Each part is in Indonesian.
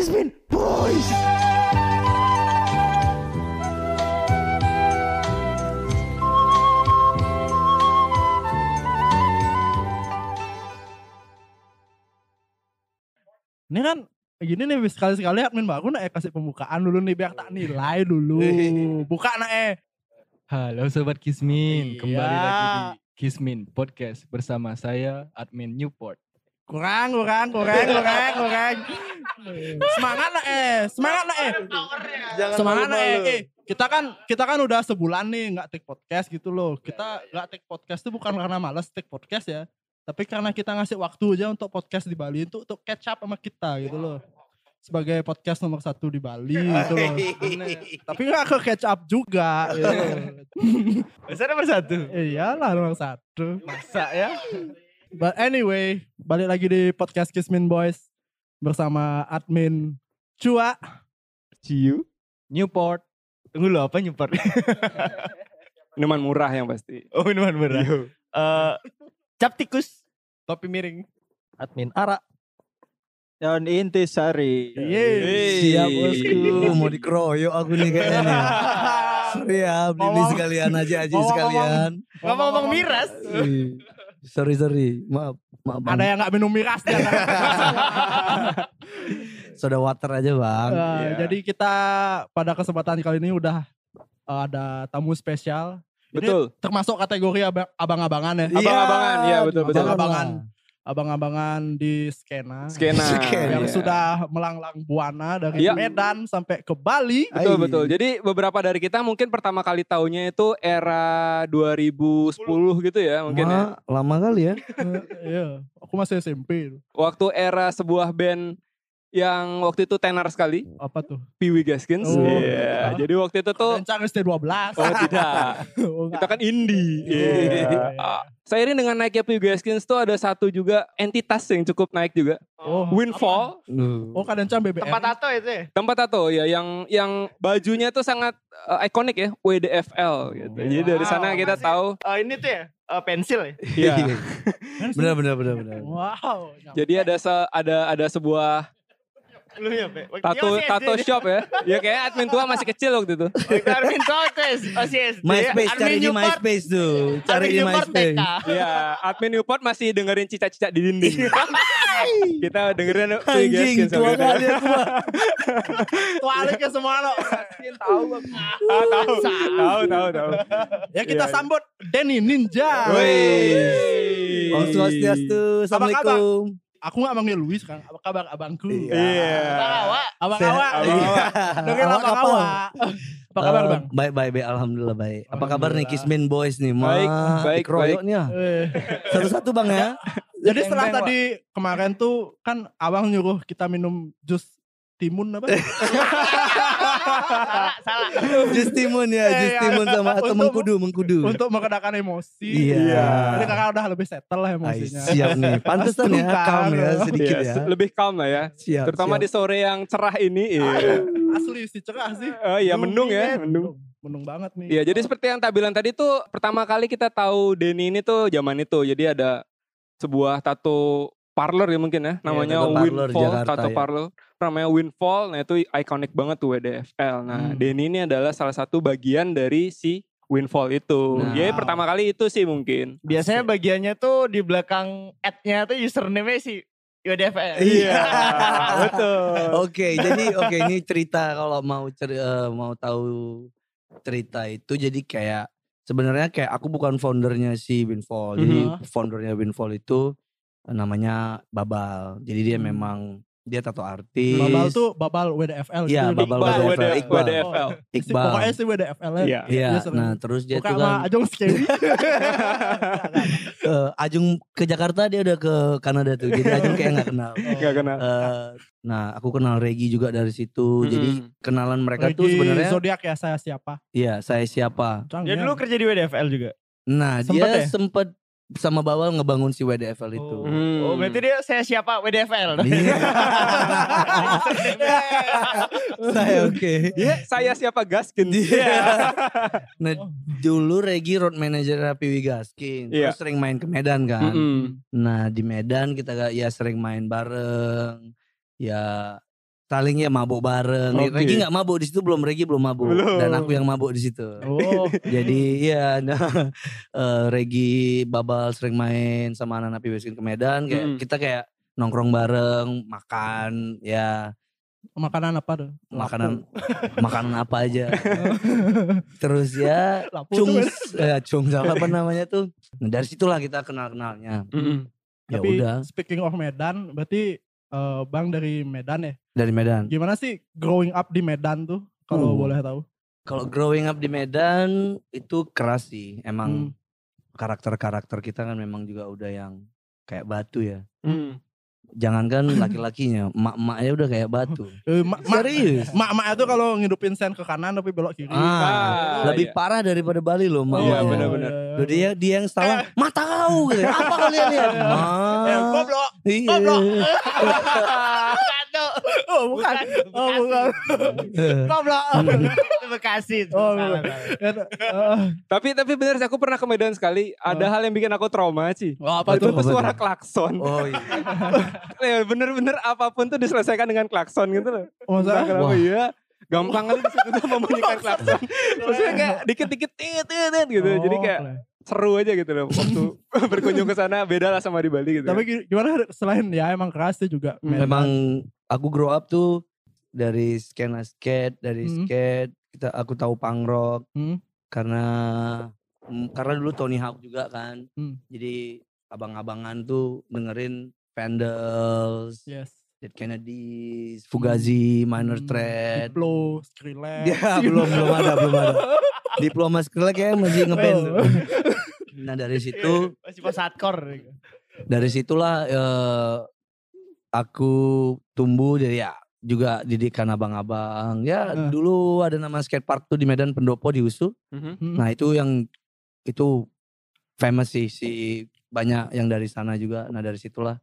Kismin Boys. Ini kan gini nih sekali-sekali admin baru nak eh kasih pembukaan dulu nih biar tak nilai dulu. Buka nak eh. Halo Sobat Kismin, kembali Iya. lagi di Kismin Podcast bersama saya admin Newport. Kurang, kurang, kurang, kurang, kurang. Semangat nak eh, semangat nak eh. Jangan Semangat nak eh. Eh, Kita kan kita kan udah sebulan nih nggak take podcast gitu loh. Kita nggak take podcast tuh bukan karena malas take podcast ya. Tapi karena kita ngasih waktu aja untuk podcast di Bali itu untuk catch up sama kita gitu loh. Sebagai podcast nomor satu di Bali gitu loh. Tapi nggak ke catch up juga. Gitu. Masa nomor satu. Iyalah nomor satu. Masa ya? But anyway, balik lagi di podcast Kismin Boys bersama admin Cua. Ciu. Newport. Tunggu lo apa nyepar? Minuman murah yang pasti. oh minuman berat. Eh, cap tikus. Topi miring. Admin Ara. Daun intisari. Yeay. Siap bosku, mau dikeroyok aku nih kayaknya. Sorry ya, beli sekalian aja aja sekalian. Ngomong-ngomong miras. Sorry sorry, maaf maaf bang. Ada yang nggak minum miras dia. Soda water aja bang. Nah, Iya. Jadi kita pada kesempatan kali ini udah uh, ada tamu spesial. Ini Betul. termasuk kategori abang- abang-abangan ya. Iya. Abang-abangan, iya betul betul. Jangan Abang-abangan. Abang-abangan di skena. Skena. Skena. Yang Iya. sudah melanglang buana dari Iya. Medan sampai ke Bali. Betul Ai. betul. Jadi beberapa dari kita mungkin pertama kali taunya itu era 2010 gitu ya mungkin ya. Ma, lama kali ya. Iya, aku masih SMP. Waktu era sebuah band yang waktu itu tenar sekali, Apa tuh? Pee Wee Gaskins. Oh. Iya. Jadi waktu itu tuh Rencana ST12. Oh tidak, Oh, kita kan indie. Iya. Ah, Seiring dengan naiknya Pee Wee Gaskins tuh ada satu juga entitas yang cukup naik juga. Oh, Windfall, Lu. Oh, kadang cam BBM. Tempat tato itu ya? tempat tato ya yang yang bajunya tuh sangat eh, ikonik ya, WDFL gitu. Jadi dari sana Wow, kita masih- tahu Eh, ini tuh ya? eh, pensil ya? Iya. Benar benar benar benar. Wow. Jadi ada se, ada ada sebuah Lu ya, Pe? tato Iya, tato shop ya. Ya kayak admin tua masih kecil waktu itu. Admin tua ya? Masih SD. MySpace cari di MySpace tuh. Cari di MySpace. Iya, admin Newport masih dengerin cicak-cicak di dinding. kita dengerin Anjing Gaskins tua waktu kali aku. Bang. Tualik ke semua lo. Tahu. Ah, tahu, tahu, tahu, tahu. Ya kita Iya. sambut Denny Ninja. Wih. Om Swastiastu. Assalamualaikum. Aku gak manggil Luis kan. Apa kabar abangku? Iya. Awak. Abang awak. Iya. Dengerin Awak abang awak. Apa kabar Eh, bang? Baik baik baik alhamdulillah baik. Apa kabar nih. Kismin Boys nih? Ma, Baik, baik, dikeroyoknya. Eh, Satu-satu Bang ya. Jadi setelah tadi kemarin tuh kan abang nyuruh kita minum jus timun apa? Salah, salah. Justimun ya, Eh, Justimun sama atau mengkudu, mengkudu. Untuk meredakan emosi. Iya. Jadi kakak udah lebih settle lah Ay, emosinya. siap nih. Pantesan ya, calm ya sedikit Iya, ya. Lebih calm lah ya. Siap. Terutama siap. di sore yang cerah ini. Iya. Asli sih cerah sih. Oh iya, mendung ya, mendung. Mendung banget nih. Iya, jadi seperti yang tak bilang tadi tuh pertama kali kita tahu Denny ini tuh zaman itu. Jadi ada sebuah tato parlor ya mungkin ya, namanya tato parlor Windfall, Jakarta, tato ya. parlor. Namanya Windfall, nah itu ikonik banget tuh WDFL. Nah, Hmm. Denny ini adalah salah satu bagian dari si Windfall itu. Nah. Jadi pertama kali itu sih mungkin. Biasanya bagiannya tuh di belakang ad-nya tuh username-nya si YDFL. Iya. betul. Oke, jadi oke ini cerita kalau mau ceri- eh, mau tahu cerita itu jadi kayak sebenarnya kayak aku bukan foundernya si Winfall. Jadi Mhm. foundernya Winfall itu namanya Babal. Jadi dia Hmm. memang dia tato artis. Babal tuh babal WDFL. Iya, gitu. Babal Iqbal, WDFL. Iqbal. WDFL. Si- Iqbal. Pokoknya si WDFL ya. Iya. Iya, Dia sering- nah terus dia tuh kan Ajong Scary. eh, Ajung ke Jakarta dia udah ke Kanada tuh. Jadi Ajung kayak nggak kenal. Gak kenal. Eh, nah aku kenal Regi juga dari situ. Jadi Mm-mm. kenalan mereka tuh Lagi sebenarnya zodiak ya saya siapa? Iya, saya siapa? Dia dulu kerja di WDFL juga. Nah, Sempet dia ya? sempet sama Bawal ngebangun si WDFL itu. Oh. Hmm. Oh, berarti dia saya siapa WDFL. Iya. saya oke. Dia saya siapa Gaskin? Nah, dulu Regi road manager Piwi Gaskin. Iya. Terus sering main ke Medan kan. Mm-mm. Nah, di Medan kita gak ya sering main bareng. Ya saling ya mabuk bareng. Oke. Regi nggak mabuk di situ belum Regi belum mabuk Belum. dan aku yang mabuk di situ. Oh, Jadi iya nah eh, Regi Babal sering main sama anak-anak PBSkin ke Medan kayak Mm. kita kayak nongkrong bareng, makan ya makanan apa tuh? makanan makanan apa aja. Terus ya Lapu cung eh, cung sama apa namanya tuh. Nah, dari situlah kita kenal-kenalnya. Mm-mm. Ya Tapi udah speaking of Medan, berarti eh, Bang dari Medan ya. dari Medan. Gimana sih growing up di Medan tuh? Kalau Uh. boleh tahu. Kalau growing up di Medan itu keras sih. Hmm. Emang karakter-karakter kita kan memang juga udah yang kayak batu ya. Mm. Jangankan laki-lakinya, emak-emaknya udah kayak batu. Eh, ma- ma- Serius. Mak-mak itu kalau ngidupin sen ke kanan tapi belok kiri. Ah, Ah, lebih iya. parah daripada Bali loh, Oh, emak. Iya, benar-benar. Loh, dia dia yang salah. Mata kau gitu. Apa kalian lihat? Eh, Ma. goblok. Iya. Goblok. Bukan tuh. Oh, bukan. Oh, bukan. Goblok. Hmm. Itu Bekasi. Oh. Ya, eh, Tapi tapi bener sih aku pernah ke Medan sekali. Ada Oh. hal yang bikin aku trauma sih. Oh, apa itu tuh? Apa suara klakson. Oh iya. Ya bener-bener apa pun tuh diselesaikan dengan klakson gitu loh. Masa? Entah kenapa Wah. ya. Gampang kali di situ tuh membunyikan klakson. Maksudnya kayak dikit-dikit tit tit tit gitu. Jadi Oh, kayak. Seru aja gitu loh waktu berkunjung ke sana beda lah sama di Bali gitu. Tapi gi- gimana selain ya emang keras sih juga. Hmm. Memang aku grow up tuh dari skena skate, dari Hmm. skate kita aku tahu punk rock Hmm. karena mm, karena dulu Tony Hawk juga kan. Hmm. Jadi abang-abangan tuh dengerin Vandals, Yes. Dead Kennedys, Fugazi, Minor Hmm. Threat. Diplo, Skrillex. Ya belum belum ada belum ada. Diploma Skrillex kayak masih ngeband. tuh. Oh. Nah dari situ Masih pas hardcore. dari situlah eh, aku tumbuh dari ya juga didikan abang-abang. Ya Eh. dulu ada nama skatepark tuh di Medan Pendopo di USU. Mhm. Hmm. Nah itu yang itu famous sih si banyak yang dari sana juga. Nah dari situlah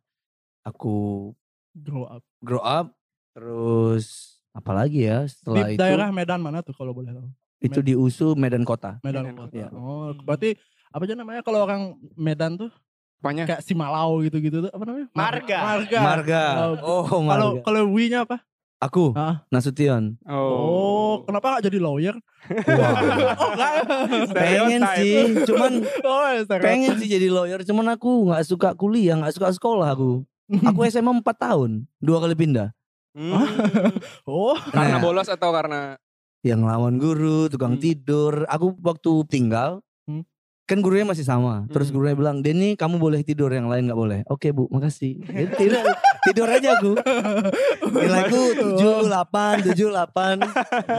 aku Grow up. grow up. Terus apalagi ya Di setelah itu daerah Medan mana tuh kalau boleh tahu? itu di USU Medan Kota. Medan Medan Kota. Kota. Oh, berarti apa aja namanya kalau orang Medan tuh Apanya? kayak Simalau gitu-gitu tuh apa namanya? Marga. Marga. Marga. Oh, Oh, Kalau kalau W-nya apa? Aku Ah. Nasution. Oh, kenapa gak jadi lawyer? Wah. Oh, enggak. pengen sih, cuman Oh, pengen sih jadi lawyer, cuman aku nggak suka kuliah, nggak suka sekolah aku. Aku SMA 4 tahun, dua kali pindah. Hmm. Oh, Karena Nah, bolos atau karena yang lawan guru, tukang Hmm. tidur. Aku waktu tinggal, Hmm. kan gurunya masih sama. Terus Hmm. gurunya bilang, Denny kamu boleh tidur, yang lain nggak boleh. Oke bu, makasih. Tidur, tidur aja aku. Nilaiku 7, 8, 7, 8.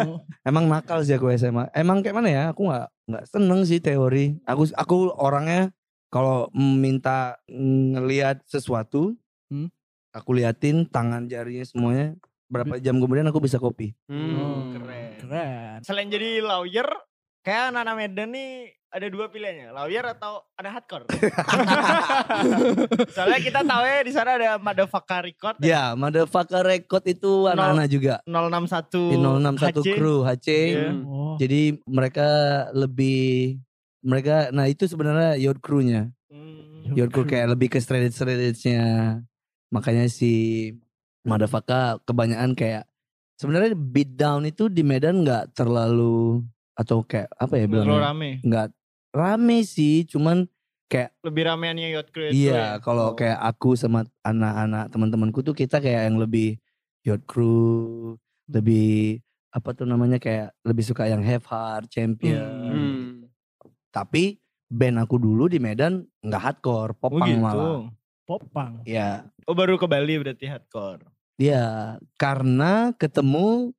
Oh. Emang nakal sih aku SMA. Emang kayak mana ya? Aku nggak nggak seneng sih teori. Aku aku orangnya kalau minta ngelihat sesuatu, Hmm. aku liatin tangan jarinya semuanya. Berapa jam kemudian aku bisa kopi. Hmm. Keren. Keren. Selain jadi lawyer, kayak anak-anak Medan nih ada dua pilihannya, lawyer atau anak hardcore. Soalnya kita tahu ya di sana ada Motherfucker Record Ya, motherfucker record itu anak-anak juga. 061 Di 061 HC. crew HC. Iya. Oh. Jadi mereka lebih mereka nah itu sebenarnya yacht crew-nya. Hmm. Yacht crew kayak lebih ke shredded shreddednya. Makanya si motherfucker kebanyakan kayak sebenarnya beat down itu di Medan nggak terlalu atau kayak apa ya Terlalu bilangnya? rame. Nggak rame sih, cuman kayak Lebih rameannya Yacht Crew itu iya ya. kalau Oh. kayak aku sama anak-anak teman-temanku tuh kita kayak yang lebih yacht crew, lebih apa tuh namanya kayak lebih suka yang have heart, champion. Hmm. Tapi band aku dulu di Medan nggak hardcore, Oh popang gitu. malah. Popang. Ya, Oh baru ke Bali berarti hardcore. ya karena ketemu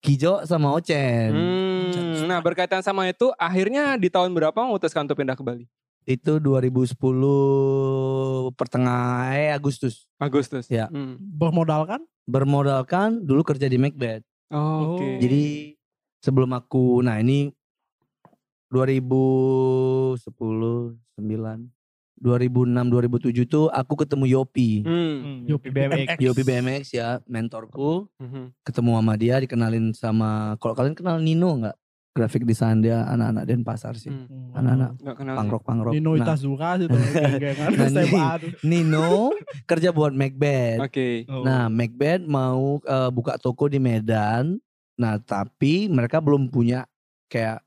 Kijo sama Ocen. Hmm. Nah berkaitan sama itu, akhirnya di tahun berapa memutuskan untuk pindah ke Bali? Itu 2010 pertengahan eh Agustus. Agustus. Ya. Hmm. Bermodalkan? Bermodalkan dulu kerja di Macbeth. Oh, Oke. Jadi sebelum aku nah ini 2010 9 2006 2007 tuh aku ketemu Yopi. Hmm. Hmm, Yopi BMX. Yopi BMX ya, mentorku. Mhm. Ketemu sama dia, dikenalin sama kalau kalian kenal Nino nggak? graphic design dia anak-anak Denpasar sih. Hmm. Anak-anak. Pangrok pangrok. Nino Nah, Itazura sih tuh geng-gengan Nah. Nino kerja buat Macbeth. Oke. Oh. Nah, Macbeth mau eh, buka toko di Medan. Nah, tapi mereka belum punya kayak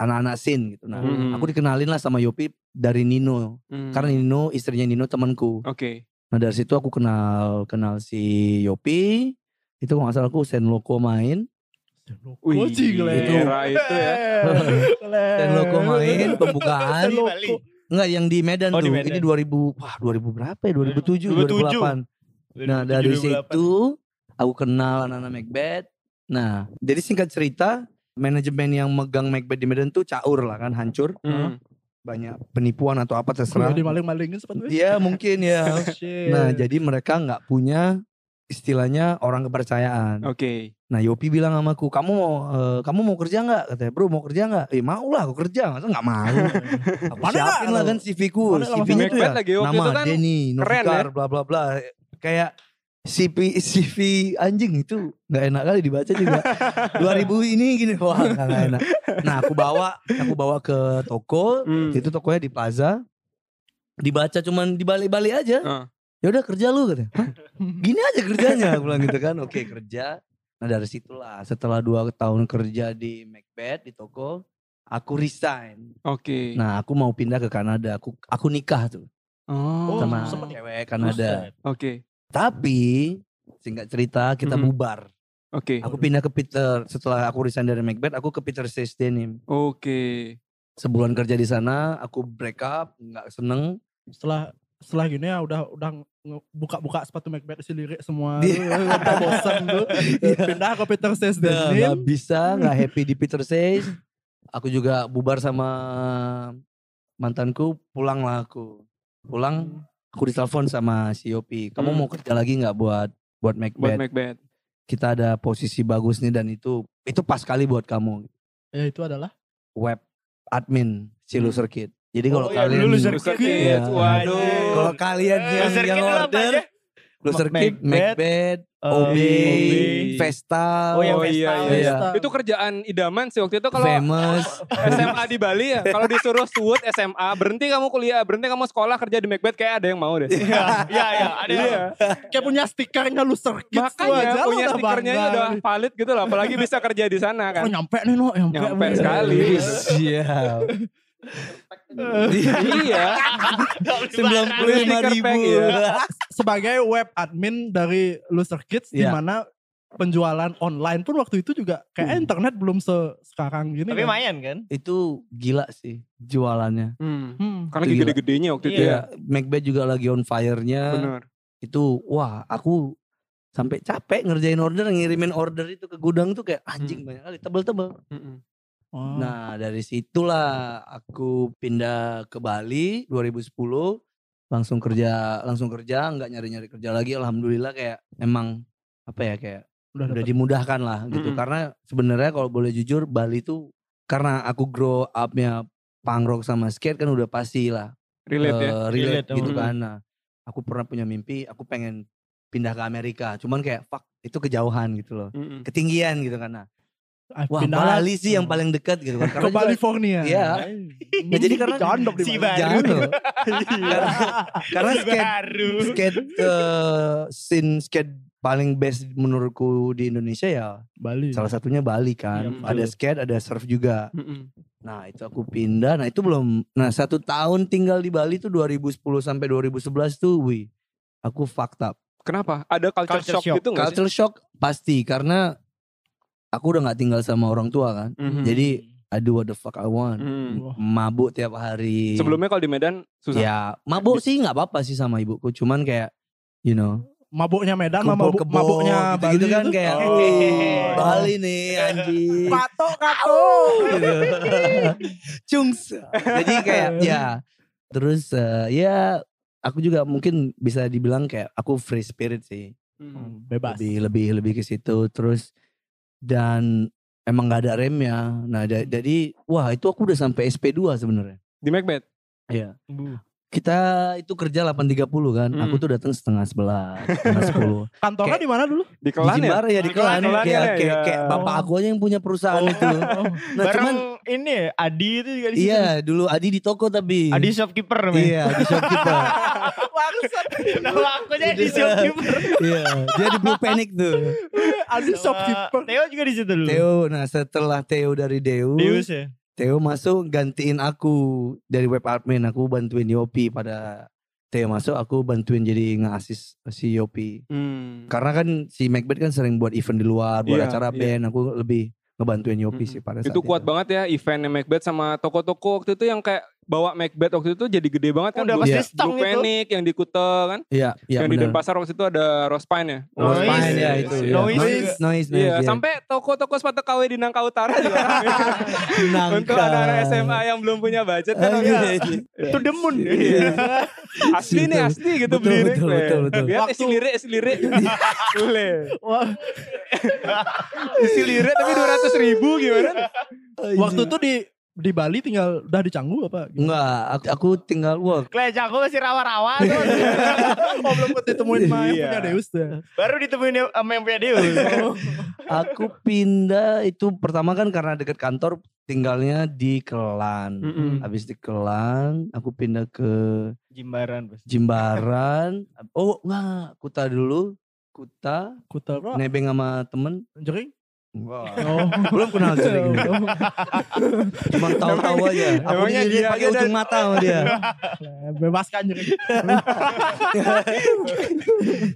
anak-anak scene gitu. Nah, Mhm. aku dikenalin lah sama Yopi dari Nino. Hmm. Karena Nino istrinya Nino temanku. Oke. Nah, dari situ aku kenal kenal si Yopi. Itu kalau salah aku Sen Loko main. Wih, itu. era itu ya. Sen Loko main pembukaan. Enggak yang di Medan Oh, tuh. di Medan. Ini 2000 wah 2000 berapa ya? 2007, 2007. 2008. Nah, dari situ aku kenal anak-anak Macbeth. Nah, jadi singkat cerita, manajemen yang megang Macbeth di Medan tuh caur lah kan, hancur. Hmm. Banyak penipuan atau apa terserah. dimaling-malingin sepatu. Iya, mungkin ya. Shit. Nah, jadi mereka nggak punya istilahnya orang kepercayaan. Oke. Nah, Yopi bilang sama aku, "Kamu mau eh, kamu mau kerja nggak?" Katanya, "Bro, mau kerja nggak?" "Eh, mau lah aku kerja." Masa nggak mau? siapin lah kan. Mana nggak CV-nya tuh ya lagi nama itu kan Denny, Novikar, bla bla bla. Kayak CV CV anjing itu nggak enak kali dibaca juga. 2000 ini gini wah nggak enak. Nah aku bawa aku bawa ke toko, Hmm. itu tokonya di plaza. Dibaca cuman dibalik-balik aja. Ah. Ya udah kerja lu katanya. "Hah? Gini aja kerjanya aku bilang gitu kan. Oke kerja. Nah dari situlah setelah dua tahun kerja di Macbeth di toko, aku resign. Oke. Nah aku mau pindah ke Kanada. Aku aku nikah tuh Oh. sama cewek Kanada. Oke. Tapi singkat cerita kita Mhm. bubar. Oke. Aku pindah ke Peter setelah aku resign dari Macbeth, aku ke Peter Says Denim. Oke. Sebulan kerja di sana, aku break up, nggak seneng. setelah setelah gini ya udah udah buka-buka sepatu Macbeth isi lirik semua Iya. udah bosan tuh pindah ke Peter Says nggak Denim bisa, nggak happy di Peter Says. Aku juga bubar sama mantanku, pulang lah aku. Pulang, aku ditelepon sama si Yopi. Kamu Hmm. mau kerja lagi nggak buat buat Buat Macbeth? Macbeth. Kita ada posisi bagus nih dan itu itu pas kali buat kamu. ya itu adalah Web admin si Hmm. Loser Kid. Jadi kalau Oh, kalian dulu Loser Kid. Iya. Waduh. Kalau kalian yang, yang order Loser Kid, Macbeth, Macbeth, eh, OB, OB. Vesta, Oh, yang Oh, iya, Vestal. iya. Iya. Itu kerjaan idaman sih waktu itu kalau Famous. SMA di Bali ya. Kalau disuruh SWOT SMA, berhenti kamu kuliah, berhenti kamu sekolah kerja di Macbeth kayak ada yang mau deh. Iya, iya, iya, ada Iya. kayak punya stikernya Loser aja Makanya punya udah stikernya bangga. udah valid gitu loh. Apalagi bisa kerja di sana Oh kan. nyampe nih no, nyampe, Nyampe sekali. Siap. Iya. 95 ribu. pack, ya. Sebagai web admin dari Loser Kids di Iya. mana penjualan online pun waktu itu juga kayak Hmm. internet belum se sekarang gini Tapi kan. main kan? Itu gila sih jualannya. Hmm. Hmm. Karena Itu lagi gede-gedenya waktu itu Iya. ya. Ya, Macbeth juga lagi on fire-nya. Bener. Itu wah, aku sampai capek ngerjain order, ngirimin order itu ke gudang tuh kayak anjing banyak kali tebel-tebel. Mm-mm. Oh. Nah dari situlah aku pindah ke Bali 2010 langsung kerja langsung kerja nggak nyari nyari kerja lagi alhamdulillah kayak emang apa ya kayak udah, udah dapet. dimudahkan lah gitu Mm-mm. karena sebenarnya kalau boleh jujur Bali tuh karena aku grow upnya punk rock sama skate kan udah pasti lah Relate ya. eh, relate Relate, gitu mm. kan nah aku pernah punya mimpi aku pengen pindah ke Amerika cuman kayak fuck itu kejauhan gitu loh Mm-mm. ketinggian gitu kan nah Ah, wah. Bali sih yang paling dekat gitu kan ke California. Iya. Ya, jadi karena- jandok di Si Bali. baru. Loh. karena, karena skate baru. skate eh, scene skate paling best menurutku di Indonesia ya Bali. salah satunya Bali kan. Iya, ada betul. skate, ada surf juga. Nah itu aku pindah. Nah itu belum. Nah satu tahun tinggal di Bali tuh 2010 sampai 2011 tuh, wih, aku fucked up. Kenapa? Ada culture, Culture shock, shock. gitu sih? Culture shock pasti karena aku udah nggak tinggal sama orang tua kan. Mhm. Jadi I do what the fuck I want. Hmm. Wah. Mabuk tiap hari. Sebelumnya kalau di Medan susah. Ya mabuk sih nggak apa-apa sih sama ibuku. Cuman kayak you know mabuknya Medan sama mabuk, kebo mabuknya Bali gitu, kan itu. kayak Oh. "Eh, Bali nih anjing. Kato kato. gitu. Cungs. Jadi kayak ya terus eh, ya aku juga mungkin bisa dibilang kayak aku free spirit sih. Hmm. Bebas. Lebih lebih lebih ke situ terus dan emang nggak ada remnya. Nah da- jadi wah itu aku udah sampai SP2 sebenarnya. Di Macbeth. Iya. Kita itu kerja 8.30 kan. Hmm. Aku tuh datang setengah 11, setengah 10. Kantornya di mana dulu? Di di Kelan ya? Jimbar ya di Di Kelan, Kayak, ya, kayak, ya. kayak bapak aku aja yang punya perusahaan itu. Nah Bareng cuman ini ya, Adi itu juga di situ. iya dulu Adi di toko tapi. Adi shopkeeper men. Iya di shopkeeper. Bangsat. Nama aku aja di shopkeeper. iya dia di Blue Panic tuh. Ada Sama shopkeeper. Theo juga di situ dulu. Theo, nah setelah Theo dari Deus, Deus ya. Theo masuk gantiin aku dari web admin. Aku bantuin Yopi pada Theo masuk aku bantuin jadi nge-assist si Yopi. Hmm. Karena kan si Macbeth kan sering buat event di luar, buat Iya, acara iya. band. Aku lebih ngebantuin Yopi Mm-mm. sih pada saat Itu kuat banget ya eventnya Macbeth sama toko-toko waktu itu yang kayak bawa Macbeth waktu itu jadi gede banget kan. Udah pasti Iya. stang Blue itu. Panic yang di Kuta kan. Iya, iya yang di benar. Denpasar waktu itu ada Rospine ya. Rose Noise, Pine ya iya, itu. iya. ya. Noise Noise, noise, noise. Iya, sampai toko-toko sepatu KW di Nangka Utara juga. Nangka. Untuk anak-anak SMA yang belum punya budget kan. Oh, ya. iya, iya. Itu demun. Iya. asli nih asli gitu Betul, beli betul, betul, betul. Lihat Waktu- isi lirik isi lirik. Boleh. Wah, Isi lirik tapi 200 ribu gimana? waktu itu di di Bali tinggal udah di Canggu apa? Enggak, aku, aku tinggal work. Klej aku masih rawa-rawa tuh. oh belum ditemuin sama yang Iya. punya Deus tuh. ya? Baru ditemuin sama yang punya Deus. Aku pindah itu pertama kan karena deket kantor tinggalnya di Kelan. Mm-mm. Habis di Kelan, aku pindah ke Jimbaran bos. Jimbaran. Oh enggak, Kuta dulu. Kuta, Kuta apa? nebeng sama temen. Jering? Wah. Oh. Belum kenal Jering. Cuma tahu-tahu aja. Aku dia pakai aja ujung mata sama dia. Bebaskan Jering.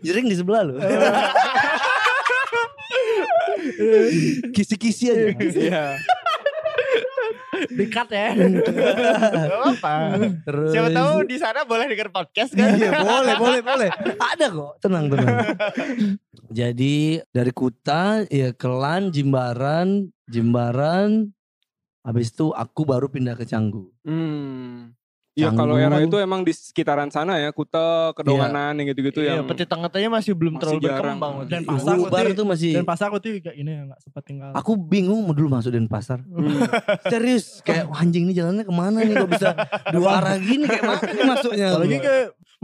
Jering di sebelah loh. Kisi-kisi aja. Iya. Dikat ya. Gak apa. Terus Siapa tahu di sana boleh denger podcast kan. Iya boleh boleh boleh. Ada kok. Tenang tenang. Jadi dari Kuta ya Kelan Jimbaran Jimbaran. Habis itu aku baru pindah ke Canggu. Hmm. Iya kalau era itu emang di sekitaran sana ya, Kuta, Kedonganan yang gitu-gitu Iya, yang peti tengahnya masih belum masih terlalu jarang. berkembang. Dan itu. pasar Ubar itu masih. Dan pasar itu kayak ini ya nggak sempat tinggal. Aku bingung mau dulu masuk Denpasar. Hmm. Serius kayak "Wah, anjing ini jalannya ke mana nih kok bisa dua arah gini kayak mana nih masuknya. Apalagi ke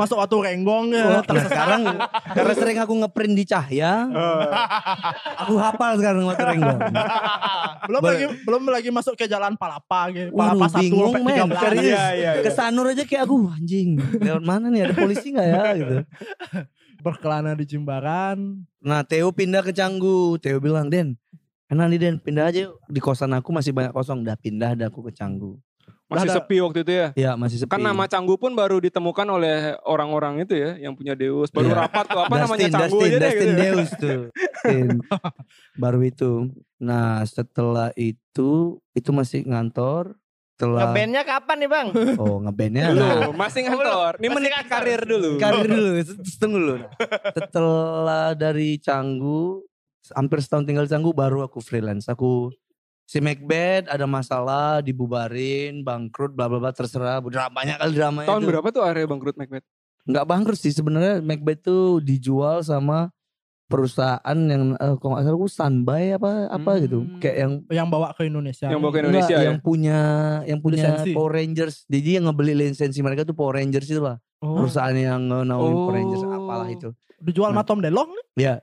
masuk waktu renggong ya. Oh, nah sekarang karena sering aku ngeprint di Cahya, Oh. aku hafal sekarang waktu renggong. belum Boleh. lagi belum lagi masuk ke jalan Palapa gitu. Waduh, Palapa satu bingung, sampai men. 13. Serius. Iya, iya, iya. Ke Sanur aja kayak aku anjing. Lewat mana nih ada polisi nggak ya gitu. Berkelana di Jimbaran. Nah Theo pindah ke Canggu. Theo bilang Den, enak nih Den pindah aja yuk. Di kosan aku masih banyak kosong. Udah pindah dah aku ke Canggu. Masih Ada- sepi waktu itu ya. Ya masih sepi. Kan nama Canggu pun baru ditemukan oleh orang-orang itu ya, yang punya Deus. Baru Iya. rapat tuh apa namanya Canggu Dustin, aja deh Dustin gitu. ya. Deus tuh. Baru itu. Nah setelah itu, itu masih ngantor. Setelah, Ngebandnya kapan nih bang? oh ngebandnya Dulu, nah, masih ngantor. Ini ngantor. karir dulu. karir dulu, tunggu dulu. Setelah dari Canggu, hampir setahun tinggal di Canggu baru aku freelance. Aku si Macbeth ada masalah dibubarin, bangkrut, bla bla bla terserah. Udah banyak kali dramanya. Tahun itu. berapa tuh area bangkrut Macbeth? Nggak bangkrut sih sebenarnya Macbeth tuh dijual sama perusahaan yang eh, kalau nggak salah aku standby apa apa gitu Hmm. kayak yang Yang bawa ke Indonesia. Yang bawa ke enggak, Indonesia ya? yang punya yang punya Lisensi. Power Rangers jadi yang ngebeli lisensi mereka tuh Power Rangers itu lah Oh, perusahaan yang naungin Power Rangers Oh. apalah itu dijual sama Nah. Tom DeLong nih. ya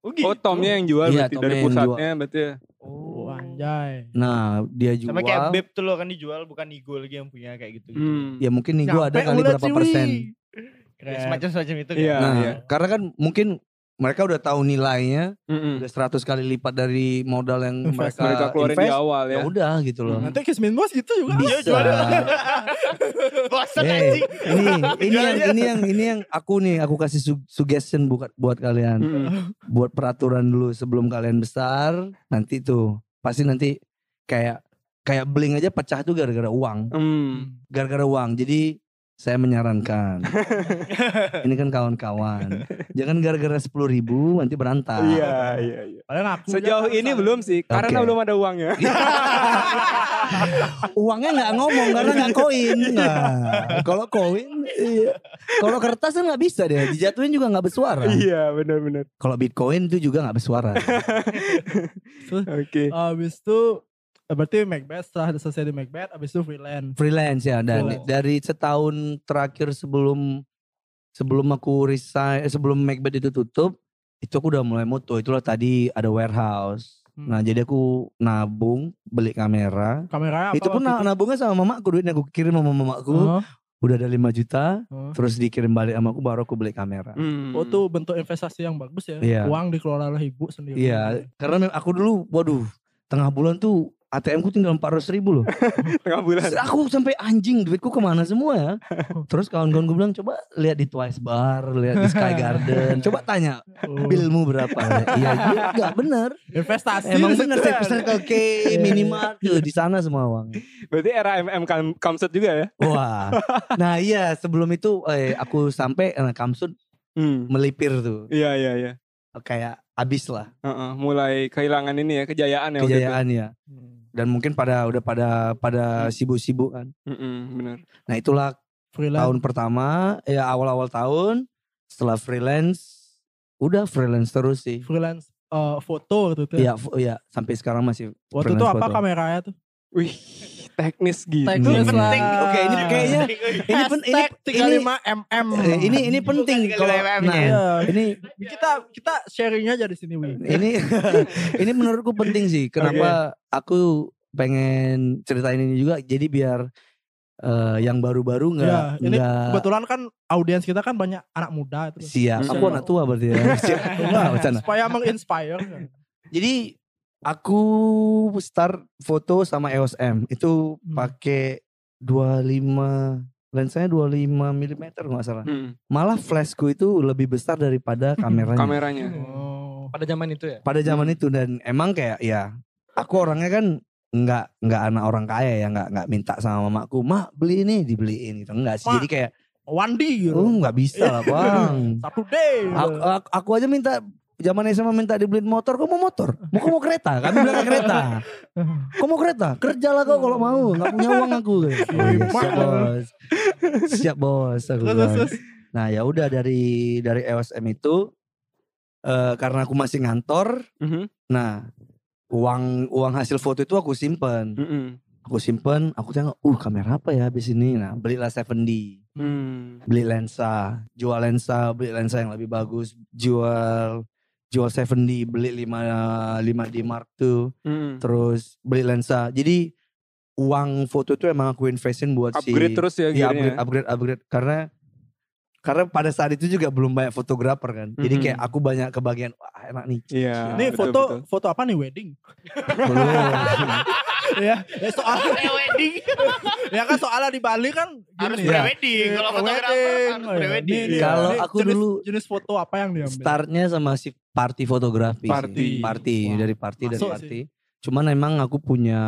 Oh, gitu. Oh Tomnya yang jual Iya, berarti Tomnya dari pusatnya berarti ya. Oh, anjay. nah dia jual Sama kayak Beb tuh loh kan dijual bukan Nigo lagi yang punya kayak gitu. gitu. Hmm. ya mungkin nih gue ada kali berapa sih, persen. Ya, Keren. semacam-semacam itu kan. Iya, nah iya. karena kan mungkin mereka udah tahu nilainya Mm-mm. udah 100 kali lipat dari modal yang Invest. mereka, Mereka keluarin di invest awal ya ya. udah gitu loh Nanti Kismin Bos gitu juga. Iya, bisa jual. Bosan Eh, anjing. ini ini yang ini yang ini yang aku nih aku kasih su- suggestion buat buat kalian Mm-mm. buat peraturan dulu sebelum kalian besar nanti tuh pasti nanti kayak kayak bling aja pecah tuh gara-gara uang Hmm. gara-gara uang jadi saya menyarankan ini kan kawan-kawan jangan gara-gara sepuluh ribu nanti berantak Iya, iya, iya. Padahal Sejauh kan ini belum sih, karena Oke. belum ada uangnya. uangnya nggak ngomong karena nggak koin nah, kalau koin iya. kalau kertas kan nggak bisa deh dijatuhin juga nggak bersuara Iya, benar-benar. kalau bitcoin itu juga nggak bersuara Oke. Habis itu Eh, Berarti Macbeth setelah selesai di Macbeth abis itu freelance. freelance ya dan Freelance. dari setahun terakhir sebelum sebelum aku resign eh, sebelum Macbeth itu tutup itu aku udah mulai moto itulah tadi ada warehouse Hmm. nah jadi aku nabung beli kamera Kameranya apa? itu pun na- nabungnya sama mamaku duitnya aku kirim sama mamaku Oh, udah ada 5 juta oh. terus dikirim balik sama aku baru aku beli kamera Hmm. Oh tuh bentuk investasi yang bagus ya. Iya. Uang dikelola oleh ibu sendiri. iya karena mem- aku dulu waduh tengah bulan tuh ATM ku tinggal 400 ribu loh tengah bulan. Terus aku sampai anjing duitku ke mana semua ya. Terus kawan-kawan gue bilang coba lihat di Twice Bar, lihat di Sky Garden. Coba tanya Oh. billmu berapa. Iya juga bener. Investasi. Emang bener situ. Circle K, Iya. Minimart tuh di sana semua uang. Berarti era MM Kam- Kamsut juga ya? Wah. Nah iya sebelum itu eh, aku sampai eh, Kamsud Hmm. melipir tuh. Iya iya iya. Kayak abis lah Heeh, mulai kehilangan ini ya kejayaan ya. kejayaan ya. Hmm. Dan mungkin pada udah pada pada sibuk-sibuk kan. Mm-mm, bener. Nah itulah Freelance. tahun pertama ya awal-awal tahun setelah freelance udah freelance terus sih freelance eh, foto gitu tuh. Iya, fo- iya sampai sekarang masih Waktu itu apa foto. kameranya tuh? Wih, teknis gitu. Teknis Hmm. lah. Oke, ini kayaknya ini pen, ini Hashtag 35 mm. eh, ini ini penting kalau 35 nah. Iya. ini kita kita sharing aja di sini Wi. ini ini menurutku penting sih kenapa aku pengen ceritain ini juga jadi biar eh, yang baru-baru nggak Iya, ini nggak Kebetulan kan audiens kita kan banyak anak muda itu. siap aku anak tua berarti ya Wah, bercanda. Supaya menginspire. Jadi aku start foto sama EOS M itu Hmm. pakai 25 lensanya 25 mm nggak salah. Mm, Malah flashku itu lebih besar daripada kameranya. kameranya. Oh. Pada zaman itu ya? Pada zaman itu dan emang kayak ya aku orangnya kan nggak nggak anak orang kaya ya nggak nggak minta sama mamaku mak beli ini dibeliin gitu enggak sih Mak. jadi kayak One D gitu. oh nggak bisa lah bang Satu day. gitu. aku, aku, aku aja minta zaman SMA minta dibeliin motor kok mau motor? Mau kok mau kereta? Kami bilang kereta. Kok mau kereta? Kerjalah kau kalau mau. Nggak punya uang aku. Siap bos. Siap bos. Aku bilang. nah ya udah dari dari EOSM itu eh karena aku masih ngantor Mhm, nah uang uang hasil foto itu aku simpen. Mm-mm, aku simpen aku tengok uh kamera apa ya habis ini? Nah belilah 7D mm. beli lensa, jual lensa, beli lensa yang lebih bagus, jual jual 7D, beli 5 5D Mark II, Mm. terus beli lensa. Jadi uang foto itu emang aku investin buat si Upgrade terus ya Iya, gearnya. upgrade, upgrade, upgrade karena karena pada saat itu juga belum banyak fotografer kan. Jadi kayak aku banyak kebagian wah enak nih. Iya. Ini betul, foto betul. foto apa nih wedding? Belum. ya, ya soalnya Pre-wedding. ya kan soalnya di Bali kan Harus ya. pre-wedding. Kalau fotografer harus iya. pre-wedding. Kalau aku jenis- dulu- jenis foto apa yang diambil? Startnya sama si party fotografi. sih. Party. Party Wah, dari party dari masuk party. Cuman emang aku punya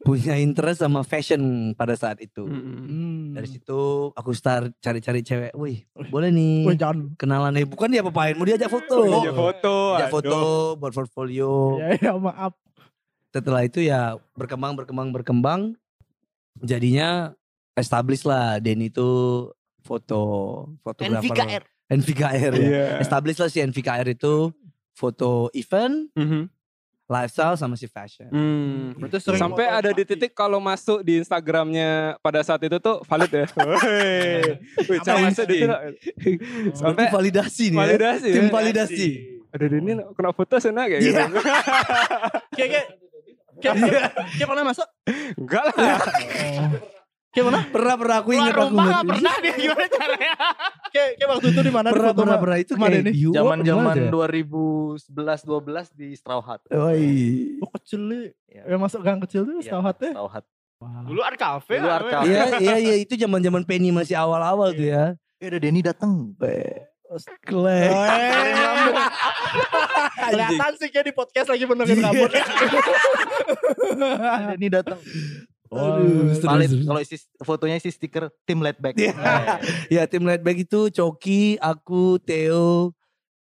punya interest sama fashion pada saat itu. Mm-mm. Hmm. Dari situ aku start cari-cari cewek. Wih, boleh nih Wih, jangan. kenalan nih. Bukan dia apa-apain, mau diajak foto. Iya foto. Diajak aduh. foto buat portfolio. Ya, ya maaf. Setelah itu ya berkembang berkembang berkembang. Jadinya establish lah Denny itu foto fotografer. NVKR. NVKR ya. Iya. Establish lah si NVKR itu foto event, Mhm. lifestyle sama si fashion. Hmm. Berarti sering Sampai ada di titik kalau masuk di Instagramnya pada saat itu tuh valid ya. Wih, masuk di. Berarti Sampai validasi nih ya. validasi. Tim ya. validasi. Aduh ini kena foto sana kayak Iya. gitu. Kayak kayak kayak pernah masuk? Enggak lah. Kayak mana? Pernah pernah aku ingat aku rumah pernah dia gimana caranya. Kayak kayak waktu itu di mana? Pernah foto pernah pernah itu kayak Europe Zaman zaman tuh ya? 2011 12 di Straw Hat. Oi. Oh kecil nih. Iya. Yang masuk gang kecil tuh Iya, setahu hati. Straw Hat. Dulu art cafe. Dulu art cafe. Iya iya iya itu zaman-zaman Penny masih awal-awal tuh ya. Eh ada Denny datang. Klek. Kelihatan sih kayak di podcast lagi benerin Iya. rambut. Datang. Aduh, seru, Valid seru. kalau isi fotonya isi stiker tim laid back. Iya. Ya tim Lightback itu Coki, aku, Theo,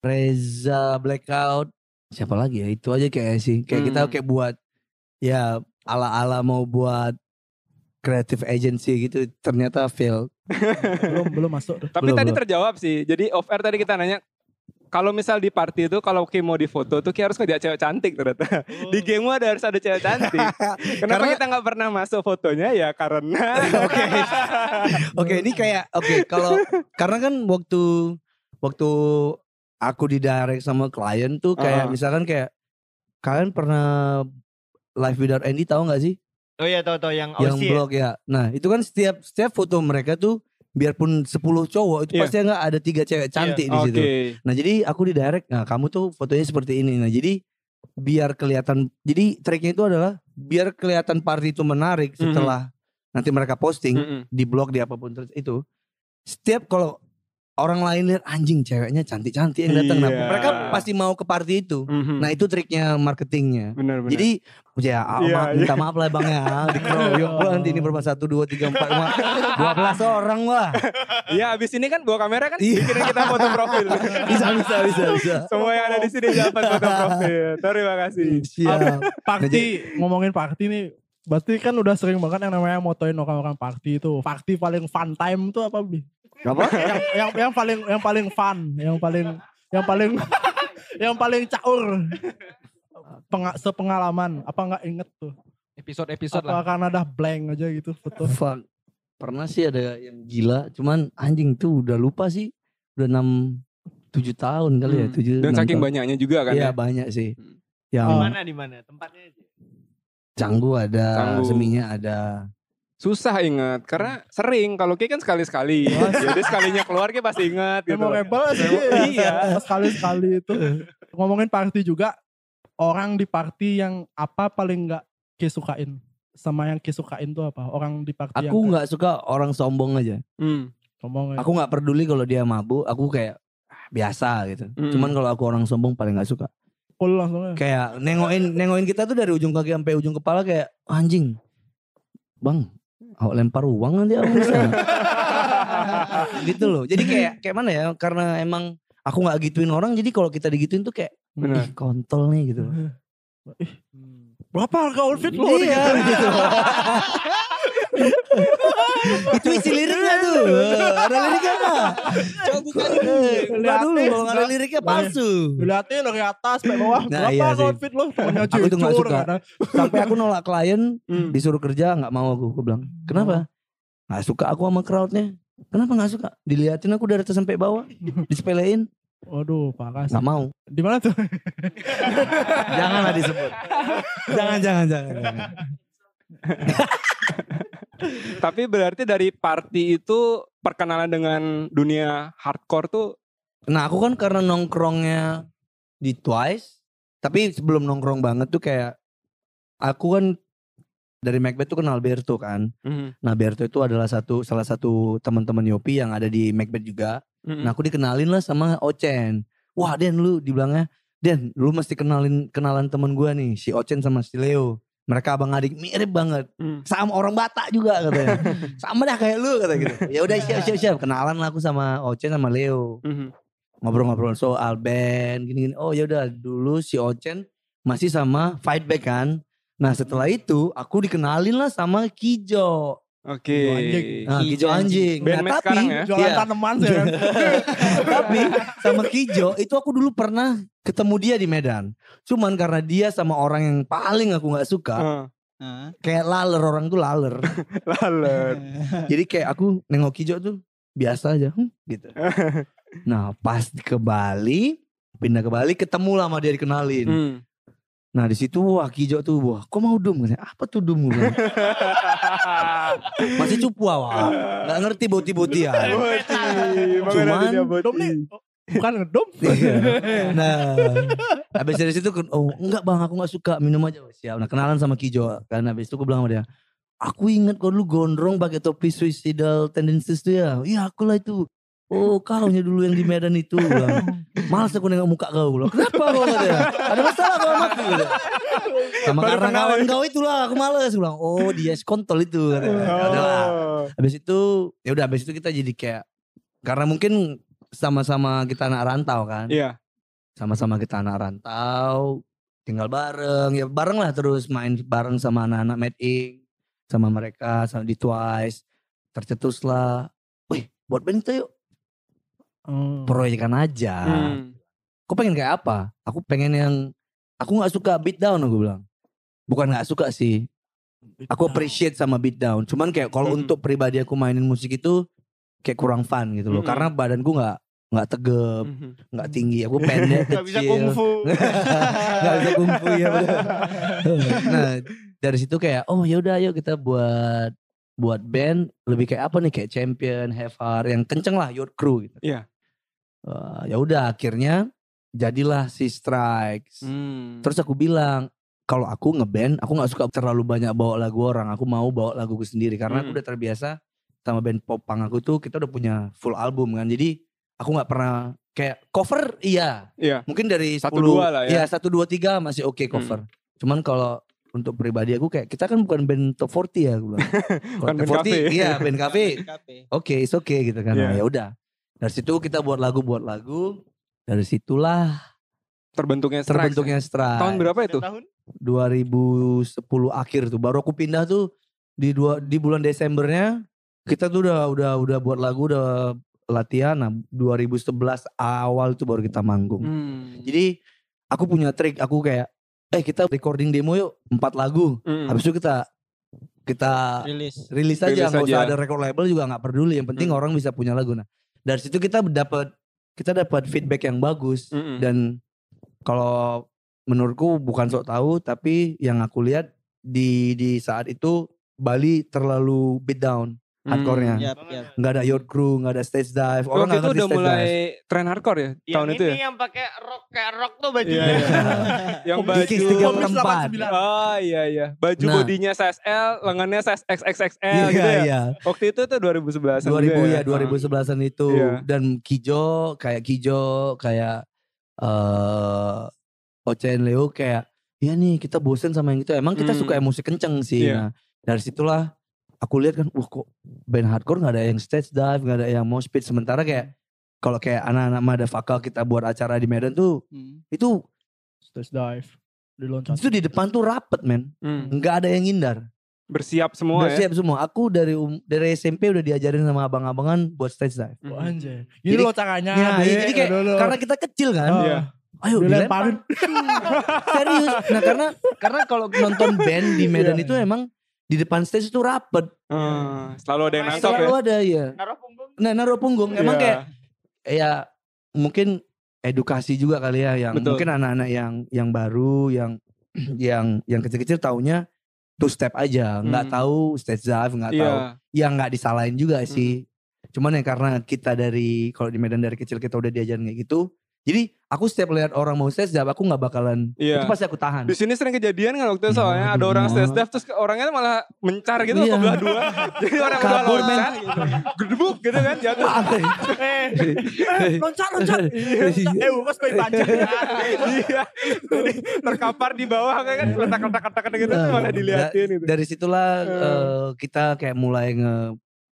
Reza, Blackout. Siapa lagi ya? Itu aja kayak sih. Kayak kita Hmm. kayak buat ya ala-ala mau buat creative agency gitu ternyata fail. belum belum masuk tuh. Tapi Belum, tadi belum. terjawab sih. Jadi off air tadi kita nanya kalau misal di party itu kalau Ki mau difoto tuh Ki harus ngajak cewek cantik ternyata. Di game ada harus ada cewek cantik. Kenapa Karena- kita nggak pernah masuk fotonya ya karena Oke. Oke, ini kayak oke kalau karena kan waktu waktu aku di direct sama klien tuh kayak Ah. misalkan kayak kalian pernah live without Andy tahu nggak sih? Oh iya tahu-tahu yang yang Aussie ya? blog ya. Nah, itu kan setiap setiap foto mereka tuh biarpun 10 cowok itu Iya. pasti nggak ada tiga cewek cantik di Oke. situ. Nah, jadi aku di direct, nah kamu tuh fotonya seperti ini. Nah, jadi biar kelihatan jadi triknya itu adalah biar kelihatan party itu menarik Mhm. setelah nanti mereka posting Mm-mm. di blog di apa pun terus itu setiap kalau orang lain lihat anjing ceweknya cantik-cantik yang datang nah, Iya. mereka pasti mau ke party itu Mhm. nah itu triknya marketingnya benar benar. jadi ya ah, Iya, maaf, iya. minta maaf lah bang ya dikeroyok pula nanti ini berapa satu dua tiga empat lima dua belas orang wah ya abis ini kan bawa kamera kan Iya. bikinin kita foto profil. bisa bisa bisa bisa Semua yang ada di sini dapat foto profil. Terima kasih. siap Party ngomongin party nih Berarti kan udah sering banget yang namanya motoin orang-orang party itu. Party paling fun time itu apa, Bi? apa yang, yang yang paling yang paling fun, yang paling yang paling yang paling caur. Penga, sepengalaman, apa nggak inget tuh? Episode-episode Apa lah. karena udah blank aja gitu foto. Fuck. Pernah sih ada yang gila, cuman anjing tuh udah lupa sih. Udah 6 7 tahun kali ya, Hmm. 7 Dan enam saking tahun. banyaknya juga kan Iya ya. banyak sih. Hmm. Yang. Di mana di mana? Tempatnya aja. Canggu ada, Canggu. seminya ada. Susah ingat karena sering kalau Ki kan sekali-sekali. Jadi sekalinya keluar Ki pasti ingat gitu. Memorable sih. Iya. Sekali-sekali itu. Ngomongin party juga, orang di party yang apa paling nggak kisukain? Sama yang kisukain tuh apa? Orang di party yang Aku nggak suka orang sombong aja. Hmm. ngomong Aku nggak peduli kalau dia mabuk, aku kayak ah, biasa gitu. Mm. Cuman kalau aku orang sombong paling nggak suka. cool langsung aja. Kayak nengokin nengokin kita tuh dari ujung kaki sampai ujung kepala kayak anjing. Bang, awak lempar uang nanti aku bisa. gitu loh. Jadi kayak kayak mana ya? Karena emang aku nggak gituin orang, jadi kalau kita digituin tuh kayak Benar. ih kontol nih gitu. Berapa harga outfit lo? Iya gitu. itu isi liriknya tuh. Ada liriknya nggak? Coba buka dulu. Buka dulu kalau nggak ada liriknya palsu. Dilihatin dari atas sampai bawah. Nah, Berapa iya outfit lo? Aku tuh nggak suka. Sampai aku nolak klien Hmm. disuruh kerja nggak mau aku. Aku bilang kenapa? Nggak suka aku sama crowdnya. Kenapa nggak suka? Diliatin aku dari atas sampai bawah, disepelein, Waduh, parah sih. nggak mau. Di mana tuh? Janganlah disebut. jangan, jangan, jangan. jangan. Tapi berarti dari party itu perkenalan dengan dunia hardcore tuh Nah aku kan karena nongkrongnya di Twice, tapi sebelum nongkrong banget tuh kayak aku kan dari Macbeth tuh kenal Berto kan. Mhm. Nah Berto itu adalah satu salah satu teman-teman Yopi yang ada di Macbeth juga. Mhm. Nah aku dikenalin lah sama Ocen. Wah Den lu dibilangnya, Den lu mesti kenalin kenalan temen gua nih si Ocen sama si Leo. Mereka abang adik mirip banget. Hmm. Sama orang Batak juga katanya. sama dah kayak lu kata gitu. Ya udah siap siap siap kenalan lah aku sama Ocen sama Leo Mhm. ngobrol-ngobrol soal band gini-gini. Oh ya udah dulu si Ocen masih sama Fightback kan. Nah setelah itu aku dikenalin lah sama Kijo. Oke. Kijo anjing. Nah, Kijo anjing. Bandmate nah, tapi, sekarang ya? Jualan Iya. tanaman sih kan. tapi sama Kijo itu aku dulu pernah ketemu dia di Medan. Cuman karena dia sama orang yang paling aku nggak suka, Heeh. kayak laler orang tuh laler. Laler. Jadi kayak aku nengok Kijo tuh biasa aja, hmm, gitu. Nah pas ke Bali, pindah ke Bali, ketemu lah sama dia dikenalin. Hmm. Nah di situ wah Kijo tuh wah kok mau dum apa tuh dum masih cupu wah nggak ngerti boti-botian Boti. Makanya Cuman- boti. Dom nih. Bukan ngedom. Iya. nah habis dari situ oh enggak bang aku nggak suka minum aja siap nah kenalan sama Kijo kan habis itu aku bilang sama dia aku ingat kau dulu gondrong pakai topi suicidal tendencies tuh ya iya aku lah itu Oh kau nya dulu yang di Medan itu bilang. Males aku nengok muka kau bilang, Kenapa kau katanya Ada masalah kau sama aku bilang. Sama Baru karena kawan ya? kau itulah aku males bilang, Oh dia kontol itu katanya. Ya udahlah. Oh. Habis itu ya udah habis itu kita jadi kayak karena mungkin sama-sama kita anak rantau kan. Iya. Sama-sama kita anak rantau, tinggal bareng, ya bareng lah terus main bareng sama anak-anak Mad Ink, sama mereka, sama di Twice. Tercetus lah, wih buat band kita yuk, Oh. proyekan aja. Hmm. kau pengen kayak apa? Aku pengen yang aku nggak suka beat down aku bilang. Bukan nggak suka sih. Aku appreciate sama beat down. Cuman kayak kalau Mm-mm. untuk pribadi aku mainin musik itu kayak kurang fun gitu loh. Mm-mm. Karena badanku nggak nggak tegap, Mhm. nggak tinggi. Aku pendek, Gak bisa kecil. kungfu. Gak bisa kungfu ya. Nah dari situ kayak oh ya udah ayo kita buat buat band lebih kayak apa nih kayak champion, have heart yang kenceng lah your crew gitu. Iya. Ya udah akhirnya jadilah si Strikes. Hmm. Terus aku bilang kalau aku ngeband aku nggak suka terlalu banyak bawa lagu orang. Aku mau bawa laguku sendiri karena aku Hmm. udah terbiasa sama band pop punk aku tuh kita udah punya full album kan. Jadi aku nggak pernah kayak cover iya Iya. mungkin dari Satu, 10 dua lah ya. Iya, satu dua tiga masih oke cover. Cuman kalau untuk pribadi aku kayak kita kan bukan band top 40 ya aku bilang. Bukan top band cafe. Iya, band cafe. Oke, it's okay gitu kan. Iya. Nah, ya udah. Dari situ kita buat lagu buat lagu. Dari situlah Terbentuknya Strikes. terbentuknya Strike. Tahun berapa itu? tahun? 2010 akhir tuh. Baru aku pindah tuh di dua di bulan Desembernya kita tuh udah udah udah buat lagu udah latihan. Nah, 2011 awal itu baru kita manggung. Hmm. Jadi aku punya trik, aku kayak eh kita recording demo yuk empat lagu. Hmm. Habis itu kita kita Rilis. rilis aja Rilis nggak usah ada record label juga nggak peduli. Yang penting Hmm. orang bisa punya lagu. Nah dari situ kita dapat kita dapat feedback yang bagus Mm-mm. dan kalau menurutku bukan sok tahu tapi yang aku lihat di di saat itu Bali terlalu beat down hardcore-nya. Yap, yap. nggak ada yacht crew nggak ada stage dive orang Waktu itu udah mulai dive. tren hardcore ya? Yang tahun itu ini ya? yang pakai rock kayak rock tuh bajunya. Iya, iya. Yang baju 344. Oh iya iya. Baju Nah. bodinya SSL, lengannya XXXL Iya, gitu ya. iya. Waktu itu tuh 2011 2000 ya 2011an itu Iya. dan Kijo kayak Kijo kayak eh Ochen Leo kayak ya nih kita bosen sama yang itu emang kita Hmm. suka yang musik kenceng sih Iya. nah dari situlah aku lihat kan wah kok band hardcore nggak ada yang stage dive nggak ada yang mosh pit sementara kayak kalau kayak anak-anak Madafaka kita buat acara di Medan tuh Hmm. itu Stage dive. Diloncat. itu di depan tuh rapet men Hmm. nggak ada yang ngindar Bersiap semua ya. siap semua aku dari um- dari SMP udah diajarin sama abang-abangan buat stage dive Oh, Hmm. anjay. Ini Jadi- lo caranya. Ya, Dek. jadi kayak Aduh, lo. karena kita kecil kan. Oh, Iya. Ayo dilempar. dilemparin. Serius. Nah karena karena kalau nonton band di Medan Iya, itu iya. emang di depan stage itu rapet. Hmm, selalu ada yang nangkap ya. Selalu ada ya. Naruh punggung. Nah naruh punggung. Emang Iya. kayak ya mungkin edukasi juga kali ya yang Betul. mungkin anak-anak yang yang baru yang yang yang kecil-kecil taunya two step aja, nggak Hmm. tahu stage dive, nggak Iya. tahu. Yang nggak disalahin juga sih. Cuman ya karena kita dari kalau di Medan dari kecil kita udah diajarin kayak gitu. Jadi aku setiap lihat orang mau stage dive aku nggak bakalan Iya. itu pasti aku tahan. Di sini sering kejadian kan waktu itu Ya, soalnya ada orang stage dive terus orangnya malah mencar gitu Iya. ke belah dua. Jadi orang men. loncat, gedebuk gitu kan jatuh. Eh, Loncat, loncat. eh bukas bayi panjang. Iya. Jadi terkapar di bawah kayak kan letak-letak-letak gitu Nah, malah diliatin gitu. dari situlah Hmm. eh, kita kayak mulai nge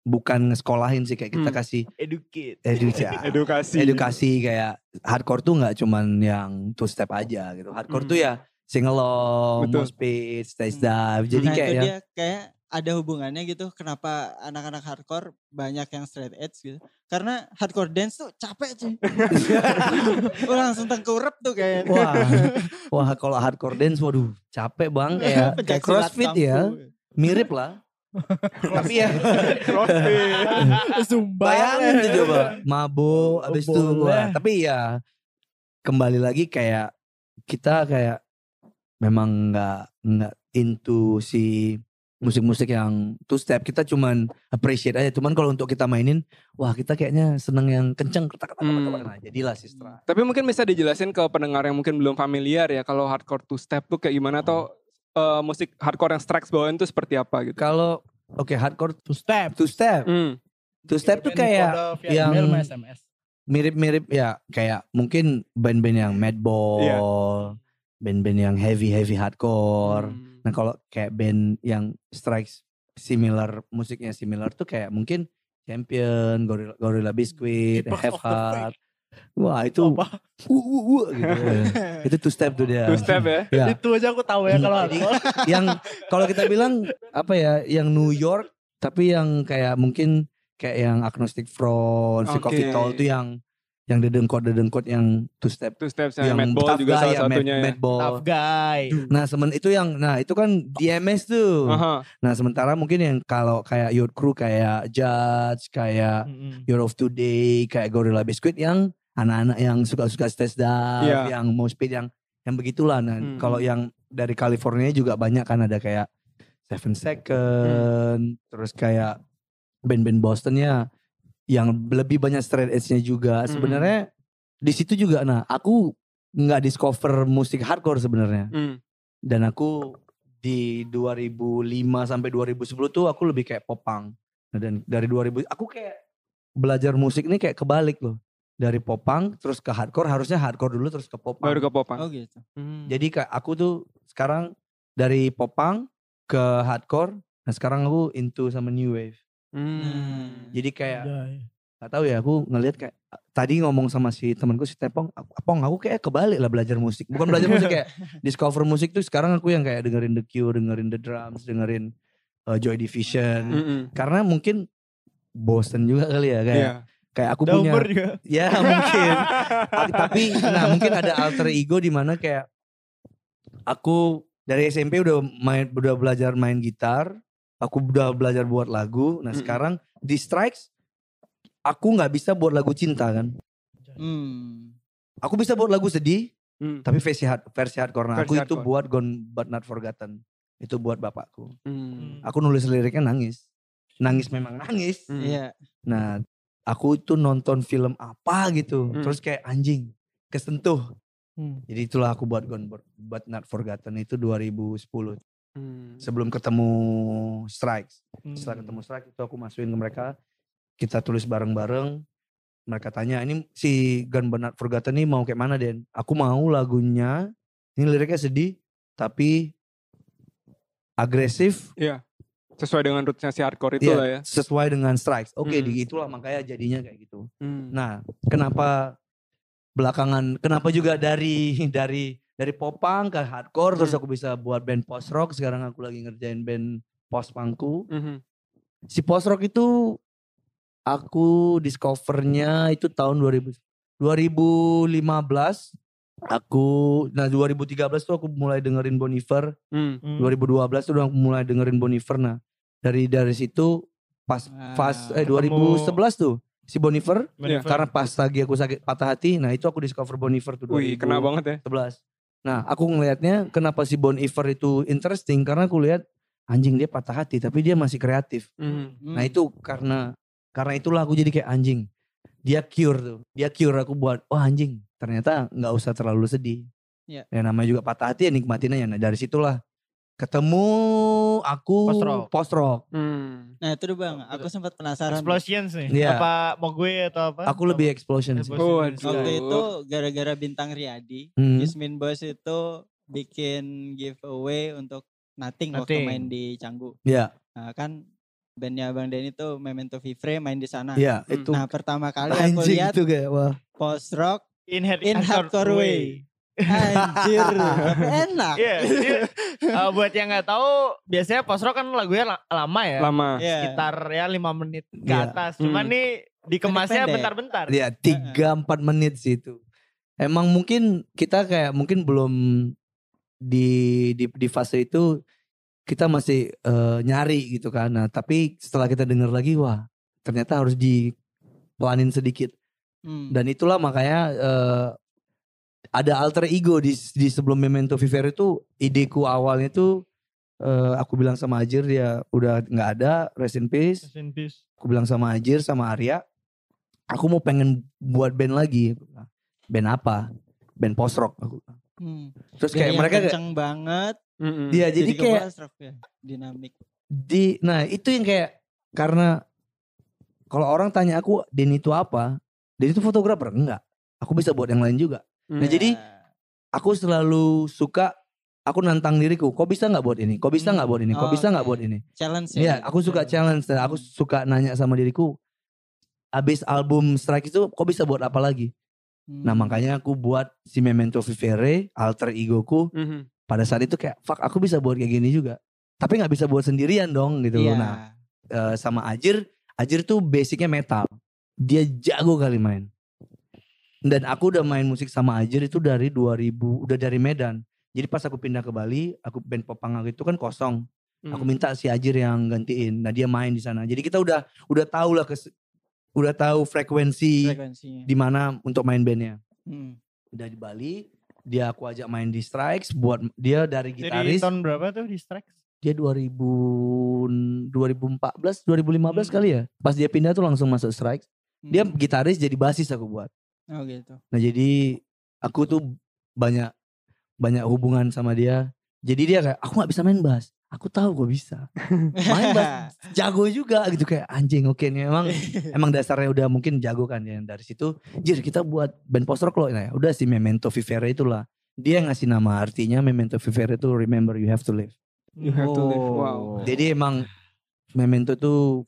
bukan ngesekolahin sih kayak kita Hmm. kasih Educate. edukasi Edukasi. edukasi kayak hardcore tuh nggak cuman yang two step aja gitu hardcore Hmm. tuh ya sing along, Betul. mosh pit, stage dive jadi nah kayak itu dia kayak ada hubungannya gitu kenapa anak-anak hardcore banyak yang straight edge gitu karena hardcore dance tuh capek cuy Wah, langsung tengkurap tuh kayak wah wah kalau hardcore dance waduh capek bang kayak kayak crossfit ya mirip lah tapi ya Crossfit. Sumpah. Bayangin tuh coba. Mabuk abis itu wah, tapi ya kembali lagi kayak kita kayak memang nggak nggak into si musik-musik yang two step kita cuman appreciate aja. Cuman kalau untuk kita mainin wah kita kayaknya seneng yang kenceng. Ketak ketak ketak, Hmm. nah jadilah sistra Tapi mungkin bisa dijelasin ke pendengar yang mungkin belum familiar ya kalau hardcore two step tuh kayak gimana atau eh, musik hardcore yang Strikes bawain tuh seperti apa gitu. kalau oke hardcore Two step. two step Hmm. two step tuh kayak yang- mirip-mirip ya kayak mungkin band-band yang madball Iya. band-band yang heavy heavy hardcore Hmm. Nah kalau kayak band yang strikes similar musiknya similar tuh kayak mungkin Champion, Gorilla, Gorilla Biscuit, Keepers Have Heart. Wah itu Apa? wuh, wuh, wuh, gitu. itu two step tuh dia. Two step ya. Ya. Itu aja aku tahu ya kalau Jadi, hardcore. yang kalau kita bilang apa ya, yang New York tapi yang kayak mungkin kayak yang Agnostic Front, si Oke. Coffee Tall tuh yang yang dedengkot dedengkot yang two step Two steps yang yang Madball juga guy salah ya, Mad- satunya ya. Madball. Tough guy. Nah, semen itu yang nah itu kan DMS tuh. Aha. Nah, sementara mungkin yang kalau kayak Yacht Crew kayak Judge, kayak Mm-mm. Year of Today, kayak Gorilla Biscuit yang anak-anak yang suka-suka stage dive, Iya. yang mau speed yang yang begitulah. Nah, Hmm. kalau yang dari California juga banyak kan ada kayak Seven Second, terus kayak band-band Bostonnya yang lebih banyak straight edge-nya juga. Hmm. Sebenarnya di situ juga nah aku nggak discover musik hardcore sebenarnya. Hmm. Dan aku di 2005 sampai 2010 tuh aku lebih kayak popang. Nah, dan dari 2000 aku kayak belajar musik ini kayak kebalik loh. Dari popang terus ke hardcore harusnya hardcore dulu terus ke popang. Baru ke popan. Oh gitu. Hmm. Jadi kayak aku tuh sekarang dari popang ke hardcore. Nah sekarang aku into sama new wave. Hmm. Jadi kayak Anjay. Gak tahu ya aku ngelihat kayak tadi ngomong sama si temanku si Tepong, Apong aku kayak kebalik lah belajar musik. Bukan belajar musik kayak discover musik tuh sekarang aku yang kayak dengerin The Cure, dengerin The Drums, dengerin uh, Joy Division. Mm-mm. Karena mungkin bosen juga kali ya kayak Iya. Kayak aku punya juga. ya mungkin tapi nah mungkin ada alter ego di mana kayak aku dari SMP udah main udah belajar main gitar aku udah belajar buat lagu nah sekarang di strikes aku nggak bisa buat lagu cinta kan Hmm. aku bisa buat lagu sedih Hmm. tapi versi hard, versi hardcore nah, aku itu buat Gone But Not Forgotten itu buat bapakku Hmm. aku nulis liriknya nangis nangis memang nangis Hmm. Iya. Nah, aku itu nonton film apa gitu, Hmm. terus kayak anjing kesentuh. Hmm. Jadi itulah aku buat Gone But- Not Forgotten itu 2010. Hmm. Sebelum ketemu Strikes. Hmm. Setelah ketemu Strikes itu aku masukin ke mereka. Kita tulis bareng-bareng. Mereka tanya, ini si Gone But Not Forgotten ini mau kayak mana Den? Aku mau lagunya, ini liriknya sedih, tapi agresif, Iya. Sesuai dengan rootsnya si hardcore itu Iya, lah ya. sesuai dengan Strikes. Oke, Hmm. di itulah makanya jadinya kayak gitu. Hmm. Nah, kenapa belakangan kenapa juga dari dari dari popang ke hardcore terus Hmm. aku bisa buat band post rock, sekarang aku lagi ngerjain band post pangku. Mhm. Si post rock itu aku discovernya itu tahun 2000 2015 aku nah 2013 tuh aku mulai dengerin Bon Iver, Hmm. 2012 tuh udah aku mulai dengerin Bon Iver. Nah, dari dari situ pas pas eh ketemu- 2011 tuh si Bon Iver Iya. karena pas lagi aku sakit patah hati, nah itu aku discover Bon Iver tuh Wih, kena banget ya. 2011. Nah, aku ngelihatnya kenapa si Bon Iver itu interesting karena aku lihat anjing dia patah hati tapi dia masih kreatif. Hmm. Nah, itu karena karena itulah aku jadi kayak anjing. Dia cure tuh. Dia cure aku buat wah anjing. Ternyata nggak usah terlalu sedih. Iya. Ya namanya juga patah hati ya nikmatin aja. Nah, dari situlah ketemu aku Post rock. post rock. Hmm. Nah itu bang, aku sempat penasaran. Explosions nih. Iya. Apa mau gue atau apa? Aku lebih explosion sih. Explosion. Oh, Explosions. Waktu itu gara-gara bintang Riyadi, Hmm. Yasmin Boys itu bikin giveaway untuk Nothing, waktu Nothing. main di Canggu. Iya, Nah kan bandnya Bang Denny tuh Memento Vivre main di sana. iya Hmm. itu Nah pertama kali aku lihat itu kayak wah. post rock In, head, in hardcore way. Anjir, enak. Iya, dia- eh, buat yang nggak tahu, biasanya post rock kan lagunya la- lama ya. Lama. Iya. Sekitar ya 5 menit ke Iya. atas. Cuman Hmm. nih dikemasnya bentar-bentar. Ya tiga empat menit sih itu. Emang mungkin kita kayak mungkin belum di di, di fase itu kita masih eh, nyari gitu kan. Nah tapi setelah kita dengar lagi wah ternyata harus dipelanin sedikit. Hmm. Dan itulah makanya eh, ada alter ego di di sebelum Memento Vivere itu ideku awalnya tuh eh, aku bilang sama Ajir dia udah nggak ada rest in peace Rest in peace. aku bilang sama Ajir sama Arya aku mau pengen buat band lagi band apa band post rock aku. Hmm. terus kayak mereka kayak kenceng banget. Mm-mm. dia jadi ke kayak post rock ya, dinamik. di nah itu yang kayak karena kalau orang tanya aku Denny itu apa Denny itu fotografer enggak aku bisa buat yang lain juga Hmm. Nah, jadi- aku selalu suka aku nantang diriku kok bisa nggak buat ini kok bisa nggak buat ini kok Oh, bisa nggak oke. buat ini challenge Iya, ya. aku suka challenge dan aku suka nanya sama diriku abis album Strike itu kok bisa buat apa lagi Hmm. Nah makanya aku buat si Memento Vivere alter egoku Mhm. pada saat itu kayak fuck aku bisa buat kayak gini juga. Tapi nggak bisa buat sendirian dong gitu Iya. loh. Nah eh, sama Ajir, Ajir tuh basicnya metal. Dia jago kali main. Dan aku udah main musik sama Ajer itu dari 2000, udah dari Medan. Jadi pas aku pindah ke Bali, aku band Popanga itu kan kosong. Aku Hmm. minta si Ajer yang gantiin. Nah dia main di sana. Jadi kita udah udah tahu lah kes, udah tahu frekuensi di mana untuk main bandnya. Hmm. Udah di Bali, dia aku ajak main di Strikes buat dia dari Jadi gitaris. tahun berapa tuh di Strikes? Dia 2000 2014, 2015 Hmm. kali ya. Pas dia pindah tuh langsung masuk Strikes. Dia Hmm. gitaris jadi basis aku buat. Oh gitu. Nah jadi aku tuh banyak banyak hubungan sama dia. Jadi dia kayak aku nggak bisa main bass. Aku tahu gue bisa. Main bass jago juga gitu kayak anjing oke nih emang emang dasarnya udah mungkin jago kan ya dari situ. Jir kita buat band post rock loh. Nah, ya udah si Memento Vivere itulah. Dia yang ngasih nama artinya Memento Vivere itu remember you have to live. You have to live. Wow. Jadi emang Memento tuh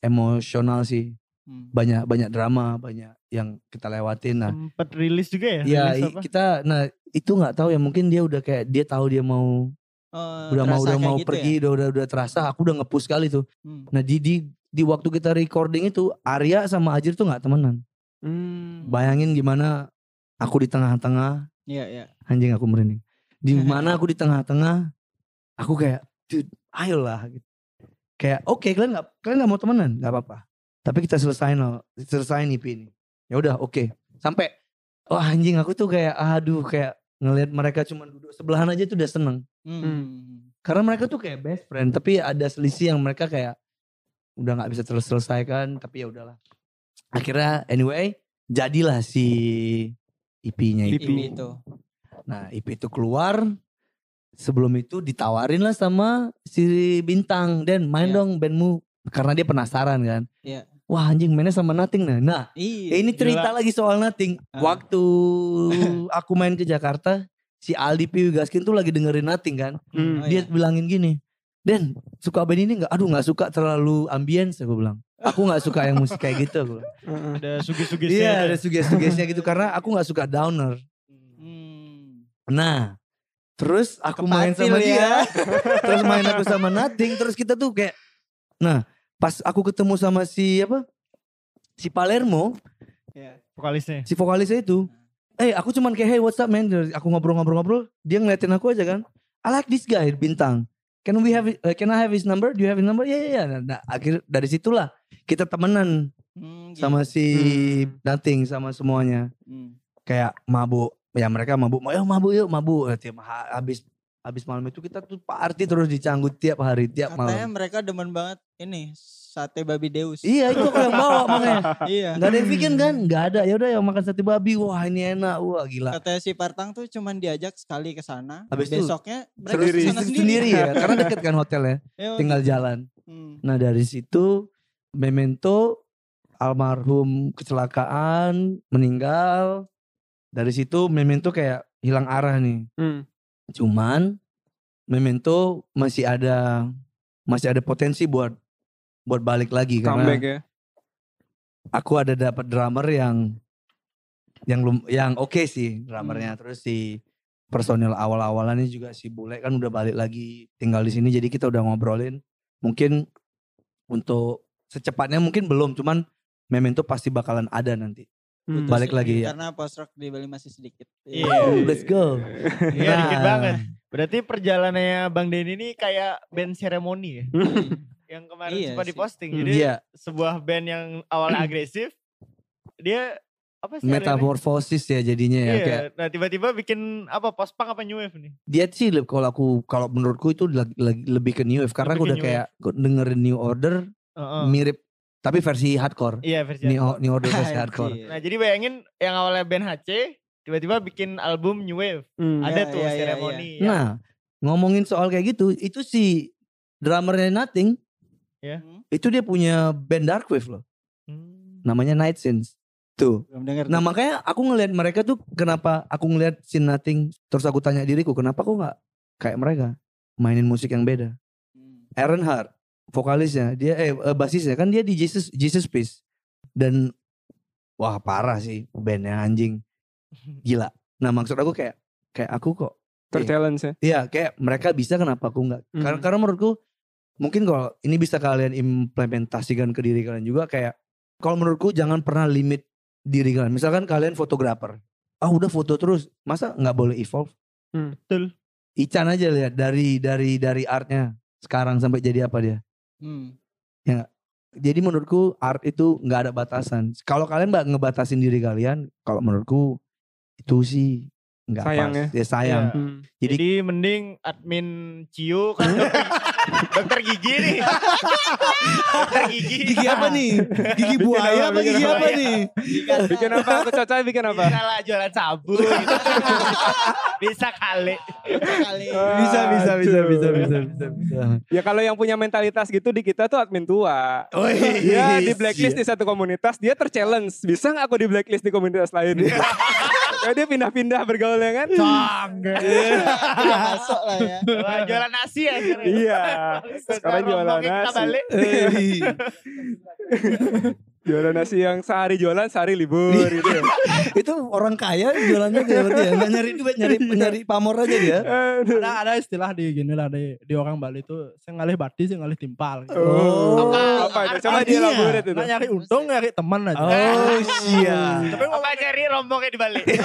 emosional sih. Hmm. Banyak banyak drama, banyak yang kita lewatin. Nah, Sempet rilis juga ya? Ya Rilis i- apa? kita nah itu nggak tahu ya mungkin dia udah kayak dia tahu dia mau Oh, udah mau udah mau gitu pergi ya? udah udah udah terasa aku udah ngepush kali tuh. Hmm. Nah di di di waktu kita recording itu Arya sama Ajir tuh nggak temenan. Hmm. Bayangin gimana aku di tengah-tengah Iya, iya. anjing aku merinding. Di mana aku di tengah-tengah aku kayak dude ayolah gitu. Kayak oke kalian nggak kalian nggak mau temenan nggak apa-apa. Tapi kita selesain loh, selesain IP ini. Ya udah oke. Sampai wah anjing aku tuh kayak aduh kayak ngelihat mereka cuma duduk sebelahan aja tuh udah seneng. Hmm. Karena mereka tuh kayak best friend, tapi ada selisih yang mereka kayak udah nggak bisa terus selesaikan, tapi ya udahlah. Akhirnya anyway, jadilah si IP-nya IP. itu. Ini itu. Nah, IP itu keluar. Sebelum itu ditawarin lah sama si Bintang, dan main Iya. dong bandmu karena dia penasaran kan. Iya. Wah anjing mainnya sama Nothing nah. Nah, Iya. ini cerita lagi soal Nothing. Ah. Waktu aku main ke Jakarta, si Aldi Piwi Gaskin tuh lagi dengerin Nothing kan Hmm. Oh, dia iya. bilangin gini Den suka band ini nggak aduh nggak suka terlalu ambience aku bilang aku nggak suka yang musik kayak gitu aku. Ada sugi-sugisnya. iya itu ada ya? suges-sugesnya gitu karena aku nggak suka downer Hmm. nah terus aku main Kepatil sama ya. dia terus main aku sama Nothing terus kita tuh kayak nah pas aku ketemu sama si apa si Palermo Iya. Vokalisnya. si vokalisnya itu eh aku cuman kayak hey what's up man? Aku ngobrol-ngobrol-ngobrol dia ngeliatin aku aja kan. I like this guy bintang. Can we have it- uh, can I have his number? Do you have his number? Ya ya ya nah, nah, akhir dari situlah kita temenan Hmm, sama gitu. si Nothing sama semuanya. Hmm. kayak mabuk ya mereka mabuk yuk mabuk yuk mabuk. Tiap ha- habis habis malam itu kita tuh party terus dicanggut tiap hari tiap Katanya malam. mereka demen banget ini sate babi Deus. iya itu aku yang bawa makanya iya. nggak ada yang bikin kan nggak ada ya udah yang makan sate babi wah ini enak wah gila Katanya si Partang tuh cuman diajak sekali ke sana. Habis itu besoknya mereka Terus ke sana sendiri. ya karena deket kan hotelnya Ya, tinggal jalan Hmm. nah dari situ memento almarhum kecelakaan meninggal dari situ memento kayak hilang arah nih Hmm. cuman memento masih ada masih ada potensi buat buat balik lagi Comeback karena ya. aku ada dapat drummer yang yang lum, yang oke sih drummernya terus si personil awal-awalannya juga si Bule kan udah balik lagi tinggal di sini jadi kita udah ngobrolin mungkin untuk secepatnya mungkin belum cuman memento pasti bakalan ada nanti Hmm. Balik lagi ya. Karena post rock di Bali masih sedikit. Iya. Oh, let's go Iya dikit Nah. banget. Berarti perjalanannya Bang Denny ini kayak band seremoni ya. yang kemarin Iya sempat diposting. Hmm. Jadi Iya sebuah band yang awalnya agresif, dia apa sih? metamorfosis ya jadinya ya Iya, kayak nah tiba-tiba bikin apa post punk apa new wave nih? dia sih kalau aku kalau menurutku itu lagi, lagi- lebih ke new wave karena Lebih aku udah new kayak dengerin new order Heeh. mirip tapi versi hardcore Iya versi new, hardcore. new order versi hardcore. Nah jadi bayangin yang awalnya band HC, tiba-tiba bikin album new wave. Hmm. Ada Iya, tuh iya, iya, seremoni. yang- Nah, ngomongin soal kayak gitu, itu si drummernya Nothing, Ya. Hmm, itu dia punya band dark wave loh, Hmm. namanya Night Sins. Tuh. Nah makanya aku ngelihat mereka tuh kenapa aku ngelihat si Nothing, terus aku tanya diriku kenapa aku nggak kayak mereka mainin musik yang beda. Hmm. Aaron Hart, vokalisnya, dia eh eh, basisnya kan dia di Jesus Jesus Peace dan wah parah sih bandnya anjing, gila. Nah maksud aku kayak kayak aku kok Terchallenge ya. Iya kayak mereka bisa kenapa aku nggak? Karena Hmm. karena menurutku mungkin kalau ini bisa kalian implementasikan ke diri kalian juga kayak kalau menurutku jangan pernah limit diri kalian. Misalkan kalian fotografer. Ah udah foto terus. Masa nggak boleh evolve? Hmm. Betul. Ican aja lihat dari dari dari artnya sekarang sampai jadi apa dia. Hmm. Jadi menurutku art itu nggak ada batasan. Kalau kalian mbak ngebatasin diri kalian, kalau menurutku itu sih nggak Sayang pas. ya. Ya sayang. Iya. Hmm. Jadi- Jadi, mending admin Cio kan dokter, gigi nih. dokter gigi. Gigi apa nih? Gigi buaya apa bikin gigi apa? apa nih? Bikin apa? Aku cocok bikin apa? Bisa lah jualan sabun gitu. Bisa kali. Kali. Bisa bisa bisa bisa bisa bisa. bisa. Ya kalau yang punya mentalitas gitu di kita tuh admin tua. Oh, iya. di blacklist di satu komunitas, dia terchallenge. Bisa nggak aku di blacklist di komunitas lain? ya dia pindah-pindah bergaulnya kan? Udah masuk lah ya. Wah, jualan nasi ya. Iya. Sekarang jualan rombongnya kita nasi. balik. Jualan nasi yang sehari jualan, sehari libur gitu ya. itu orang kaya jualannya kayak berarti ya. Nggak nyari duit, nyari nyari pamor aja dia. Ada ada istilah di gini lah di, di orang Bali itu saya ngalih bati saya ngalih timpal. Gitu. Oh. Apa, apa itu? Coba Artinya? dielaborate itu. Nah, nyari untung nyari teman aja. Oh iya. Tapi apa cari rombongnya di balik?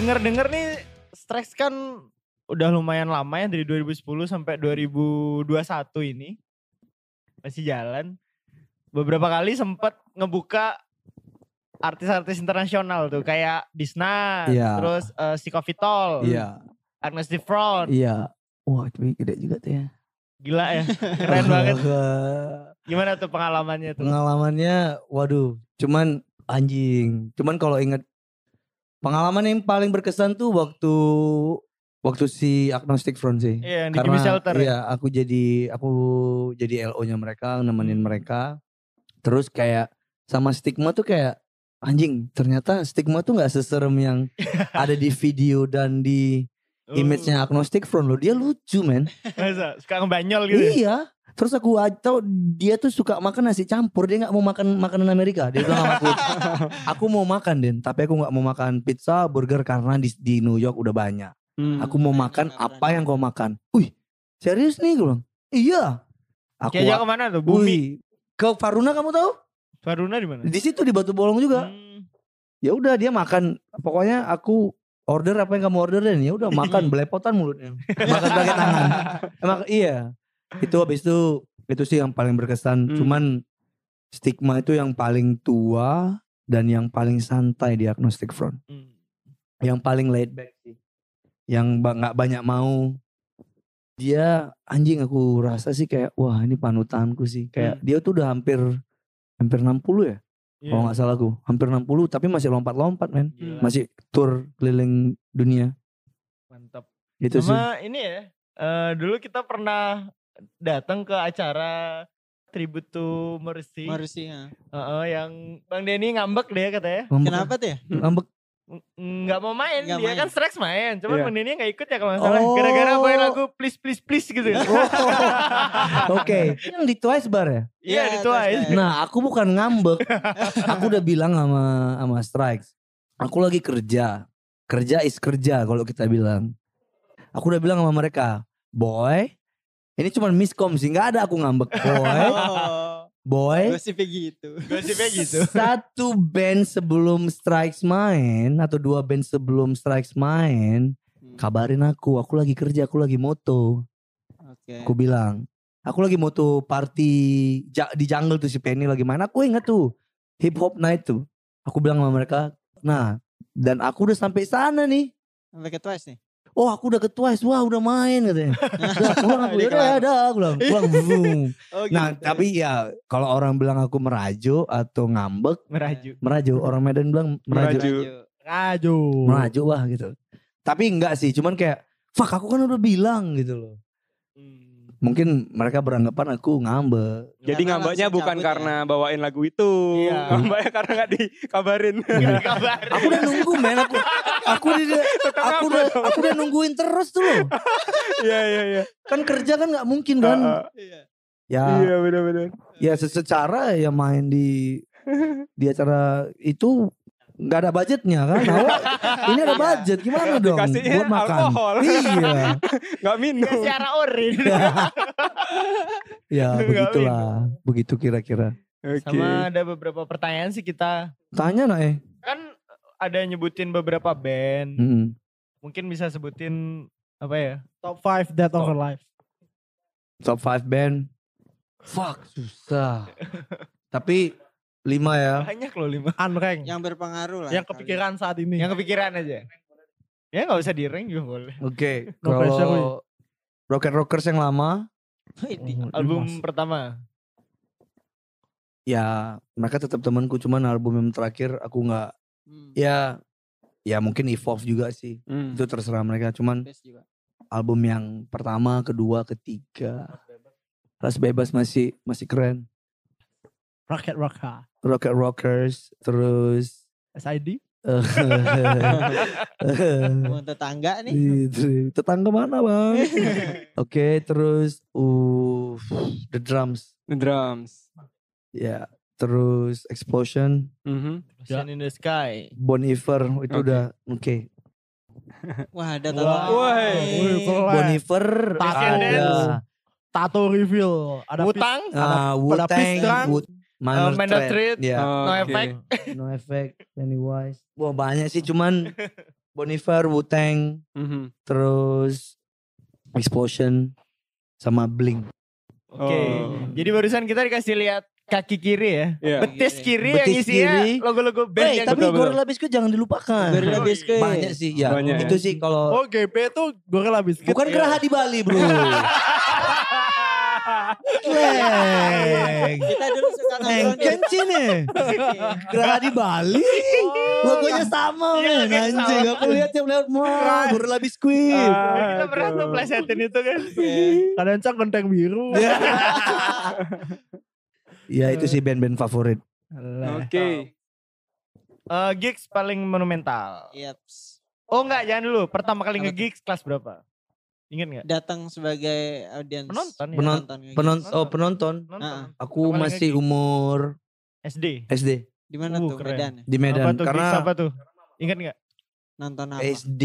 Dengar-dengar nih Strikes kan udah lumayan lama ya dari 2010 sampai 2021 ini. Masih jalan. Beberapa kali sempat ngebuka artis-artis internasional tuh kayak Disna, Iya. terus uh, Sikovitol, Iya. Agnes Diffron. Iya. Wah itu gede juga tuh ya. Gila ya, keren banget. Gimana tuh pengalamannya tuh? Pengalamannya, waduh, cuman anjing. Cuman kalau inget pengalaman yang paling berkesan tuh waktu waktu si Agnostic Front sih. Iya, yang di Gimme Shelter ya. iya, aku jadi aku jadi LO-nya mereka, nemenin Hmm. mereka. Terus kayak sama stigma tuh kayak anjing, ternyata stigma tuh nggak seserem yang ada di video dan di Oh, image-nya Agnostic Front loh. Dia lucu, men. Masa? Suka ngebanyol gitu ya? Iya. Terus aku tahu dia tuh suka makan nasi campur. Dia nggak mau makan makanan Amerika. Dia bilang sama aku, aku mau makan Den, tapi aku nggak mau makan pizza, burger karena di, di New York udah banyak. Hmm. Aku mau makan apa yang kau makan. Wih, serius nih gue bilang. Iya. Aku Kayaknya ke mana tuh? Bumi. Wih, ke Faruna kamu tahu? Faruna di mana? Di situ di Batu Bolong juga. Hmm. Ya udah dia makan. Pokoknya aku order apa yang kamu orderin ya udah makan belepotan mulutnya. makan pakai tangan. Emang iya. Itu habis itu itu sih yang paling berkesan. Hmm. Cuman stigma itu yang paling tua dan yang paling santai di Agnostic Front. Hmm. Yang paling laid back sih. Yang nggak banyak mau. Dia anjing aku rasa sih kayak wah ini panutanku sih. Kayak Hmm. dia tuh udah hampir hampir 60 ya. Iya. Kalau nggak salah aku. Hampir 60 tapi masih lompat-lompat men. Gila, Masih tour keliling dunia. mantap. Itu sih. Sama ini ya, eh, dulu kita pernah datang ke acara tribute to Mercy. Marusi ya. Heeh, yang Bang Denny ngambek deh katanya. Ngambek. Kenapa tuh ya? Ngambek. Ng- Nggak mau main, Nggak dia main. kan Strax main. Cuman Iya. Bang Denny nggak ikut ya kalau nggak salah. Oh. Gara-gara main lagu please please please gitu. Oke. Yang di Twice bar ya? Iya, di Twice. Nah, aku bukan ngambek. aku udah bilang sama sama Strikes. Aku lagi kerja. Kerja is kerja kalau kita bilang. Aku udah bilang sama mereka, boy, ini cuma miskom sih, nggak ada aku ngambek, boy, boy. gosipnya gitu. Gosipnya gitu. Satu band sebelum Strikes main atau dua band sebelum Strikes main, kabarin aku, aku lagi kerja, aku lagi moto. Oke. Aku bilang, aku lagi moto party di jungle tuh si Penny lagi main. Aku inget tuh hip hop night tuh. Aku bilang sama mereka, nah dan aku udah sampai sana nih. Sampai ke Twice nih. Oh aku udah ke Twice, wah udah main katanya. Udah pulang aku, Udah kelar. ada, aku bilang, pulang. boom. Oh, Nah gitu. tapi ya kalau orang bilang aku merajo atau ngambek, Meraju. merajo. Orang Medan bilang merajo. Merajo. Raju. Merajo lah gitu. Tapi enggak sih, cuman kayak, fuck aku kan udah bilang gitu loh. Mungkin mereka beranggapan aku ngambek. Jadi langsung bukan cabut ya. karena bawain lagu itu. Iya. Ngambaknya karena gak dikabarin. Aku udah nunggu men, aku aku udah aku udah aku udah nungguin terus tuh loh. Iya iya iya. Kan kerja kan nggak mungkin kan. Iya. Ya Iya benar-benar. ya se- secara ya main di di acara itu nggak ada budgetnya kan Awak, ini ada budget gimana dong Dikasihnya buat makan alkohol. iya Gak minum. Secara orin. ya Nggak begitulah begitu kira-kira Oke. Sama ada beberapa pertanyaan sih kita. tanya nak eh Kan ada nyebutin beberapa band. Mm-mm. Mungkin bisa sebutin apa ya? Top 5 Dead or Alive. top 5 band fuck susah tapi lima ya Banyak loh lima. Unrank. Yang berpengaruh lah. Yang kepikiran saat ini. Yang kepikiran aja. Ya nggak usah di rank juga boleh. oke No pressure, kalau Rocket Rockers yang lama. Oh, Album Dimas. pertama. ya mereka tetap temanku cuman album yang terakhir aku nggak Hmm. ya ya mungkin evolve juga sih Hmm. itu terserah mereka cuman album yang pertama kedua ketiga ras bebas masih masih keren Rocket Rocker. Rocket Rockers terus SID. Tetangga nih. Itu, tetangga mana bang oke terus uh the drums The drums. ya terus explosion Mhm. Sun in the Sky. Bon Iver itu Oke. udah oke Wah ada Wah. tahu. Keren. Bon Iver Tato. ada Tato reveal. Ada Wutang. ah, Wu pada Tang Pisang. Minor Uh, Minor Threat Threat. ya No Oke. Effect. No Effect Pennywise wah banyak sih cuman Bon Iver Wu Tang Mhm. terus Explosion sama Blink Oke. Oh. Jadi barusan kita dikasih lihat kaki kiri ya. Iya. Betis kiri yang Betis isinya kiri. logo-logo band Eh, yang tapi betul, betul. Gorilla Biscuit jangan dilupakan. Gorilla Biscuit. Banyak sih ya. Banyak itu ya. sih kalau Oh GP tuh Gorilla Biscuit. bukan Geraha di Bali, Bro. Kleng. Kita dulu suka nongkrong Engken nih. Geraha di Bali. Logonya sama, Iya, men. Anjing, aku lihat tiap lewat wah, Gorilla Biscuit. kita pernah tuh plesetin itu kan. Kadang cak genteng biru. Ya itu sih band-band favorit. Oke. Eh, gigs paling monumental. Yaps. Oh enggak, jangan dulu. Pertama kali nge-gigs kelas berapa? Ingat enggak? Datang sebagai audiens. Penonton ya. Penon- Penonton kayak Penon gitu. oh penonton. Nonton. Ah. Aku kali masih nge-gigs. umur SD. SD Di mana Uh, tuh keren. Medan? di apa Medan tuh gigs karena apa tuh? Ingat enggak? Nonton apa? SD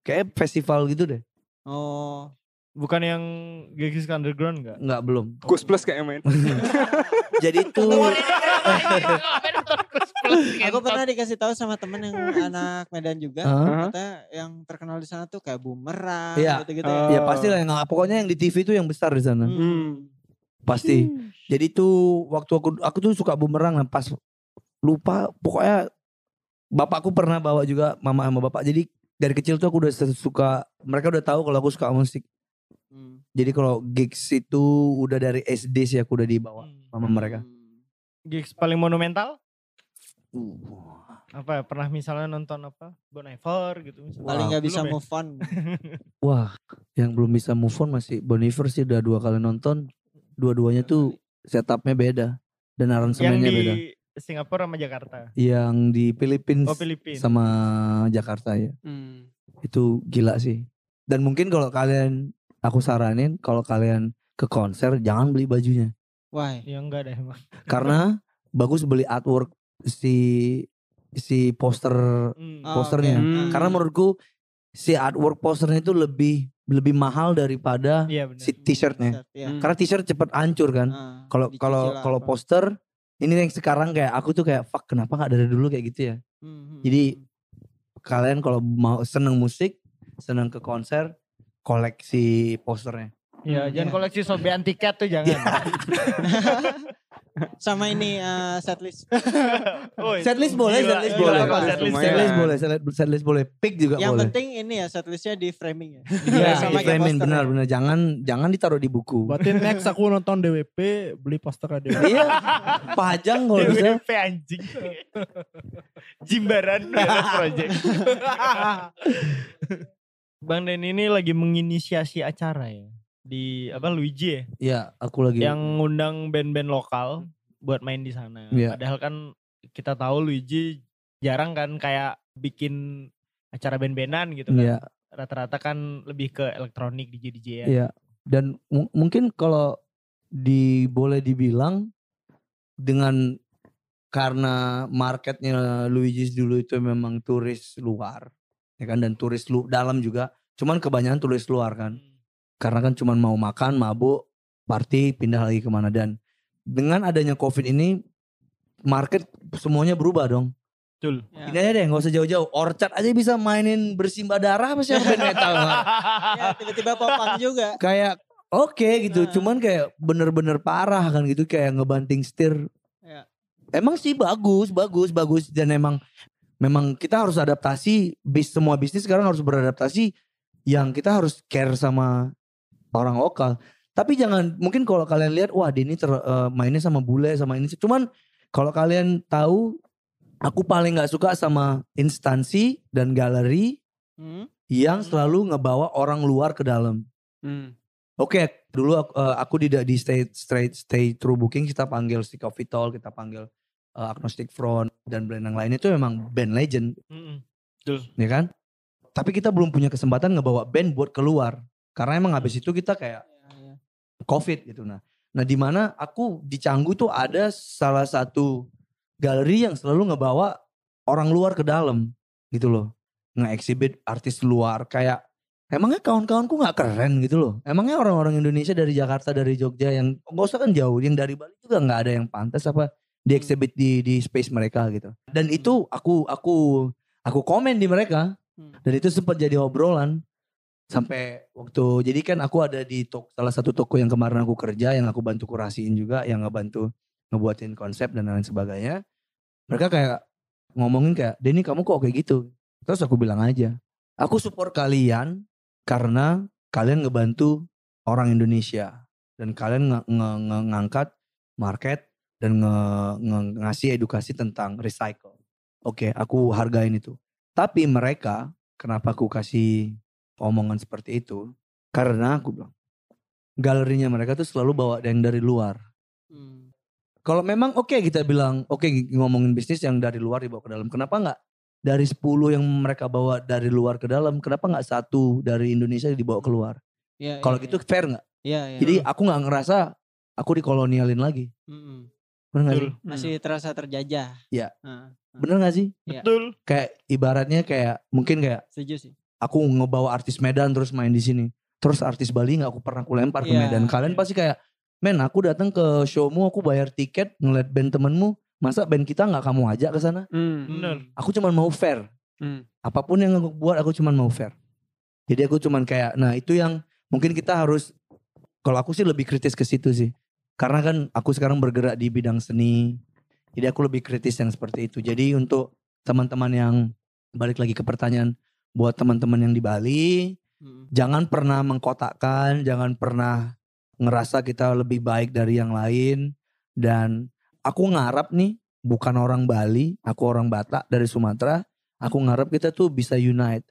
kayak festival gitu deh. Oh. Bukan yang gigs underground enggak? Enggak belum. Kus plus kayak main. Jadi itu Aku pernah dikasih tahu sama temen yang anak Medan juga. Katanya yang terkenal di sana tuh kayak bumerang Iya. gitu-gitu. Oh. ya pasti lah yang pokoknya yang di TV itu yang besar di sana. Hmm. Pasti. Jadi tuh waktu aku aku tuh suka bumerang lah pas lupa pokoknya bapakku pernah bawa juga mama sama bapak. Jadi dari kecil tuh aku udah suka mereka udah tahu kalau aku suka musik. Hmm. Jadi kalau gigs itu udah dari SD sih aku udah dibawa sama mereka. Hmm. Gigs paling monumental? Uh. Apa pernah misalnya nonton apa? Bon Iver gitu misalnya. Paling nggak bisa belum ya? move on. Wah, yang belum bisa move on masih Boniver sih udah dua kali nonton. Dua-duanya tuh setupnya beda dan Yang aransemennya di beda. Singapura sama Jakarta. Yang di Philippines Oh Filipina. sama Jakarta ya. Hmm. Itu gila sih. Dan mungkin kalau kalian aku saranin kalau kalian ke konser jangan beli bajunya Why? Ya enggak deh emang. karena bagus beli artwork si si poster Hmm. Oh, Posternya. oke. Hmm. karena menurutku si artwork posternya itu lebih lebih mahal daripada benar. si t-shirtnya. Iya. Hmm. Karena t-shirt cepet hancur kan. Ah, Kalau kalau kalau poster ini yang sekarang kayak aku tuh kayak fuck kenapa nggak dari dulu kayak gitu ya. Hmm, hmm, Jadi hmm. kalian kalau mau seneng musik, seneng ke konser, koleksi posternya. Iya, Hmm, jangan iya. koleksi sobean tiket tuh jangan. Sama ini eh, setlist. Oh, Setlist boleh, setlist boleh. setlist. Setlist boleh, setlist, boleh. Pick juga Yang boleh. penting ini ya setlistnya di framing ya. Iya, Sama di framing poster benar ya. benar. Jangan jangan ditaruh di buku. Berarti next aku nonton DWP beli posternya DWP. Iya, pajang kalau bisa. DWP anjing. Jimbaran project. Bang Den ini lagi menginisiasi acara ya di apa Luigi ya Iya, aku lagi. yang ngundang band-band lokal buat main di sana. Iya. Padahal kan kita tahu Luigi jarang kan kayak bikin acara band-bandan gitu kan. Iya, Rata-rata kan lebih ke elektronik DJ DJ ya. iya. Dan mu- mungkin kalau di boleh dibilang dengan karena marketnya Luigi's dulu itu memang turis luar, ya kan dan turis lu dalam juga. Cuman kebanyakan turis luar kan. karena kan cuma mau makan, mabuk, party, pindah lagi ke mana dan dengan adanya covid ini market semuanya berubah dong. Betul. Ya. Ini aja deh, nggak usah jauh-jauh. Orchard aja bisa mainin bersimbah darah apa sih yang band metal? Ya, tiba-tiba popang juga. kayak oke gitu, Nah. cuman kayak bener-bener parah kan gitu kayak ngebanting setir. Ya. Emang sih bagus, bagus, bagus dan emang memang kita harus adaptasi. Bis semua bisnis sekarang harus beradaptasi. Yang kita harus care sama orang lokal. Tapi jangan mungkin kalau kalian lihat wah Denny ter, eh, mainnya sama bule sama ini. Cuman kalau kalian tahu aku paling nggak suka sama instansi dan galeri Hmm. yang selalu ngebawa orang luar ke dalam. Hmm. Oke, dulu aku, eh, aku di di stay straight stay true booking kita panggil Stick of It All, kita panggil eh, Agnostic Front dan band yang lain itu memang band legend, Mm-mm. ya kan? Tapi kita belum punya kesempatan ngebawa band buat keluar karena emang habis itu kita kayak Ya, ya. covid gitu nah. Nah di mana aku di Canggu tuh ada salah satu galeri yang selalu ngebawa orang luar ke dalam gitu loh, nge-exhibit artis luar kayak Emangnya kawan-kawanku nggak keren gitu loh. Emangnya orang-orang Indonesia dari Jakarta, dari Jogja yang nggak usah kan jauh, yang dari Bali juga nggak ada yang pantas apa di exhibit di di space mereka gitu. Dan itu aku aku aku komen di mereka Hmm. dan itu sempat jadi obrolan sampai waktu jadi kan aku ada di tok, salah satu toko yang kemarin aku kerja yang aku bantu kurasiin juga yang ngebantu ngebuatin konsep dan lain sebagainya. Mereka kayak ngomongin kayak Denny kamu kok kayak gitu. Terus aku bilang aja, aku support kalian karena kalian ngebantu orang Indonesia dan kalian nge- nge- ngangkat market dan nge- nge- ngasih edukasi tentang recycle. Oke, aku hargain itu. Tapi mereka, kenapa aku kasih omongan seperti itu? Karena aku bilang, galerinya mereka tuh selalu bawa yang dari luar. Hmm. Kalau memang oke kita bilang, oke ngomongin bisnis yang dari luar dibawa ke dalam. Kenapa nggak dari 10 yang mereka bawa dari luar ke dalam, kenapa nggak satu dari Indonesia dibawa keluar? Ya, Kalau ya, gitu fair nggak? Ya, ya. Jadi aku nggak ngerasa aku dikolonialin lagi. Mm-mm. Bener gak sih? masih terasa terjajah. Iya. Nah, Bener gak sih? Iya. Betul. Kayak ibaratnya kayak mungkin kayak setuju sih. aku ngebawa artis Medan terus main di sini. Terus artis Bali nggak aku pernah aku lempar ke Iya, Medan. Kalian iya. pasti kayak, men aku datang ke showmu, aku bayar tiket ngeliat band temenmu, masa band kita nggak kamu ajak ke sana? Hmm. Bener. Aku cuma mau fair. Hmm. Apa pun yang aku buat, aku cuma mau fair. Jadi aku cuman kayak, nah itu yang mungkin kita harus, kalau aku sih lebih kritis ke situ sih. Karena kan aku sekarang bergerak di bidang seni. Jadi aku lebih kritis yang seperti itu. Jadi untuk teman-teman yang balik lagi ke pertanyaan buat teman-teman yang di Bali, Mm. jangan pernah mengkotakkan, jangan pernah ngerasa kita lebih baik dari yang lain. Dan aku ngarap nih, bukan orang Bali, aku orang Batak dari Sumatera. Aku ngarap kita tuh bisa unite.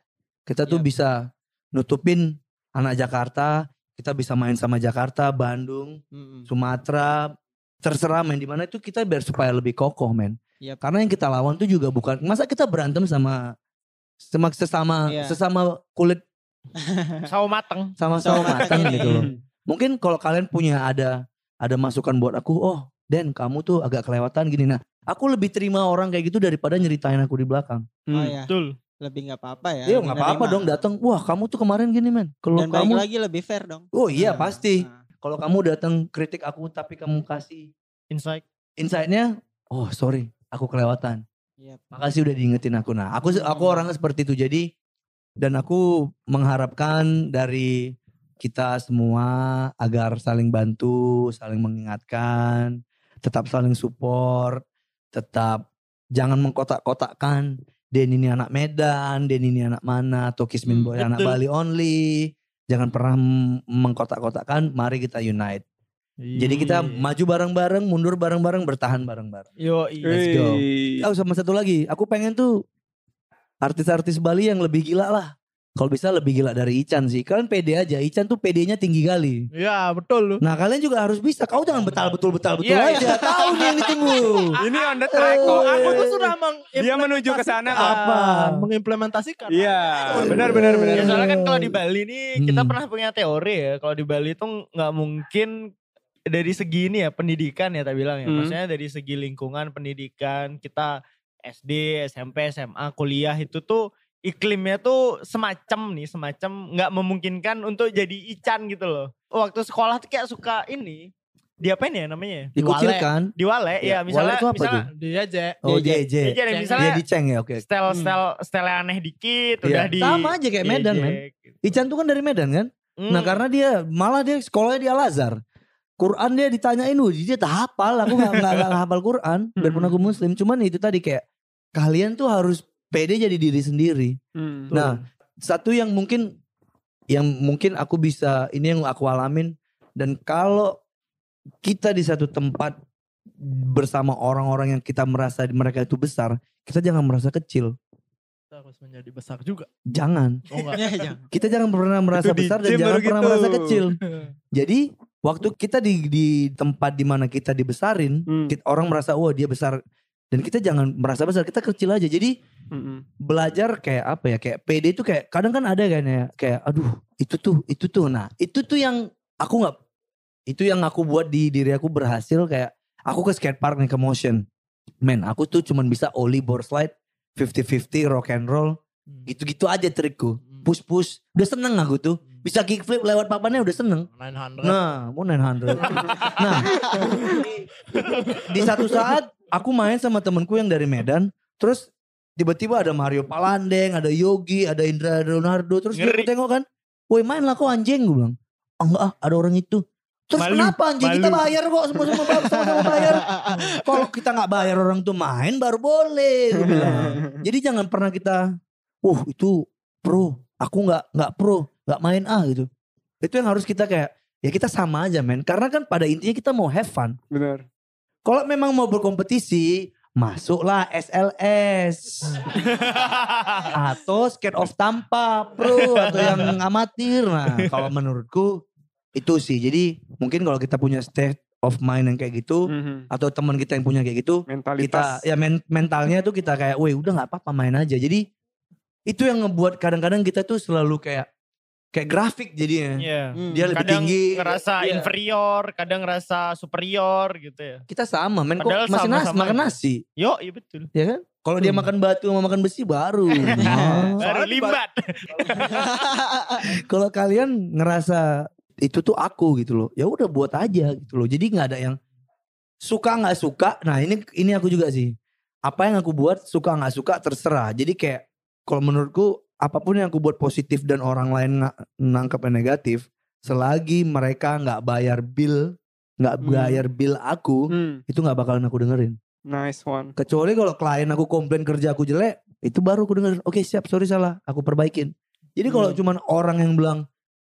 Kita tuh Yap. bisa nutupin anak Jakarta, kita bisa main sama Jakarta, Bandung, Mm-mm. Sumatera, terserah main di mana itu kita biar supaya lebih kokoh men. Yap. Karena yang kita lawan tuh juga bukan masa kita berantem sama sama sesama Iya. sesama kulit Sawo mateng. Sama matang matang gitu loh. Mungkin kalau kalian punya ada ada masukan buat aku, oh Den kamu tuh agak kelewatan gini. Nah aku lebih terima orang kayak gitu daripada nyeritain aku di belakang. Oh Hmm. ya, Betul. Lebih nggak apa-apa ya. Iya nggak apa-apa dong datang. Wah kamu tuh kemarin gini men. Kalau Dan kamu, lagi lebih fair dong. oh iya Nah, pasti. nah. Kalau kamu datang kritik aku tapi kamu kasih Insight. insight-nya, oh sorry aku kelewatan. Yap. Makasih udah diingetin aku. Nah, aku aku Hmm. orangnya seperti itu. Jadi dan aku mengharapkan dari kita semua agar saling bantu, saling mengingatkan tetap saling support, tetap jangan mengkotak-kotakkan Den ini anak Medan, Den ini anak mana, atau Kismin Hmm, Boy anak betul. Bali only. Jangan pernah mengkotak-kotakkan, mari kita unite. Jadi kita Iya. maju bareng-bareng, mundur bareng-bareng, bertahan bareng-bareng. Yo, Let's go. Oh sama satu lagi, aku pengen tuh artis-artis Bali yang lebih gila lah. Kalau bisa lebih gila dari Ican sih. Kalian pede aja, Ican tuh pedenya tinggi kali. Iya betul lu. Nah kalian juga harus bisa. Kau jangan betal betul betal betul Iya, aja. Tahu nih yang ditunggu. Ini on the track kok. Aku tuh sudah Dia menuju ke sana. Apa? Mengimplementasikan. Iya, benar benar benar. Ya soalnya kan kalau di Bali nih kita Hmm. pernah punya teori ya. Kalau di Bali tuh nggak mungkin dari segi ini ya pendidikan ya tak bilang ya. Hmm. Maksudnya dari segi lingkungan pendidikan kita SD, SMP, SMA, kuliah itu tuh iklimnya tuh semacam nih, semacam nggak memungkinkan untuk jadi ican gitu loh. Waktu sekolah tuh kayak suka ini. Diapain ya namanya? Dikucilkan. Di wale ya, misalnya Wale itu apa misalnya Dia aja. Oh. Iya, jadi Ceng. misalnya Dia diceng ya oke. style style style aneh dikit Iya. udah di Sama aja kayak Medan men. diejek. Ican tuh kan dari Medan kan. Hmm. Nah karena dia malah dia sekolahnya di Al Azhar. Quran dia ditanyain uji dia tak hafal. Aku gak, gak, gak hafal Quran. Biarpun aku muslim. Cuman itu tadi kayak kalian tuh harus pede jadi diri sendiri. Hmm. Nah, satu yang mungkin yang mungkin aku bisa ini yang aku alamin dan kalau kita di satu tempat bersama orang-orang yang kita merasa mereka itu besar, kita jangan merasa kecil. Kita harus menjadi besar juga. Jangan. Oh enggak. Ya, jangan. Kita jangan pernah merasa Itu besar dan jangan pernah gitu. merasa kecil. Jadi waktu kita di di tempat di mana kita dibesarin, Hmm. kita- orang merasa wah dia besar dan kita jangan merasa besar, kita kecil aja. Jadi Mm-mm. belajar kayak apa ya kayak PD itu kayak kadang kan ada kan ya kayak aduh itu tuh itu tuh. Nah itu tuh yang aku nggak itu yang aku buat di diri aku berhasil kayak aku ke skatepark nih ke motion. Men aku tuh cuman bisa ollie board slide 50-50 rock and roll gitu-gitu aja trikku. Push push udah seneng aku tuh bisa kickflip lewat papannya udah seneng 900. Nah, mau 900. nah, di satu saat aku main sama temenku yang dari Medan, terus tiba-tiba ada Mario Palandeng, ada Yogi, ada Indra Leonardo, terus dia Ngeri. aku tengok kan, woi main lah kok anjing, gue bilang. Oh enggak ah, ada orang itu. Terus Malu, kenapa anjing kita malu. bayar kok semua-semua bayar, sama-sama bayar. Kalau kita nggak bayar orang tuh main baru boleh. Gue bilang. Jadi jangan pernah kita, uh itu pro, aku nggak nggak pro, nggak main ah gitu. Itu yang harus kita kayak, ya kita sama aja men. Karena kan pada intinya kita mau have fun. Benar. Kalau memang mau berkompetisi, masuklah SLS. atau skate off tanpa pro atau yang amatir. Nah kalau menurutku itu sih. Jadi mungkin kalau kita punya state of mind yang kayak gitu. Mhm. Atau teman kita yang punya kayak gitu. Mentalitas. Kita ya men- mentalnya tuh kita kayak, weh udah nggak apa-apa main aja. Jadi itu yang ngebuat kadang-kadang kita tuh selalu kayak kayak grafik jadinya. Iya. Hmm. Dia lebih kadang tinggi. ngerasa Iya. inferior, kadang ngerasa superior gitu ya. Kita sama men kok masih nasi, sama-sama makan nasi. Yo, iya betul. Ya kan? Kalau dia Hmm. makan batu sama makan besi baru. Nah, Baru limbat. Kalau kalian ngerasa itu tuh aku gitu loh. Ya udah buat aja gitu loh. Jadi nggak ada yang suka nggak suka. Nah ini ini aku juga sih. Apa yang aku buat suka nggak suka terserah. Jadi kayak kalau menurutku apa pun yang aku buat positif dan orang lain nggak nangkep yang negatif, selagi mereka nggak bayar bill, nggak Hmm. bayar bill aku, Hmm. itu nggak bakalan aku dengerin. Nice one. Kecuali kalau klien aku komplain kerja aku jelek, itu baru aku dengerin. Oke siap, sorry salah, aku perbaikin. Jadi kalau cuman orang yang bilang,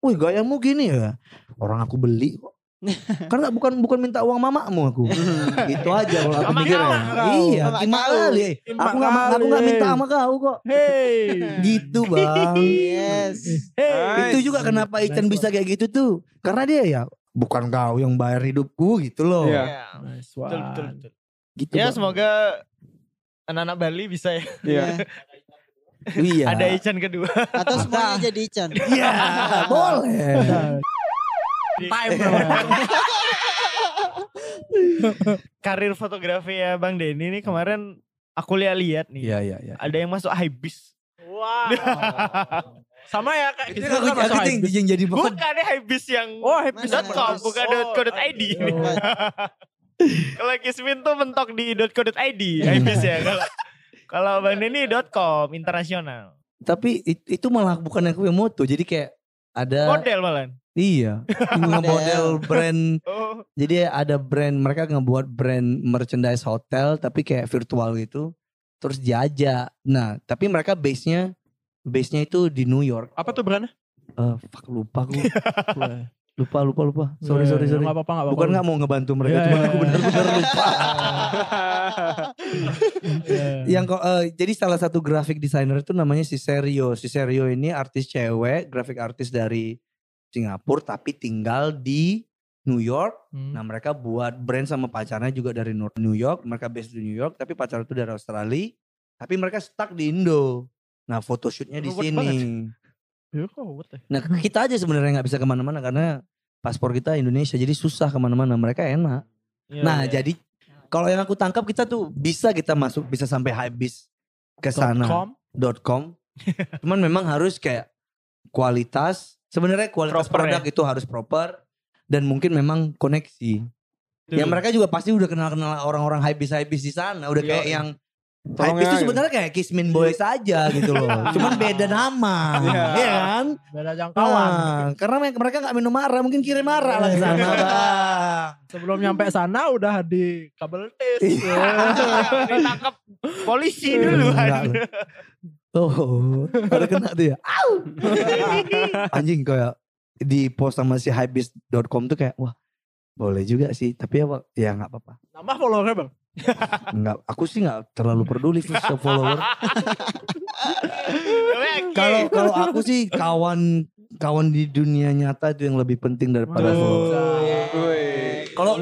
wih gayamu gini ya, orang aku beli kok. Karena bukan bukan minta uang mamamu aku. gitu aja kalau aku mikirnya. Iya, gimana kali? Aku nggak aku nggak minta sama kau kok. Hey. Gitu bang. Yes. Hey. Itu juga kenapa Ican bisa kayak gitu tuh. Karena dia ya bukan kau yang bayar hidupku gitu loh. Iya. Iya. Nice Betul, one. betul, betul. Gitu, Ya Bang. semoga anak-anak Bali bisa ya. Iya. Iya. Ada Ican kedua. Atau semuanya jadi Ican. Iya, boleh. Time Karir fotografi ya Bang Denny ini kemarin aku lihat-lihat nih. Iya, iya, iya. Ada yang masuk Hibis. Wow. Sama ya kayak Itu kita aku, kan masuk aku hype. yang jadi bahan. Bukan ya Hibis yang Oh, Hibis. .com, bukan .co.id. oh. Kalau Kismin tuh mentok di .co.id, Hibis ya. Kalau kalau Bang Denny .com internasional. Tapi it- itu malah bukan aku yang moto. Jadi kayak ada Model malah. Iya nge-model brand Oh. jadi ada brand mereka ngebuat brand merchandise hotel tapi kayak virtual gitu terus diajak nah tapi mereka base nya base nya itu di New York Apa tuh brandnya? Eh fuck lupa Wah. lupa lupa lupa sorry sorry sorry Gak apa-apa, gak apa-apa. bukan nggak mau ngebantu mereka Iya, cuma iya, aku iya. bener-bener lupa Iya. yang kok eh, jadi salah satu graphic designer itu namanya si Serio si Serio ini artis cewek graphic artis dari Singapura tapi tinggal di New York Hmm. Nah mereka buat brand sama pacarnya juga dari New York. Mereka based di New York tapi pacar itu dari Australia. Tapi mereka stuck di Indo. Nah photoshootnya di sini. Ya ruwet ya? Nah kita aja sebenarnya nggak bisa ke mana-mana karena paspor kita Indonesia jadi susah ke mana-mana. Mereka enak. Iya, nah iya. jadi kalau yang aku tangkap kita tuh bisa kita masuk bisa sampai habis ke sana Com. dot com. Cuman memang harus kayak kualitas. Sebenarnya kualitas Proper produk itu harus proper dan mungkin memang koneksi. Ya mereka juga pasti udah kenal-kenal orang-orang hypebeast-hypebeast di sana. Udah kayak Iya. yang Tolong hypebeast itu ya, sebenarnya kayak Kismin Boys aja gitu loh. Cuman beda nama. Iya. Iya kan? Beda jangkauan. Nah, karena me- mereka gak minum marah, mungkin kirim marah lah ke sana bang. Sebelum nyampe sana udah di kabel tis. Iya. ditangkap polisi dulu. Oh, ada kena tuh ya. Au. Anjing kayak di post sama si hypebeast.com tuh kayak wah boleh juga sih tapi ya Pak, ya nggak apa-apa Nambah followernya bang. nggak aku sih nggak terlalu peduli sih sama follower Kalau kalau aku sih kawan kawan di dunia nyata itu yang lebih penting daripada follower. Kalau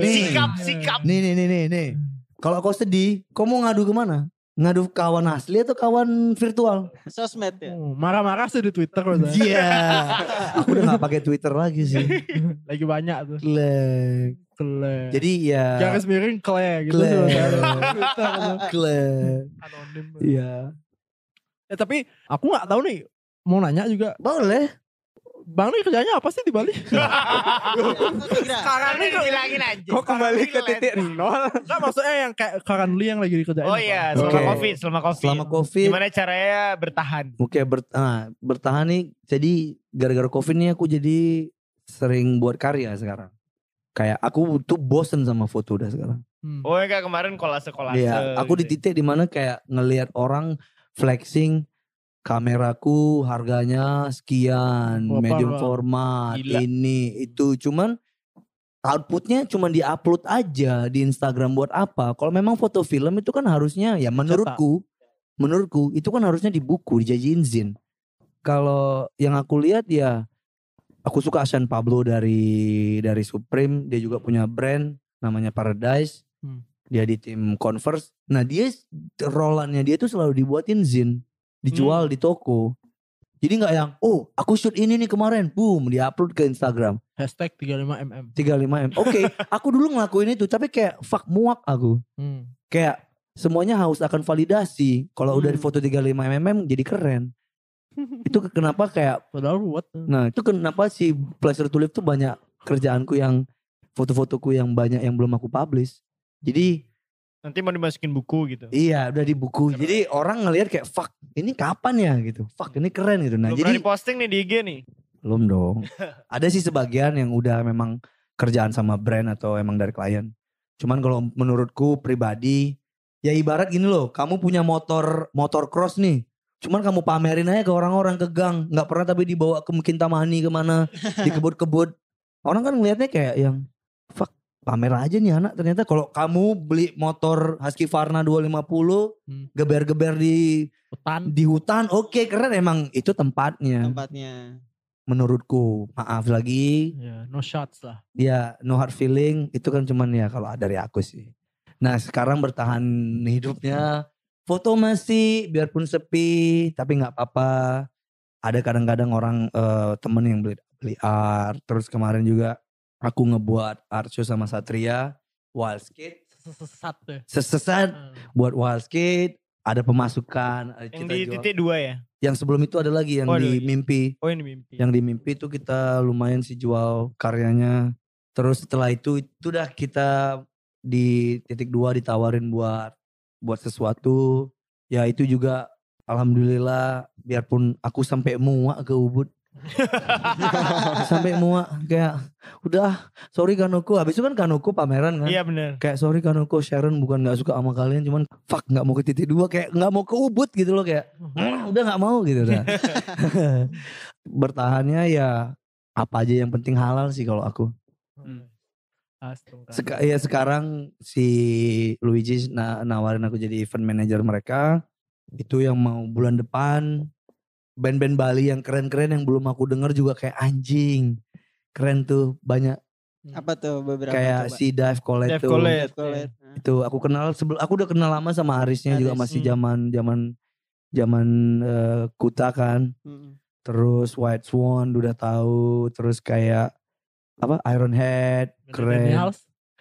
nih, sikap sikap nih nih nih nih nih. Kalau kau sedih, kau mau ngadu ke mana? Ngadu kawan asli atau kawan virtual? Sosmed ya. Oh, Marah-marah sih di Twitter. Iya. Aku udah nggak pakai Twitter lagi sih. Lagi banyak tuh. Klek. Kle. Jadi ya. Garis miring kle gitu. Kle. sih bahasa Twitter tuh. Klek. Anonim. Iya. Eh tapi aku nggak tahu nih. Mau nanya juga. Boleh. Bang nih kerjanya apa sih di Bali? sekarang nih bilangin aja Kok kembali ke titik nol? Enggak maksudnya yang kayak currently yang lagi dikerjain. oh iya selama Oke. covid selama covid Selama Covid. gimana caranya bertahan Oke ber, ah, bertahan nih. Jadi gara-gara covid nih aku jadi sering buat karya sekarang. Kayak aku tuh bosen sama foto udah sekarang. Hmm. oh yang kayak kemarin kolase kolase Iya, aku di titik di mana kayak ngelihat orang flexing kameraku harganya sekian, Wah, medium parah. format, Gila. ini itu cuman outputnya cuma diupload aja di Instagram buat apa? Kalau memang foto film itu kan harusnya ya menurutku, menurutku itu kan harusnya di buku dijajiin zin. Kalau yang aku lihat ya aku suka Sean Pablo dari dari Supreme, dia juga punya brand namanya Paradise. Hmm. Dia di tim Converse. Nah, dia rollannya dia tuh selalu dibuatin zin, dijual di toko. Jadi nggak yang, oh aku shoot ini nih kemarin, boom, diupload ke Instagram. Hashtag 35mm. 35M. Oke, aku dulu ngelakuin itu, tapi kayak fuck muak aku. Hmm. Kayak semuanya haus akan validasi. Kalau udah di Hmm. foto 35mm jadi keren. itu kenapa kayak Padahal ruwet. Nah itu kenapa si Pleasure to Live tuh banyak kerjaanku yang foto-fotoku yang banyak yang belum aku publish. Jadi nanti mau dimasukin buku gitu iya udah di buku. Jadi orang ngelihat kayak fuck ini kapan ya gitu. Fuck ini keren gitu. Nah Belum jadi diposting nih di IG nih belum dong. Ada sih sebagian yang udah memang kerjaan sama brand atau emang dari klien. Cuman kalau menurutku pribadi ya ibarat gini loh, kamu punya motor motor cross nih. Cuman kamu pamerin aja ke orang-orang ke gang, nggak pernah tapi dibawa ke mungkin Tamani ke mana, di kebut-kebut. Orang kan ngelihatnya kayak yang fuck pamer aja nih anak. Ternyata kalau kamu beli motor Husqvarna 250, Hmm. geber-geber di Hutan. di hutan, oke keren emang itu tempatnya Tempatnya. menurutku maaf lagi Ya, no shots lah. ya no hard feeling itu kan cuman ya kalau dari aku sih nah sekarang bertahan hidupnya foto masih biarpun sepi tapi nggak apa-apa ada kadang-kadang orang eh, temen yang beli beli art terus kemarin juga aku ngebuat art show sama Satria Wild Skate Sesat deh. sesesat Hmm. buat Wild Skate ada pemasukan ada yang kita di jual. titik dua ya yang sebelum itu ada lagi yang Oh, di lagi. mimpi oh ini mimpi yang di mimpi itu kita lumayan sih jual karyanya terus setelah itu itu udah kita di titik dua ditawarin buat buat sesuatu ya itu juga alhamdulillah biarpun aku sampai muak ke Ubud Sampai muak kayak udah sorry Kanoko. Habis itu kan Kanoko pameran kan. Iya bener. Kayak sorry Kanoko Sharon bukan nggak suka sama kalian cuman fuck nggak mau ke titik dua kayak nggak mau ke Ubud gitu loh kayak "Mm, udah nggak mau gitu dah. Bertahannya ya apa aja yang penting halal sih kalau aku. Astaga. Seka, ya sekarang si Luigi na- nawarin aku jadi event manager mereka. Itu yang mau bulan depan band-band Bali yang keren-keren yang belum aku denger juga kayak anjing. Keren tuh banyak Apa tuh beberapa kayak coba? si Dive Colette Dave tuh. Colette. Colette. Nah. Itu aku kenal sebelum aku udah kenal lama sama Arisnya juga Aris, masih hmm. zaman zaman zaman eh, Kuta kan. Mm. Terus White Swan udah tahu, terus kayak apa Iron Head keren.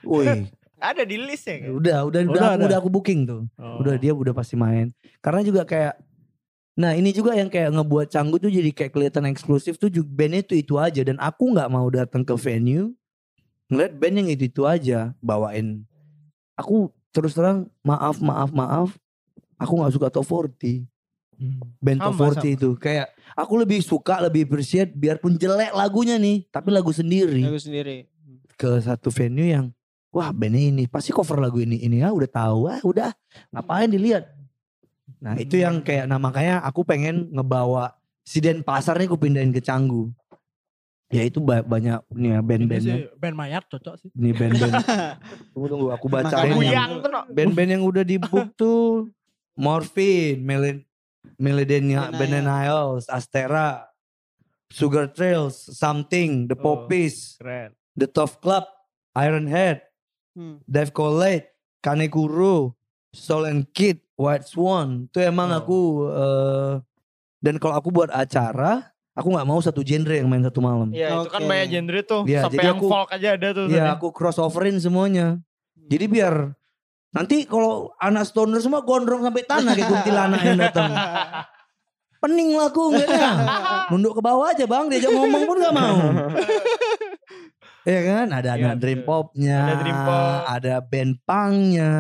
Wih, Ada di list ya kan? udah udah udah, Udah aku, udah aku booking tuh. Oh. Udah dia udah pasti main. Karena juga kayak Nah ini juga yang kayak ngebuat Canggu tuh jadi kayak kelihatan eksklusif tuh juga bandnya itu itu aja dan aku nggak mau datang ke venue ngeliat band yang itu itu aja bawain. Aku terus terang maaf maaf maaf aku nggak suka top 40 band top Sama, 40 sama. itu kayak aku lebih suka lebih appreciate biarpun jelek lagunya nih tapi lagu sendiri Lagu sendiri. ke satu venue yang wah bandnya ini pasti cover lagu ini ini ya udah tahu ah udah ngapain dilihat nah itu yang kayak nah makanya aku pengen ngebawa si Denpasar nih aku pindahin ke Canggu ya itu ba- banyak nih ya band-bandnya band mayat cocok sih. ini band-band tunggu tunggu aku bacain band-band yang udah di book tuh Morphine Melen Millennial Millennial. Millennials Astera Sugar Trails Something The Oh. Poppies Keren. The Tough Club Iron Head Hmm. Dave Colette, Kanekuro, Soul and Kid, White Swan. Itu emang Oh. aku eh, dan kalau aku buat acara, aku nggak mau satu genre yang main satu malam. Iya itu kan banyak genre tuh. Iya, Sampai jadi yang aku- folk aja ada tuh. Iya, aku crossoverin semuanya. Jadi biar nanti kalau anak stoner semua gondrong sampai tanah kayak kuntilanak yang datang. Pening lah aku ngeliatnya. Nunduk ke bawah aja bang, diajak ngomong pun gak mau. Iya kan, ada Iya, anak dream popnya, Ada dream pop. ada band punknya.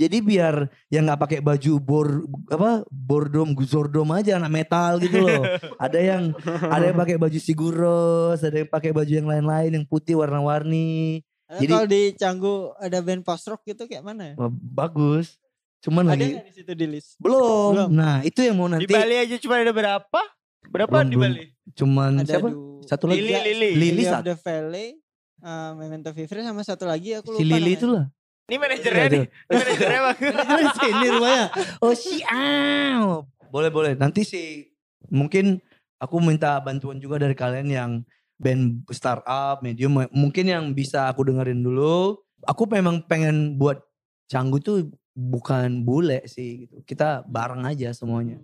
Jadi biar yang nggak pakai baju bor apa bordom guzordom aja anak metal gitu loh. ada yang ada yang pakai baju siguros, ada yang pakai baju yang lain-lain yang putih warna-warni. Jadi- kalau di Canggu ada band post rock gitu kayak mana ya? Bagus. Cuman Ada lagi nggak di situ di list? belum. Belum. Nah, itu yang mau Di nanti Bali aja cuma ada berapa? Berapa Belum, di belum. Bali? cuman Ada siapa? du- Satu lagi. Lili, Lili. Lili Lily of satu. the Valley, uh, Memento Vivre sama satu lagi aku lupa Si Lili namanya. itu lah. Ini manajernya Iya, nih. Ini manajernya bang. Dari sini rumahnya. Oh siap. Boleh boleh. Nanti sih mungkin aku minta bantuan juga dari kalian yang band startup, medium. Mungkin yang bisa aku dengerin dulu. Aku memang pengen buat Canggu tuh bukan bule sih gitu. Kita bareng aja semuanya.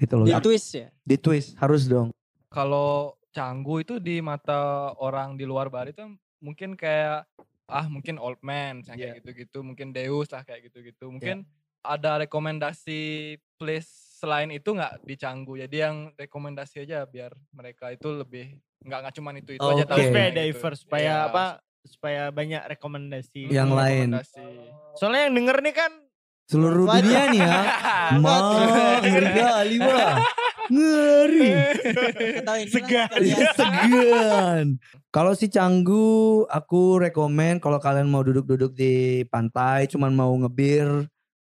Gitu loh. Di Aku- twist ya? Di twist harus dong. Kalau Canggu itu di mata orang di luar Bali tuh mungkin kayak ah mungkin old man yang kayak gitu-gitu, mungkin Deus lah kayak gitu-gitu. Mungkin ada rekomendasi place selain itu nggak di Canggu. Jadi yang rekomendasi aja biar mereka itu lebih nggak nggak cuman itu itu aja Oke. tahu Supaya gitu. diverse. Supaya Iya, apa? Supaya banyak rekomendasi. Yang Hmm, lain. rekomendasi. Soalnya yang denger nih kan. Seluruh dunia nih ya. Ma, ngeri kali. Ngeri. Ini Segan. Segan. Kalau si Canggu, aku rekomen kalau kalian mau duduk-duduk di pantai, cuman mau ngebir,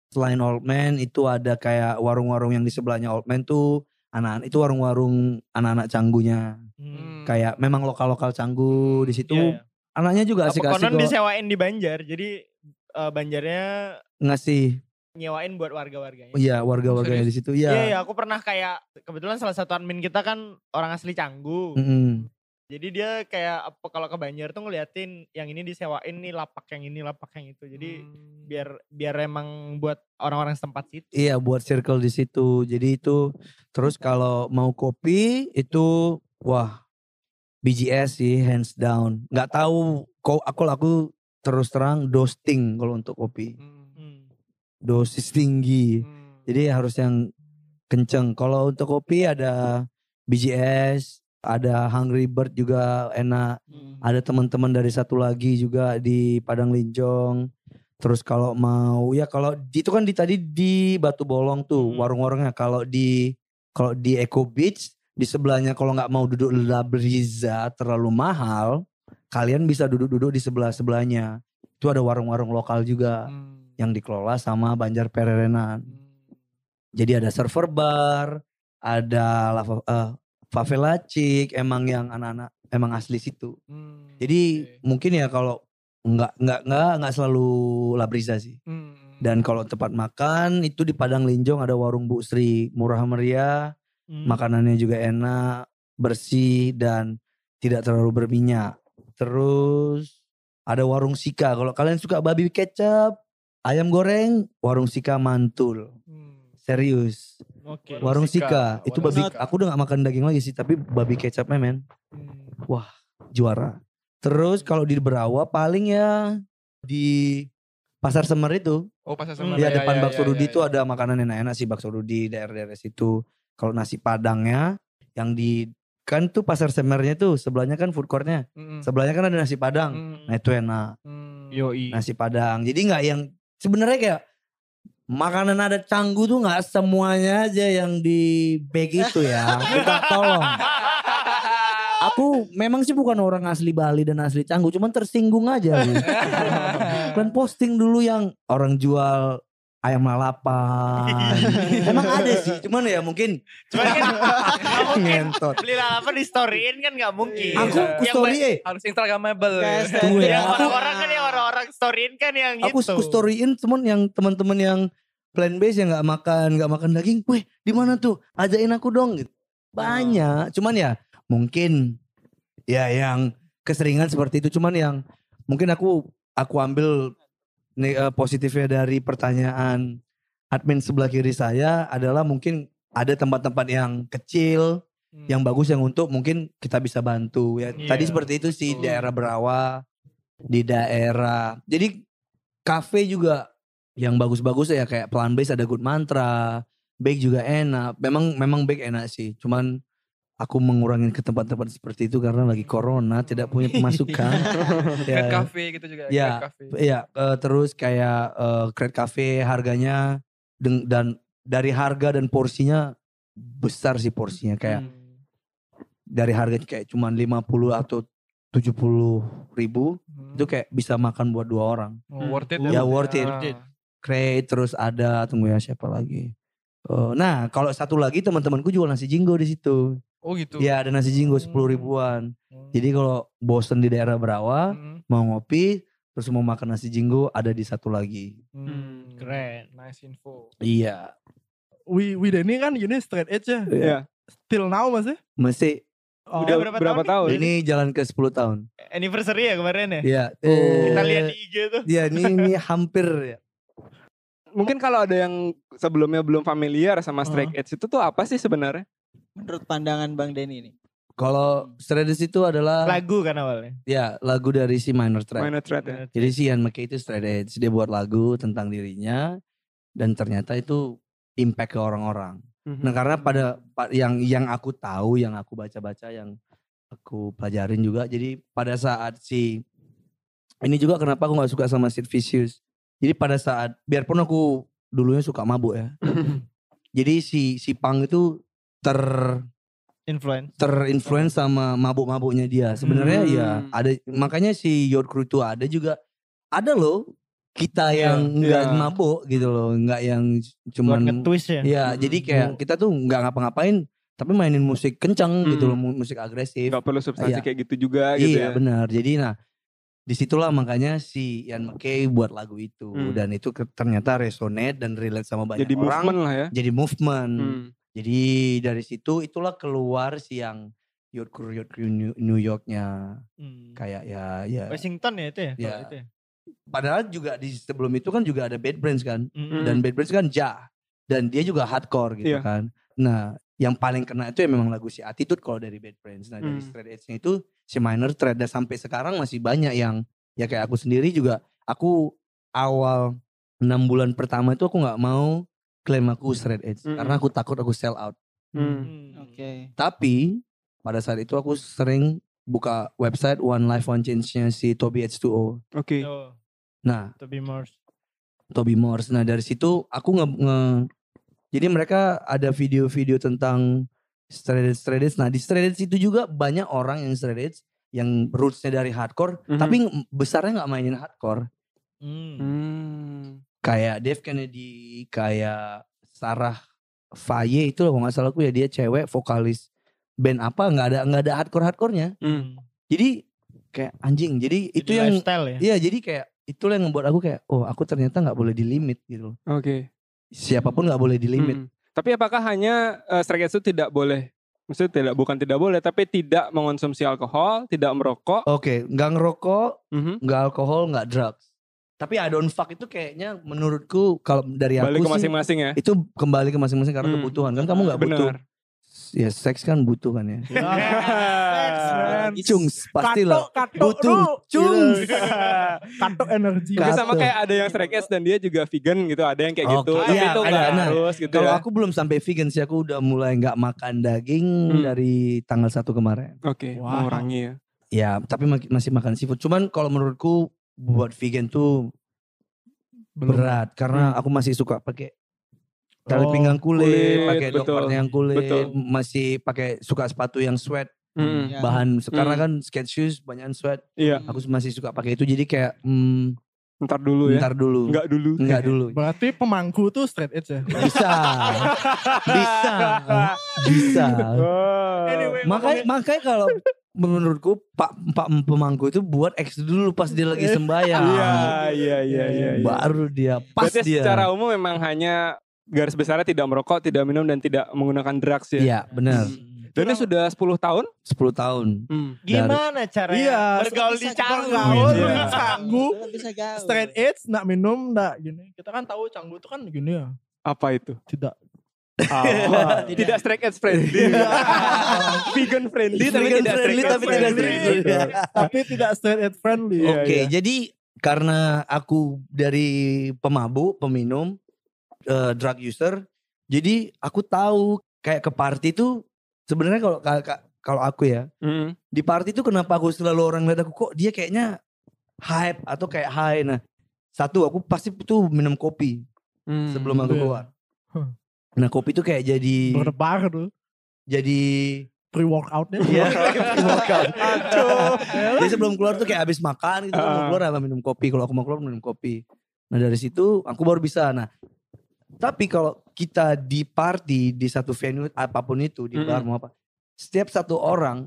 selain Old Man itu ada kayak warung-warung yang di sebelahnya Old Man tuh anak itu warung-warung anak-anak Canggunya. Hmm. Kayak memang lokal-lokal Canggu di situ. Iya, iya. Anaknya juga asik-asik konon disewain di Banjar. Jadi eh, Banjarnya ngasih nyewain buat warga-warganya. iya warga-warganya di situ. Iya. Iya, iya, aku pernah kayak kebetulan salah satu admin kita kan orang asli Canggu. Mm-mm. Jadi dia kayak apa kalau ke Banjar tuh ngeliatin yang ini disewain nih lapak yang ini lapak yang itu. Jadi Hmm. biar biar emang buat orang-orang setempat situ. Iya buat circle di situ. Jadi itu terus kalau mau kopi itu wah BGS sih hands down. Nggak tahu kok aku aku terus terang dosing kalau untuk kopi. Hmm. Dosis tinggi. Hmm. Jadi harus yang kenceng. Kalau untuk kopi ada BGS, ada Hungry Bird juga enak. Hmm. Ada teman-teman dari satu lagi juga di Padang Linjong. Terus kalau mau ya kalau itu kan di tadi di Batu Bolong tuh Hmm. warung-warungnya. Kalau di kalau di Eco Beach di sebelahnya kalau nggak mau duduk La Brisa terlalu mahal, kalian bisa duduk-duduk di sebelah sebelahnya. Itu ada warung-warung lokal juga Hmm. Yang dikelola sama Banjar Pererenan. Jadi ada server bar, ada lava, eh, favela chic, emang yang anak-anak emang asli situ. Hmm. Jadi Oke. mungkin ya kalau nggak nggak nggak nggak selalu Labriza sih. Hmm. Dan kalau tempat makan itu di Padang Linjong ada warung Bu Sri, murah meriah, Hmm. makanannya juga enak, bersih dan tidak terlalu berminyak. Terus ada warung Sika. Kalau kalian suka babi kecap, ayam goreng, warung Sika mantul. Hmm. Serius. Oke. Warung Sika, Sika, itu warung babi Sika. aku udah gak makan daging lagi sih, tapi babi kecapnya men Hmm. juara. Terus kalau di Berawa paling ya di Pasar Semer itu. Oh pasar Hmm. Semarang. Ya, ya, depan ya, Bakso ya, Rudi ya, itu ya. ada makanan enak-enak sih Bakso Rudi daerah-daerah situ. Kalau nasi padangnya yang di kan tuh Pasar Semernya tuh sebelahnya kan food courtnya. Hmm. Sebelahnya kan ada nasi padang. Hmm. Nah itu enak Hmm. Yoi. nasi padang. Jadi nggak yang sebenarnya kayak makanan ada canggu tuh nggak semuanya aja yang di bag itu ya. Kita tolong. Aku memang sih bukan orang asli Bali dan asli Canggu, cuman tersinggung aja. Dan posting dulu yang orang jual ayam lalapan. Emang ada sih, cuman ya mungkin Cuman kan nggak mungkin ngentot. beli lalapan di storyin kan nggak mungkin. Aku Iya. ku Yang story eh. Harus instagramable. Guys, Tunggu ya, yang aku- orang-orang kan yang orang-orang storyin kan yang Aku itu. ku storyin cuman yang teman-teman yang plan base yang nggak makan nggak makan daging, weh di mana tuh? Ajain aku dong gitu. Banyak, cuman ya mungkin ya yang keseringan seperti itu cuman yang mungkin aku aku ambil nih, eh, positifnya dari pertanyaan admin sebelah kiri saya adalah mungkin ada tempat-tempat yang kecil Hmm. yang bagus yang untuk mungkin kita bisa bantu ya. Iya. Tadi seperti itu sih Betul. daerah Berawa, di daerah. Jadi kafe juga yang bagus-bagus ya kayak Plan Base ada Good Mantra, Bake juga enak. Memang memang Bake enak sih. Cuman aku mengurangi ke tempat-tempat seperti itu karena lagi corona tidak punya pemasukan. Cat ya, cafe gitu juga. Ya, cafe. Iya, eh, terus kayak eh, Crate Cafe harganya dan dari harga dan porsinya besar sih porsinya kayak Hmm. dari harga kayak cuman 50 atau 70 ribu Hmm. itu kayak bisa makan buat dua orang. Oh, worth it Ya, worth it. Ah. Crate terus ada tunggu ya siapa lagi. Eh, nah kalau satu lagi teman-temanku jual nasi jinggo di situ. Oh gitu. Ya ada nasi jinggo 10 ribuan. Hmm. Jadi kalau bosen di daerah Berawa Hmm. mau ngopi terus mau makan nasi jinggo ada di satu lagi. Hmm. Keren. Nice info. Iya. Wi Wideni kan ini straight edge ya. Iya. Till now masih. Masih Oh, Udah berapa berapa, tahun tahun? ini jalan ke 10 tahun. Anniversary ya kemarin ya? Iya. Kita eh, lihat di IG tuh. Iya ini, ini hampir ya. Mungkin kalau ada yang sebelumnya belum familiar sama Strike Edge itu tuh apa sih sebenarnya? Menurut pandangan Bang Denny nih. Kalau Stratus itu adalah Lagu kan awalnya. ya lagu dari si Minor Threat. Minor Threat ya. Jadi si Ian McKay itu straight edge. Dia buat lagu tentang dirinya dan ternyata itu impact ke orang-orang. Mhm. Nah karena pada pa- yang yang aku tahu, yang aku baca-baca, yang aku pelajarin juga. Jadi pada saat si ini juga kenapa aku nggak suka sama Sid Vicious. Jadi pada saat biarpun aku dulunya suka mabuk ya. jadi si si Pang itu ter Influence. terinfluence sama mabuk-mabuknya dia. Sebenarnya Hmm. ya ada makanya si Yacht Crew itu ada juga ada loh kita Iya, yang nggak iya. mabuk gitu loh, nggak yang cuman nge-twist ya. ya Hmm. jadi kayak kita tuh nggak ngapa-ngapain tapi mainin musik kencang gitu Hmm. loh, mu- musik agresif. Gak perlu substansi Iya. kayak gitu juga gitu iya ya. benar. Jadi nah di situlah makanya si Ian McKay buat lagu itu Hmm. dan itu ternyata resonate dan relate sama banyak Jadi orang. movement lah ya. Jadi movement. Hmm. Jadi dari situ itulah keluar si yang Yacht Crew New, Yorknya Hmm. kayak ya ya. Washington ya itu ya? Iya. Kalau itu ya? Padahal juga di sebelum itu kan juga ada Bad Brains kan Mm-mm. dan Bad Brains kan ja dan dia juga hardcore gitu Iya. kan. Nah yang paling kena itu ya memang lagu si Attitude kalau dari Bad Brains. Nah dari Hmm. Straight Edge-nya itu si Minor Threat dan sampai sekarang masih banyak yang ya kayak aku sendiri juga aku awal enam bulan pertama itu aku nggak mau klaim aku Straight Edge Mm-mm. karena aku takut aku sell out. Hmm. Hmm. Oke. Tapi pada saat itu aku sering buka website One Life One Change-nya si Toby H2O. Oke. Oh, Nah, to be more. Toby Morse. Nah, dari situ aku nge, nge- jadi mereka ada video-video tentang straight edge straight edge. Nah di straight edge itu juga banyak orang yang straight edge yang rootsnya dari hardcore, Mhm. tapi ng- besarnya nggak mainin hardcore. Hmm. Hmm. Kayak Dave Kennedy, kayak Sarah Faye itu loh kalau nggak salah aku ya dia cewek vokalis band apa nggak ada nggak ada hardcore hardcorenya. Hmm. Jadi kayak anjing. Jadi itu Jadi yang lifestyle ya. Iya jadi kayak itulah yang membuat aku kayak oh aku ternyata nggak boleh di limit gitu. Oke. Siapa pun nggak boleh di limit. Hmm. Tapi apakah hanya uh, strike itu tidak boleh? Maksudnya tidak bukan tidak boleh, tapi tidak mengonsumsi alkohol, tidak merokok. Oke, nggak ngerokok, Mhm. nggak alkohol, nggak drugs. Tapi I don't fuck itu kayaknya menurutku kalau dari aku Balik ke sih masing-masing ya. itu kembali ke masing-masing karena Hmm. kebutuhan kan kamu nggak butuh. Ya seks kan butuh kan ya. It's- Cungs pastilah. Kato, kato, Butuh. lu, cungs. Yes. Kato energi. Ka- Itu sama Kato. kayak ada yang strike edge dan dia juga vegan gitu, ada yang kayak Oke, gitu. Tapi iya, itu ada. nggak Nah, harus gitu Kalau ya. aku belum sampai vegan sih aku udah mulai nggak makan daging Hmm. dari tanggal 1 kemarin. Oke, Wow. mengurangi ya. Ya, tapi masih makan seafood. Cuman kalau menurutku buat vegan tuh Belum. berat karena aku masih suka pakai tali Oh, pinggang kulit, kulit, pakai part yang kulit, betul. masih pakai suka sepatu yang sweat, Mm, Ya. bahan sekarang Hmm. kan skate shoes banyak sweat. Iya, Aku masih suka pakai itu jadi kayak hmm, ntar dulu ya. ntar dulu. Enggak dulu. Enggak dulu. Berarti pemangku tuh straight edge ya. Bisa. Bisa. Bisa. Anyway, Makanya makanya kalau menurutku Pak Pak pemangku itu buat X dulu pas dia lagi sembahyang. Iya, iya, iya, iya. iya. Baru dia pas Berarti dia. secara umum memang hanya garis besarnya tidak merokok, tidak minum dan tidak menggunakan drugs ya. Iya, benar. Dan ini sudah 10 tahun. 10 tahun. Hmm. Gimana caranya Iya, bergaul di Canggu? bergaul Iya. Canggu. Belum bisa gaul. Straight edge, nggak minum, nggak gini. Kita kan tahu canggu itu kan gini ya. Apa itu? Tidak. Ah, Tidak. tidak strike edge friendly. Vegan friendly tapi Vegan tidak friendly tapi tidak friendly. strike edge. Tapi tidak straight edge friendly. Iya, Oke, iya. jadi karena aku dari pemabuk, peminum, eh, drug user, jadi aku tahu kayak ke party tuh sebenarnya kalau ka- ka- kalau aku ya Hmm. di party tuh kenapa aku selalu orang lihat aku kok dia kayaknya hype atau kayak high. Nah, satu aku pasti tuh minum kopi Hmm. sebelum aku Iya. keluar. Huh. Nah, kopi tuh kayak jadi Berdebar tuh. jadi Pre workoutnya. Iya, workout. Jadi sebelum keluar tuh kayak habis makan gitu, kan, mau Ah. keluar apa minum kopi. Kalau aku mau keluar minum kopi. Nah dari situ aku baru bisa. Nah tapi kalau kita di party di satu venue apa pun itu di bar mau apa, setiap satu orang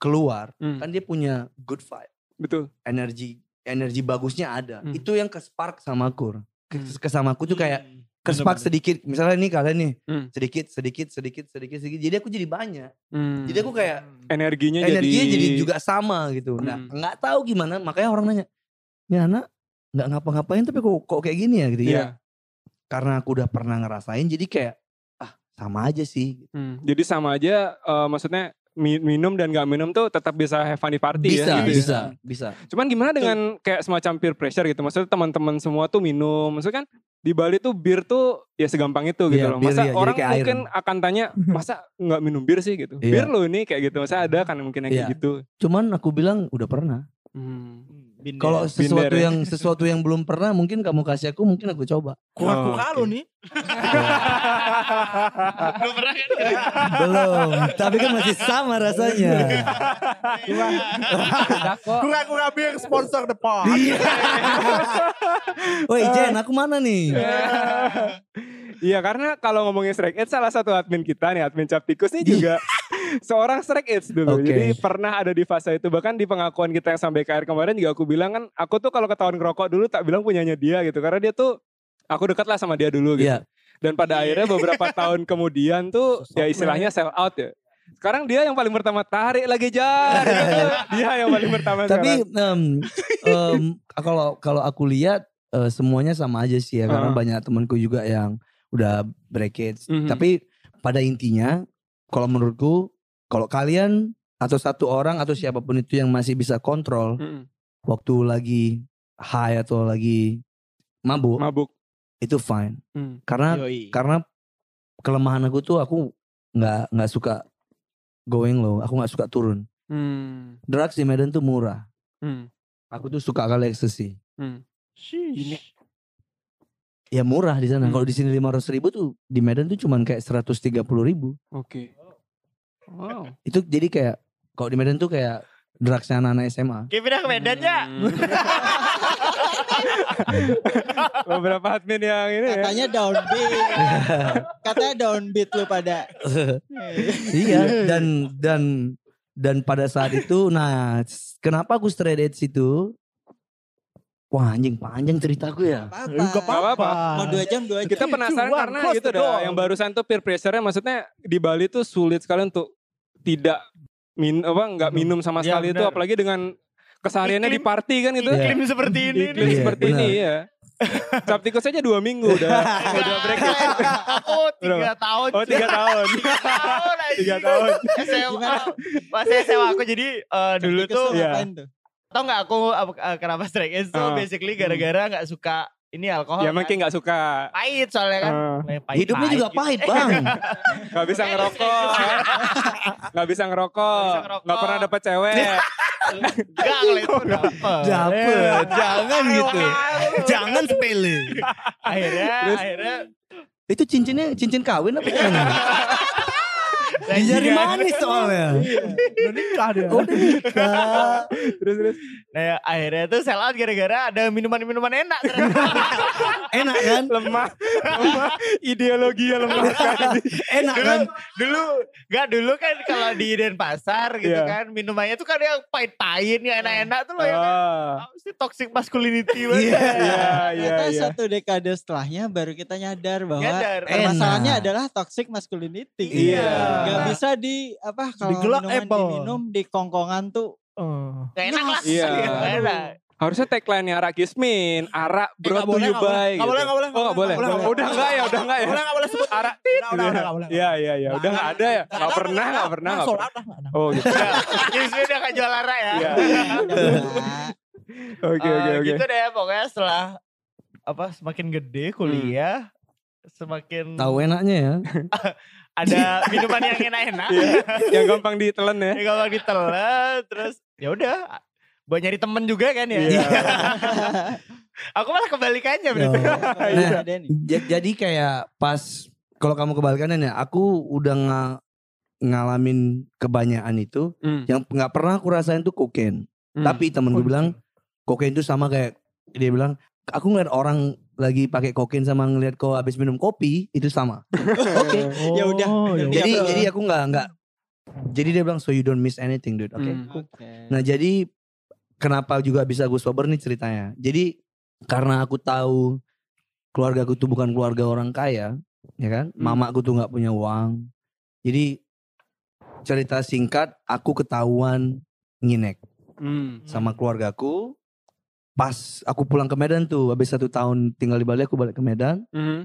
keluar Hmm. kan dia punya good vibe, Betul. energi energi bagusnya ada. Hmm. Itu yang ke spark sama aku. Ke, ke sama aku tuh kayak ke Bener-bener. spark sedikit. Misalnya nih kalian nih Hmm. sedikit sedikit sedikit sedikit sedikit. Jadi aku jadi banyak. Hmm. Jadi aku kayak energinya, energinya jadi, jadi, juga sama gitu. Nah, Hmm. nggak tahu gimana, makanya orang nanya, ini anak nggak ngapa-ngapain tapi kok kok kayak gini ya gitu Iya. ya. Karena aku udah pernah ngerasain, jadi kayak ah sama aja sih. Hmm. Jadi sama aja eh, maksudnya mi- minum dan gak minum tuh tetap bisa have fun di party Bisa, ya. gitu ya. bisa, bisa. Cuman gimana dengan kayak semacam peer pressure gitu? Maksudnya teman-teman semua tuh minum. Maksudnya kan di Bali tuh bir tuh ya segampang itu gitu Iya, loh. bir Masa ya, orang kayak air. mungkin akan tanya, masa nggak minum bir sih gitu? Iya. Bir lo ini kayak gitu. Masa ada kan mungkin yang kayak Iya. gitu. Cuman aku bilang udah pernah. Hmm. Kalau sesuatu ya. yang sesuatu yang belum pernah, mungkin kamu kasih aku, mungkin aku coba. Kura-kura Oh, lu oke. nih. Belum pernah kan? belum, tapi kan masih sama rasanya. Udah kok. Kura-kura bir sponsor the pod. Woi Jen, aku mana nih? Iya karena kalau ngomongin strike edge salah satu admin kita nih admin Captikus nih juga seorang strike edge dulu. Oke. Jadi pernah ada di fase itu bahkan di pengakuan kita yang sampai KR kemarin juga aku bilang kan aku tuh kalau ketahuan ngerokok dulu tak bilang punyanya dia gitu karena dia tuh aku dekat lah sama dia dulu gitu. Iya. Dan pada akhirnya beberapa tahun kemudian tuh ya istilahnya sell out ya. Sekarang dia yang paling pertama tarik lagi jar. gitu. dia yang paling pertama Tapi em, em, kalau kalau aku lihat eh, semuanya sama aja sih ya karena Ah. banyak temanku juga yang udah brackets. Mhm. Tapi pada intinya kalau menurutku kalau kalian atau satu orang atau siapa pun itu yang masih bisa kontrol Mm-mm. waktu lagi high atau lagi mabuk mabuk. itu fine. Hmm. Karena Yoi. karena kelemahan aku tuh aku nggak nggak suka going low, aku nggak suka turun. Hmm. Drugs di Medan tuh murah. Hmm. Aku tuh suka kali ekstasi. Hmm. Ini Ya murah di sana. Hmm. Kalau di sini lima ribu tuh di Medan tuh cuman kayak 130 ribu. Oke. Wow. Itu jadi kayak kalau di Medan tuh kayak drugsnya anak-anak SMA. Kayak pindah ke Medan ya. Hmm. Beberapa admin yang ini ya. Katanya downbeat. Katanya downbeat lu pada. iya dan dan dan pada saat itu nah kenapa aku straight edge itu wah anjing panjang ceritaku ya Apa-apa. Enggak apa-apa. Mau dua jam dua jam. Kita penasaran Cuan, karena gitu dah. Yang barusan tuh peer pressure-nya maksudnya di Bali tuh sulit sekali untuk tidak min apa nggak minum sama Ya, sekali itu benar. apalagi dengan kesehariannya di party kan itu. Iklim seperti ini Iklim nih. Iya, seperti benar. ini ya. Cap tikus aja dua minggu udah udah break. Aku tiga tahun. Oh tiga tahun. Tiga tahun. SMA. Pas SMA aku jadi eh, dulu tuh Iya. tuh? tau nggak aku eh, kenapa strike edge tuh Ah. basically gara-gara nggak suka ini alkohol. Ya kan. mungkin nggak suka. pahit soalnya kan. Kayak pahit- hidupnya juga gitu. pahit bang Gak bisa ngerokok. Gak bisa ngerokok. Gak pernah dapet cewek. Enggak kalau itu dapet. dapet jangan gitu jangan sepele Akhirnya akhirnya itu cincinnya cincin kawin apa gimana di jari Bajingan. manis soalnya Udah nikah dia. udah nikah terus terus. Nah ya, akhirnya tuh sell out gara-gara ada minuman-minuman enak. enak kan Lemah. Lemah. Ideologi yang lemah sekali. enak dulu, kan dulu, enggak dulu kan kalau di Denpasar gitu Iya. kan minumannya tuh kan yang pahit-pahit yang enak-enak tuh loh ya kan. Ah. Apa sih toxic masculinity banget. Iya. Iya, iya, iya. satu dekade setelahnya baru kita nyadar bahwa Nyadar. permasalahannya Enak. adalah toxic masculinity. Iya. Gak bisa di apa kalau Digelak minuman apple. diminum di kongkongan tuh Oh. Gak enak lah. Iya. Nggak enak. Harusnya tagline-nya Arak Gismin, Arak Eh, brought nggak to boleh, you boleh. by. Nggak boleh, nggak boleh, Oh nggak boleh. Udah enggak ya, udah enggak ya. Boleh nggak boleh sebut? Arak. Udah, udah, udah, boleh. Iya, iya, iya. Udah enggak ada ya. Enggak pernah, enggak pernah. Nah, nggak sold pernah. Oh gitu. Ya, Yusuf udah gak jual lara ya. Iya. Nah, Oke, Eh, oke, oke. Gitu deh pokoknya setelah apa semakin gede kuliah semakin tahu enaknya ya ada minuman yang enak-enak. Iya. Yang gampang ditelan ya. ya kalau ditelan terus ya udah buat nyari temen juga kan ya. Iya. Aku malah kebalikannya berarti. Nah, ada nih. Ja- jadi kayak pas kalau kamu kebalikannya ya aku udah nga- ngalamin kebanyakan itu Hmm. yang nggak pernah aku rasain tuh kokain Hmm. tapi temen gue bilang kokain itu sama kayak dia bilang aku ngeliat orang lagi pakai kokain sama ngeliat kau habis minum kopi itu sama Oke. Ya udah. Oh, ya Ngerti jadi aku. jadi aku nggak nggak jadi dia bilang so you don't miss anything dude oke Hmm. Oke. Nah jadi kenapa juga bisa gue sober nih ceritanya. Jadi karena aku tahu keluarga aku tuh bukan keluarga orang kaya, ya kan? Hmm. Mama aku tuh nggak punya uang. Jadi cerita singkat, aku ketahuan nginek Hmm. sama keluargaku. Pas aku pulang ke Medan tuh, habis satu tahun tinggal di Bali aku balik ke Medan. Hmm.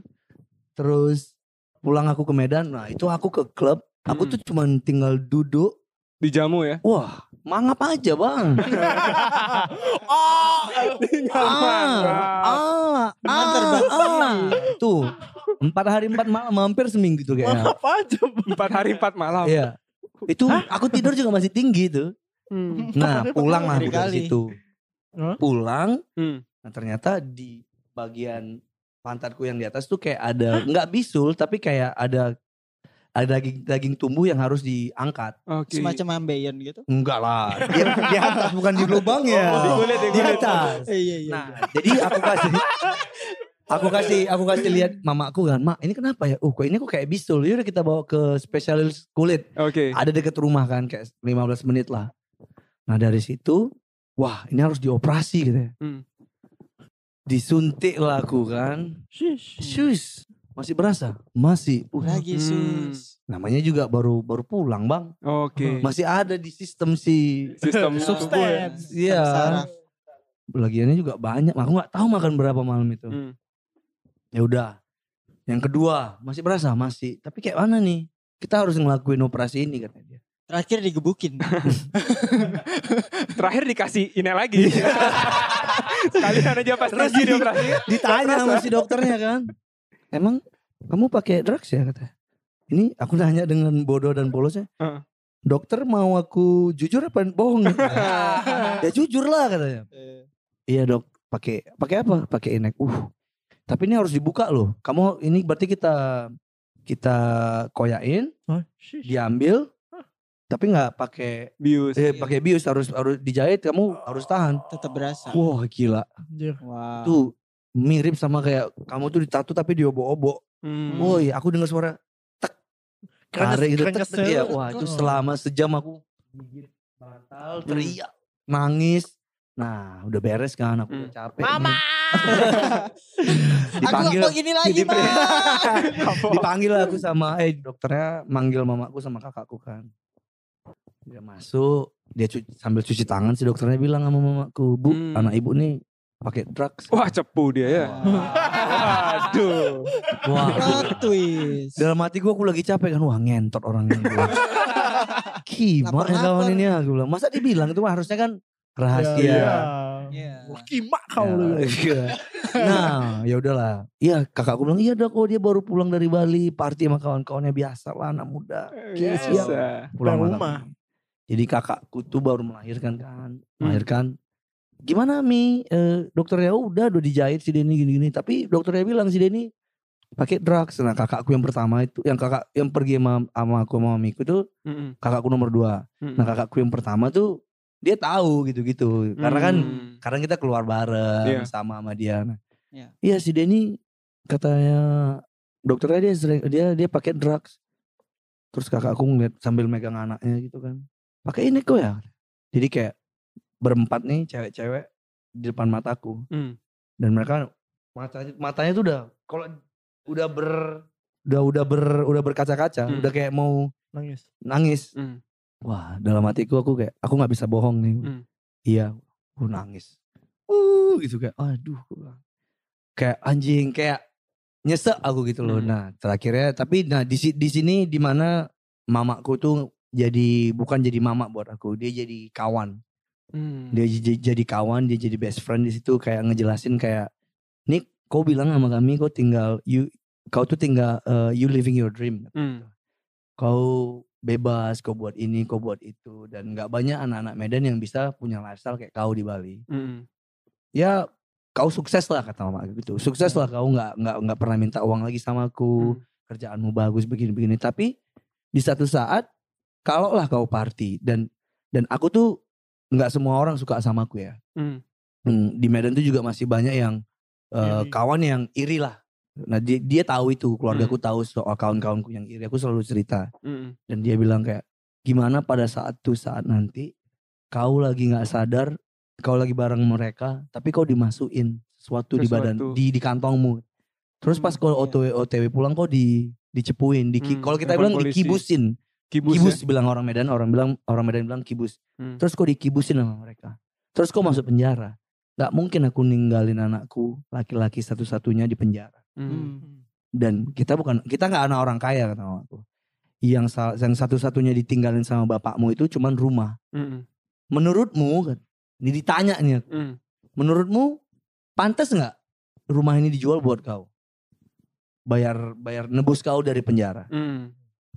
Terus pulang aku ke Medan, nah itu aku ke klub. Aku Hmm. tuh cuman tinggal duduk. Dijamu ya. Wah, mangap aja bang. Oh, ah, ah, ah, terbang. ah. Tuh, empat hari empat malam hampir seminggu tuh kayaknya. apa aja? Empat hari empat malam. Iya. Itu aku tidur juga masih tinggi tuh. Hmm. Nah, pulang lah dari situ. Hah? Pulang. Hmm. Nah, ternyata di bagian pantatku yang di atas tuh kayak ada nggak bisul tapi kayak ada ada daging daging tumbuh yang harus diangkat. Oke. Semacam ambeien gitu. Enggak lah. Di, di atas bukan di lubangnya. Oh, di kulit, di Di kulit. atas. Iya iya. Nah, jadi aku kasih aku kasih aku kasih lihat mamaku kan, "Mak, ini kenapa ya? Oh, kok ini kok kayak bisul. Yaudah kita bawa ke spesialis kulit. Oke. Ada deket rumah kan, kayak 15 menit lah." Nah, dari situ, wah, ini harus dioperasi gitu ya. Hmm. Disuntik lah aku kan. Sus, masih berasa? Masih. Uh, Lagi Hmm. sus. namanya juga baru baru pulang, Bang. Oke. Masih ada di sistem si Sistem Substance. Iya. Lagiannya juga banyak. Aku nggak tahu makan berapa malam itu. Hmm. Ya udah. Yang kedua, masih berasa? Masih. Tapi kayak mana nih? Kita harus ngelakuin operasi ini katanya dia. Terakhir digebukin. Terakhir dikasih ini lagi. Sekalian aja pas Terus di-. Ditanya sama si dokternya kan. Emang kamu pakai drugs ya kata. Ini aku nanya dengan bodoh dan polosnya. Heeh. Dokter mau aku jujur apa bohong? ya jujur lah katanya. Iya dok, pakai pakai apa? Pakai inek. Uh, tapi ini harus dibuka loh. Kamu ini berarti kita kita koyain? Shish. diambil, tapi nggak pakai Bius. eh pakai bius harus harus dijahit kamu harus tahan. Tetap berasa. Wah gila. Anjir. Wow. Tuh mirip sama kayak kamu tuh ditato tapi diobok-obok. Hmm. Woi, aku dengar suara tek tarik gitu tek, iya. sel. Wah, itu Oh. selama sejam aku gigit bantal, teriak, nangis. Nah, udah beres kan aku udah capek. Mama. Aku gak mau gini lagi, dipanggil aku sama eh dokternya manggil mamaku sama kakakku kan. Dia masuk, dia cuci, sambil cuci tangan si dokternya bilang sama mamaku, "Bu, Hmm. anak ibu nih pakai drugs." Wah cepu dia ya. Waduh. Wah, Plot twist. Dalam hati gue aku lagi capek kan Wah ngentot orangnya Lapor-lapor. kawan ini ya Gue bilang Masa dibilang itu harusnya kan Rahasia Iya. Iya. Wah, kimak kau Ya, lu. iya. Nah ya udahlah Iya kakakku bilang Iya dah kok dia baru pulang dari Bali Party sama kawan-kawannya biasa lah anak muda Biasa. Pulang rumah. Jadi kakakku tuh baru melahirkan kan Melahirkan Gimana Mi Eh, Dokternya udah udah dijahit si Denny gini-gini Tapi dokternya bilang si Denny pakai drugs. Nah kakakku yang pertama itu, yang kakak yang pergi sama, sama aku sama mamiku tuh Mm-mm. kakakku nomor dua. Mm-mm. Nah kakakku yang pertama tuh dia tahu gitu-gitu. Karena kan Hmm. karena kita keluar bareng Iya. sama sama dia. Nah, Iya. Iya si Denny katanya dokternya dia sering dia dia pakai drugs. Terus kakakku ngeliat sambil megang anaknya gitu kan. Pakai ini kok ya. Jadi kayak berempat nih cewek-cewek di depan mataku Hmm. dan mereka matanya matanya tuh udah kalau udah ber udah udah ber udah berkaca-kaca, Hmm. udah kayak mau Nangis. nangis. Hmm. Wah, dalam hatiku aku kayak aku nggak bisa bohong nih. Hmm. Iya, aku nangis. Uh, gitu kayak aduh. Kayak anjing, kayak nyesek aku gitu loh. Hmm. Nah, terakhirnya tapi nah di di sini di mana mamaku tuh jadi bukan jadi mama buat aku, dia jadi kawan. Hmm. Dia jadi kawan, dia jadi best friend di situ kayak ngejelasin kayak Nick, kau bilang sama kami kau tinggal you kau tuh tinggal eh, you living your dream. Hmm. Kau bebas, kau buat ini, kau buat itu dan nggak banyak anak-anak Medan yang bisa punya lifestyle kayak kau di Bali. Hmm. Ya kau sukses lah kata mama gitu. Sukses lah kau nggak nggak nggak pernah minta uang lagi sama aku. Kerjaanmu bagus begini-begini. Tapi di satu saat kalau lah kau party dan dan aku tuh nggak semua orang suka sama aku ya. Hmm. Hmm, di Medan tuh juga masih banyak yang eh, Iri. kawan yang iri lah. Nah dia, dia tahu itu, keluargaku tahu soal kawan-kawanku yang iri. Aku selalu cerita Hmm. dan dia bilang kayak gimana pada saat tuh saat nanti kau lagi nggak sadar, kau lagi bareng mereka, tapi kau dimasukin sesuatu, di badan, di di kantongmu. Terus pas kau iya. OTW OTW pulang kau di dicepuin, di Hmm, kalau kita bilang polisi. dikibusin. Kibus, Kibus, ya? bilang orang Medan, orang bilang orang Medan bilang kibus. Hmm. Terus kau dikibusin sama mereka. Terus kau masuk penjara. Gak mungkin aku ninggalin anakku laki-laki satu-satunya di penjara. Hmm. Dan kita bukan kita nggak anak orang kaya kata mamaku. Yang yang satu-satunya ditinggalin sama bapakmu itu cuman rumah. Hmm. Menurutmu kan? Ini ditanya nih. aku. Hmm. Menurutmu pantas nggak rumah ini dijual buat kau? Bayar bayar nebus kau dari penjara. Hmm.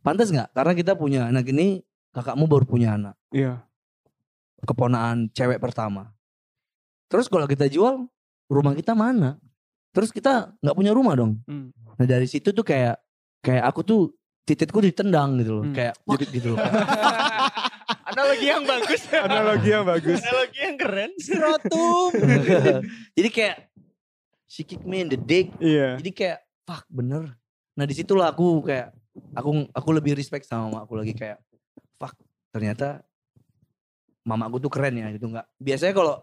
Pantas nggak? Karena kita punya anak ini kakakmu baru punya anak. Iya. keponaan cewek pertama. Terus kalau kita jual, rumah kita mana? Terus kita nggak punya rumah dong. Hmm. Nah dari situ tuh kayak kayak aku tuh titikku ditendang gitu loh. Hmm. Kayak jadi gitu loh. Analogi yang bagus. Analogi yang bagus. Analogi yang keren. Skrotum. jadi kayak she kick me in the dick. Iya. Jadi kayak fuck bener. Nah di situlah aku kayak aku aku lebih respect sama mama aku lagi kayak fuck ternyata mama aku tuh keren ya gitu nggak biasanya kalau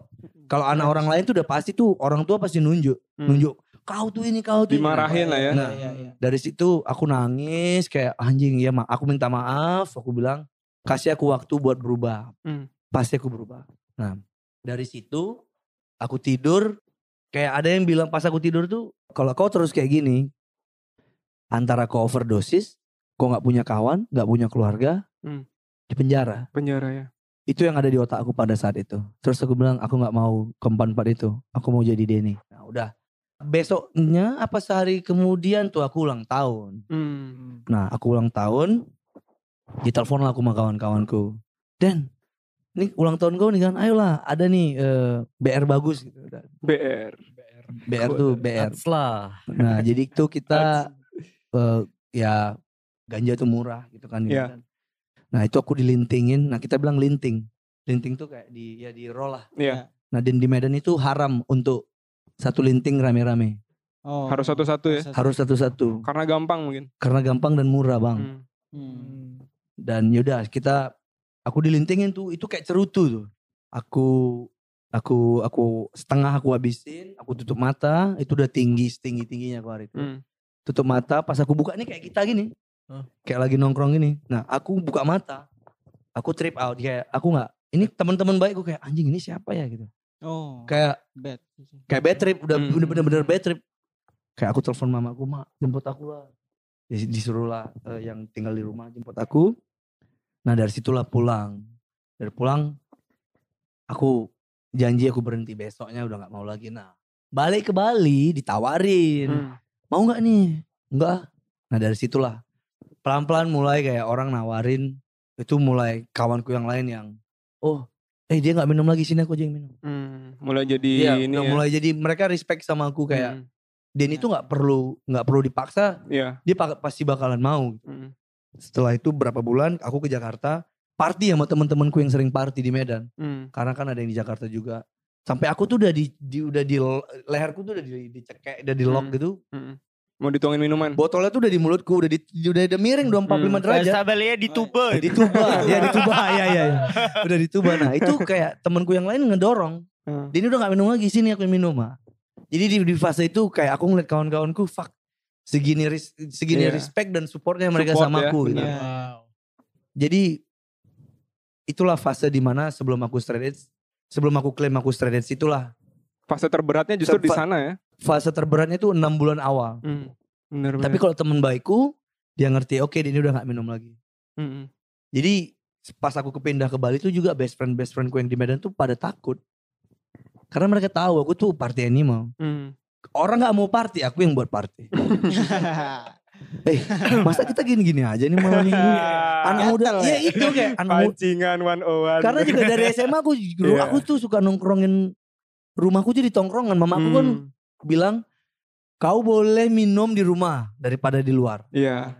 kalau anak orang lain tuh udah pasti tuh orang tua pasti nunjuk Hmm. nunjuk kau tuh ini kau tuh ini." Dimarahin lah ya. Nah, Iya, iya. dari situ aku nangis kayak anjing ya mak aku minta maaf aku bilang kasih aku waktu buat berubah Hmm. pasti aku berubah nah dari situ aku tidur kayak ada yang bilang pas aku tidur tuh kalau kau terus kayak gini antara kau overdosis kau nggak punya kawan nggak punya keluarga Hmm. di penjara. Penjara ya. itu yang ada di otak aku pada saat itu. Terus aku bilang aku nggak mau ke empat itu. Aku mau jadi Denny. Nah udah. Besoknya apa sehari kemudian tuh aku ulang tahun. Hmm. Nah aku ulang tahun Ditelepon lah aku sama kawan-kawanku. Dan Ini ulang tahun kau nih kan Ayolah ada nih eh, BR bagus. Gitu Dan BR. BR tuh BR lah. Nah jadi itu kita eh, Ya Ganja tuh murah gitu kan, Iya. kan. Nah itu aku dilintingin. Nah kita bilang linting. Linting tuh kayak di ya di roll lah. Iya. Nah dan di Medan itu haram untuk satu linting rame-rame. Oh. Harus satu-satu ya? Harus satu-satu. Karena gampang mungkin. Karena gampang dan murah bang. Hmm. Hmm. Dan yaudah kita aku dilintingin tuh itu kayak cerutu tuh. Aku aku aku setengah aku habisin, aku tutup mata, itu udah tinggi setinggi tingginya aku hari itu. Hmm. Tutup mata, pas aku buka nih kayak kita gini, Kayak lagi nongkrong gini. Nah aku buka mata, aku trip out kayak aku nggak. Ini teman-teman baikku kayak anjing ini siapa ya gitu. Oh. Kayak bad. kayak bad trip, udah Hmm. bener-bener bener bad trip. Kayak aku telepon mamaku, mak jemput aku lah. Ya, disuruh lah eh, yang tinggal di rumah jemput aku. Nah dari situlah pulang. Dari pulang, aku janji aku berhenti besoknya udah nggak mau lagi. Nah balik ke Bali ditawarin, Hmm. mau nggak nih? Enggak. Nah dari situlah pelan-pelan mulai kayak orang nawarin itu mulai kawanku yang lain yang oh eh dia nggak minum lagi sini aku aja yang minum. Hmm. Mulai jadi Iya, ini ya. mulai jadi mereka respect sama aku kayak Hmm. Dan itu nggak perlu nggak perlu dipaksa, Iya. dia pa- pasti bakalan mau. Hmm. Setelah itu berapa bulan aku ke Jakarta, party sama teman-temanku yang sering party di Medan. Hmm. Karena kan ada yang di Jakarta juga. Sampai aku tuh udah di, di- udah di leherku tuh udah di, dicekek, udah di lock Hmm. gitu. Hmm. Mau dituangin minuman. Botolnya tuh udah di mulutku, udah di, udah ada miring 245 Hmm. derajat. Stabilnya di tuba. di tuba, ya di tuba, ya ya ya. Udah di tuba. Nah itu kayak temanku yang lain ngedorong. Hmm. Dia ini udah gak minum lagi, sini aku yang minum. ah. Jadi di, di fase itu kayak aku ngeliat kawan-kawanku, fuck. Segini ris- segini Iya. respect dan supportnya mereka Support sama ya, aku. gitu. Wow. Jadi itulah fase di mana sebelum aku straight edge, sebelum aku klaim aku straight edge itulah Fase terberatnya justru di sana ya. Fase terberatnya itu enam bulan awal. Hmm. Bener bener. Tapi kalau temen baikku dia ngerti oke dia ini udah nggak minum lagi. Hmm. Jadi pas aku kepindah ke Bali itu juga best friend best friendku yang di Medan tuh pada takut. Karena mereka tahu aku tuh party animal. Hmm. Orang nggak mau party, aku yang buat party. Eh, masa kita gini-gini aja nih malam minggu? Anak muda, iya ya? itu kayak anak. Pancingan one oh one. Karena juga dari SMA aku, Iya. aku tuh suka nongkrongin rumahku jadi tongkrongan. Mamaku kan Hmm. Bilang kau boleh minum di rumah daripada di luar. Iya.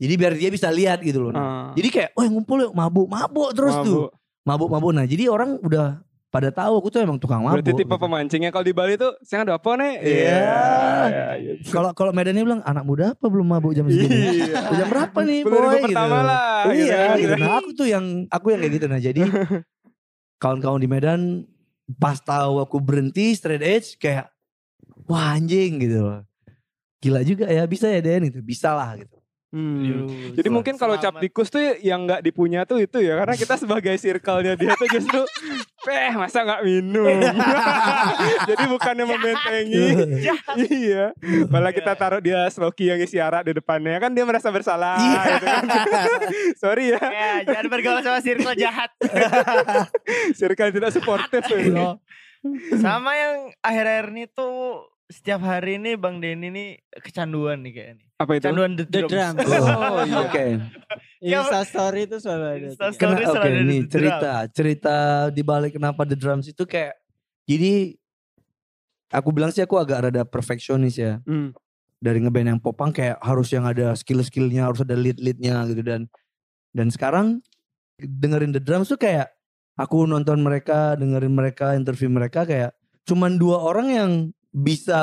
Jadi biar dia bisa lihat gitu loh. Ah. Jadi kayak, oh ngumpul yuk mabuk, mabuk terus tuh, Mabuk. mabuk mabuk. Nah jadi orang udah pada tahu aku tuh emang tukang mabuk. Berarti tipe gitu. pemancingnya kalau di Bali tuh, saya ada apa nih? Iya. iya, iya. Kalau kalau Medannya bilang anak muda apa belum mabuk jam segini? Iya. jam berapa nih boy? ribu pertama gitu. lah. gitu Iya, kan. gitu. Nah aku tuh yang aku yang kayak gitu nah jadi kawan-kawan di Medan pas tahu aku berhenti straight edge kayak wah anjing gitu loh. Gila juga ya bisa ya Den gitu. Bisa lah gitu. Hmm. Yuh, Jadi mungkin kalau cap selamat. tikus tuh yang nggak dipunya tuh itu ya karena kita sebagai circle-nya dia tuh justru peh masa nggak minum. Jadi bukannya membentengi. iya. Malah kita taruh dia sloki yang isi arak di depannya kan dia merasa bersalah Iya. gitu kan. Sorry ya, Ya, jangan bergaul sama circle jahat. circle tidak suportif. ya. Sama yang akhir-akhir ini tuh setiap hari ini Bang Denny ini kecanduan nih kayaknya. Apa itu? Kecanduan the, The drums. drums. Oh, iya. Oke. Insta story itu selalu ada. Insta tuh. story. Kena- selalu Oke ada nih The cerita cerita di balik kenapa the drums itu kayak jadi aku bilang sih aku agak rada perfeksionis ya Hmm. dari ngeband yang popang kayak harus yang ada skill-skillnya harus ada lead-leadnya gitu dan dan sekarang dengerin the drums tuh kayak aku nonton mereka dengerin mereka interview mereka kayak cuman dua orang yang bisa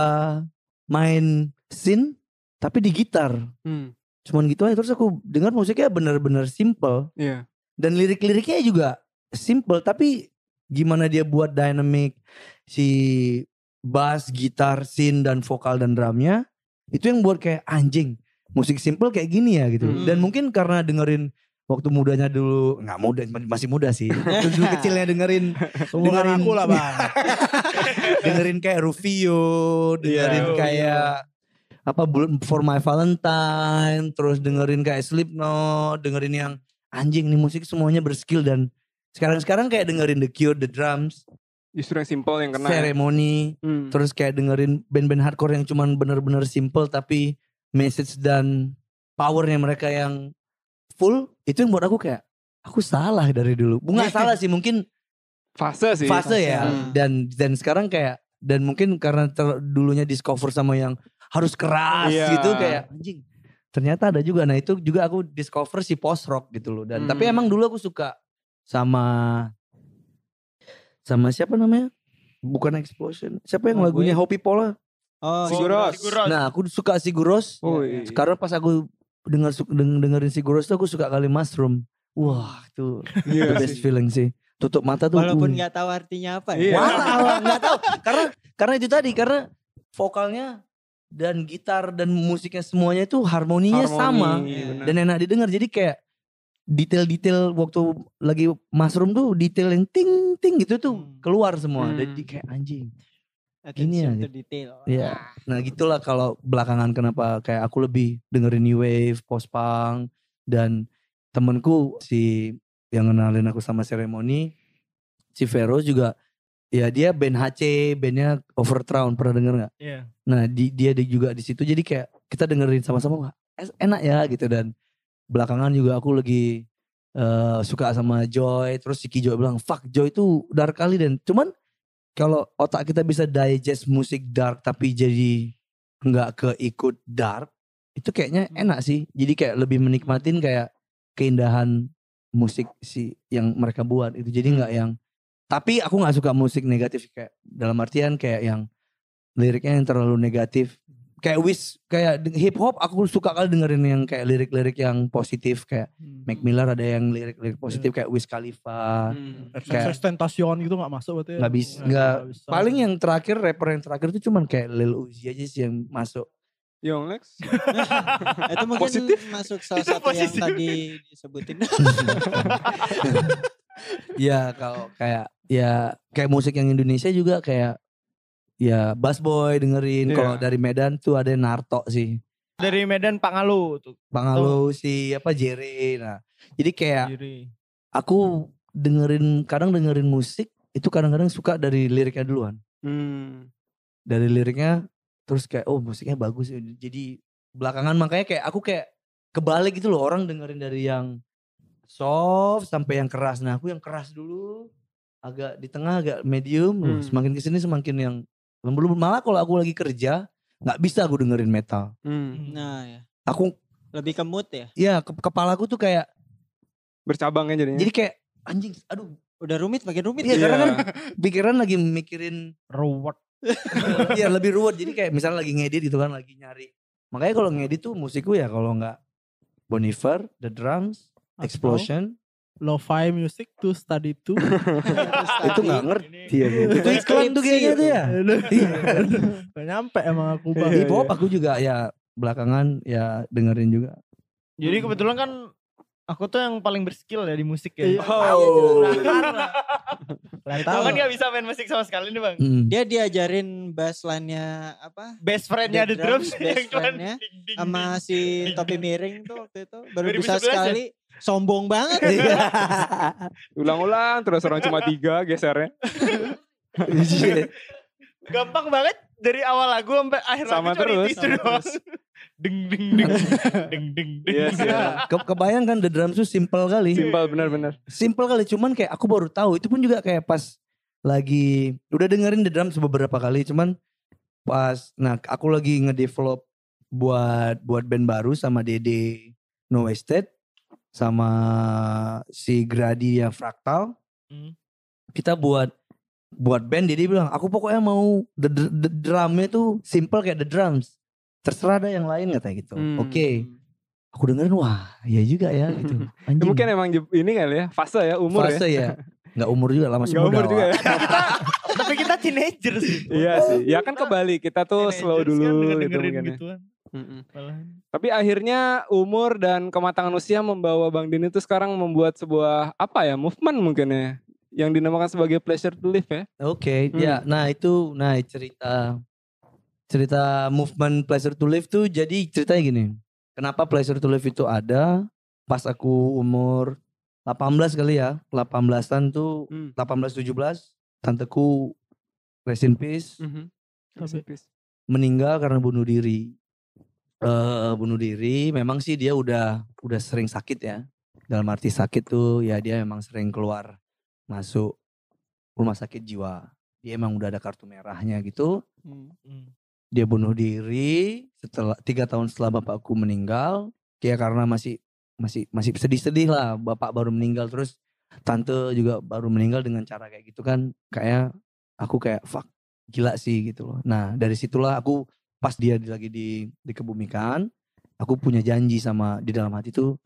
main synth tapi di gitar Hmm. cuman gitu aja terus aku dengar musiknya bener-bener simple Iya. dan lirik-liriknya juga simple tapi gimana dia buat dynamic si bass, gitar, synth dan vokal dan drumnya itu yang buat kayak anjing musik simple kayak gini ya gitu Hmm. dan mungkin karena dengerin waktu mudanya dulu nggak muda masih muda sih dulu kecilnya dengerin dengerin aku lah bang. dengerin kayak Rufio dengerin Iya. kayak apa Bullet for My Valentine terus dengerin kayak Slipknot dengerin yang anjing nih musik semuanya berskill dan sekarang-sekarang kayak dengerin The Cure, The Drums, Justru yang simple yang kena. ya. Ceremony, Hmm. terus kayak dengerin band-band hardcore yang cuman bener-bener simple tapi message dan powernya mereka yang full itu yang buat aku kayak aku salah dari dulu. Bukan salah sih mungkin Fase sih. fase ya Hmm. dan dan sekarang kayak dan mungkin karena ter- dulunya discover sama yang harus keras Iya. gitu kayak anjing ternyata ada juga. Nah itu juga aku discover si post rock gitu loh. Dan tapi Hmm. emang dulu aku suka sama sama siapa namanya? Bukan Explosion. Siapa yang Oh, lagunya. Hopi Pola? Oh, Siguros. Siguros. Nah aku suka Siguros. Oh, Iya, iya. Sekarang pas aku dengar deng- dengerin Siguros tuh aku suka kali Mushroom. Wah itu Iya the best sih. feeling sih. Tutup mata tuh. walaupun uh. nggak tahu artinya apa Iya. ya. Wah, nggak tahu. Karena karena itu tadi karena vokalnya dan gitar dan musiknya semuanya itu harmoninya Harmoni, sama benar. dan enak didengar. Jadi kayak detail-detail waktu lagi mushroom tuh detail yang ting ting gitu tuh Hmm. keluar semua. Hmm. Jadi kayak anjing. Attention Ini ya, to gitu. detail. Iya. Nah gitulah kalau belakangan kenapa kayak aku lebih dengerin new wave, post punk dan temenku si yang kenalin aku sama seremoni si Vero juga ya dia band HC, bandnya Overthrown pernah denger nggak? Iya. Nah di, dia di- juga di situ jadi kayak kita dengerin sama-sama enak ya gitu dan belakangan juga aku lagi eh, suka sama Joy terus si Ki Joy bilang fuck Joy itu dark kali dan cuman kalau otak kita bisa digest musik dark tapi jadi nggak keikut dark itu kayaknya enak sih. Jadi kayak lebih menikmatin kayak keindahan musik si yang mereka buat itu jadi nggak yang tapi aku nggak suka musik negatif kayak dalam artian kayak yang liriknya yang terlalu negatif kayak wis kayak hip hop aku suka kali dengerin yang kayak lirik-lirik yang positif kayak Mac Miller ada yang lirik-lirik positif kayak Wiz Khalifa Hmm. Kayak- Tentacion gitu gak masuk berarti. nggak bisa Nggak- nggak nggak bisa. paling yang terakhir rapper yang terakhir itu cuman kayak Lil Uzi aja sih yang masuk Young Lex. itu mungkin Positif. masuk salah Itu satu yang positif. tadi disebutin. ya kalau kayak ya kayak musik yang Indonesia juga kayak ya Bass Boy dengerin Iya. kalau dari Medan tuh ada Narto sih Dari Medan Pangalu tuh. Pangalu si apa Jere nah jadi kayak Jiri. aku dengerin kadang dengerin musik itu kadang-kadang suka dari liriknya duluan Hmm. dari liriknya terus kayak oh musiknya bagus ya. jadi belakangan makanya kayak aku kayak kebalik gitu loh orang dengerin dari yang soft sampai yang keras nah aku yang keras dulu agak di tengah agak medium Loh, Hmm. semakin ke sini semakin yang lembut malah kalau aku lagi kerja nggak bisa aku dengerin metal Hmm. nah ya. aku Lebih ke mood ya. ya ke kepalaku tuh kayak Bercabangnya jadinya. jadi kayak anjing aduh Udah rumit makin rumit. Iya, ya. karena kan pikiran lagi mikirin Ruwet. Iya lebih ruwet jadi kayak misalnya lagi ngedit gitu kan lagi nyari makanya kalau ngedit tuh musikku ya kalau nggak Bonifer, The Drums, Atau Explosion Lo-fi music to study to. itu nggak ngerti ya itu Kayak iklan tuh kayaknya tuh ya Gak nyampe emang aku bang. hip hop aku juga ya belakangan ya dengerin juga Jadi kebetulan kan aku tuh yang paling berskill ya di musik ya. Iya. Oh. Tahu kan gak bisa main musik sama sekali nih bang. Mm. Dia diajarin bass line-nya apa? Best friendnya The Drums. Best friend-nya Sama si topi miring tuh waktu itu baru bisa 2011 ya? sekali. Sombong banget. Iya. Ulang-ulang terus orang cuma tiga gesernya. Iya. Gampang banget dari awal lagu sampai akhir Sama lagu terus, itu sama doang. Ding ding ding ding ding ding. Iya sih. Ke- kebayang kan The Drums tuh simple kali Simpel benar-benar. simple kali cuman kayak aku baru tahu itu pun juga kayak pas lagi udah dengerin The Drums beberapa kali cuman pas nah aku lagi ngedevelop buat buat band baru sama Dede No Wasted sama si Grady yang Fractal Hmm. kita buat buat band Dede bilang aku pokoknya mau the, the, the drumnya tuh simple kayak The Drums terserah ada yang lain katanya gitu Hmm. oke aku dengerin wah ya juga ya gitu Ya, Anjing. mungkin emang ini kali ya fase ya umur ya. Fase ya. Nggak umur juga lah masih Nggak muda. umur juga ya. Tapi kita teenager sih. Iya sih. Ya kan kebalik kita tuh slow kan dulu gitu denger-dengerin mungkin ya. Malahan. Tapi akhirnya umur dan kematangan usia membawa Bang Din itu sekarang membuat sebuah apa ya movement mungkin ya yang dinamakan sebagai pleasure to live ya. Oke, Hmm. ya. Nah itu, nah cerita cerita movement pleasure to live tuh jadi ceritanya gini. Kenapa pleasure to live itu ada? Pas aku umur 18 kali ya, 18-an tuh, Hmm. 18 17, tanteku rest in peace Mhm. Tapi- meninggal karena bunuh diri. Eh bunuh diri, memang sih dia udah udah sering sakit ya. Dalam arti sakit tuh ya dia memang sering keluar masuk rumah sakit jiwa. Dia emang udah ada kartu merahnya gitu. Hmm. Hmm. dia bunuh diri setelah tiga tahun setelah bapakku meninggal kayak karena masih masih masih sedih-sedih lah bapak baru meninggal terus tante juga baru meninggal dengan cara kayak gitu kan kayak aku kayak fuck gila sih gitu loh nah dari situlah aku pas dia di- lagi di dikebumikan aku punya janji sama di dalam hati tuh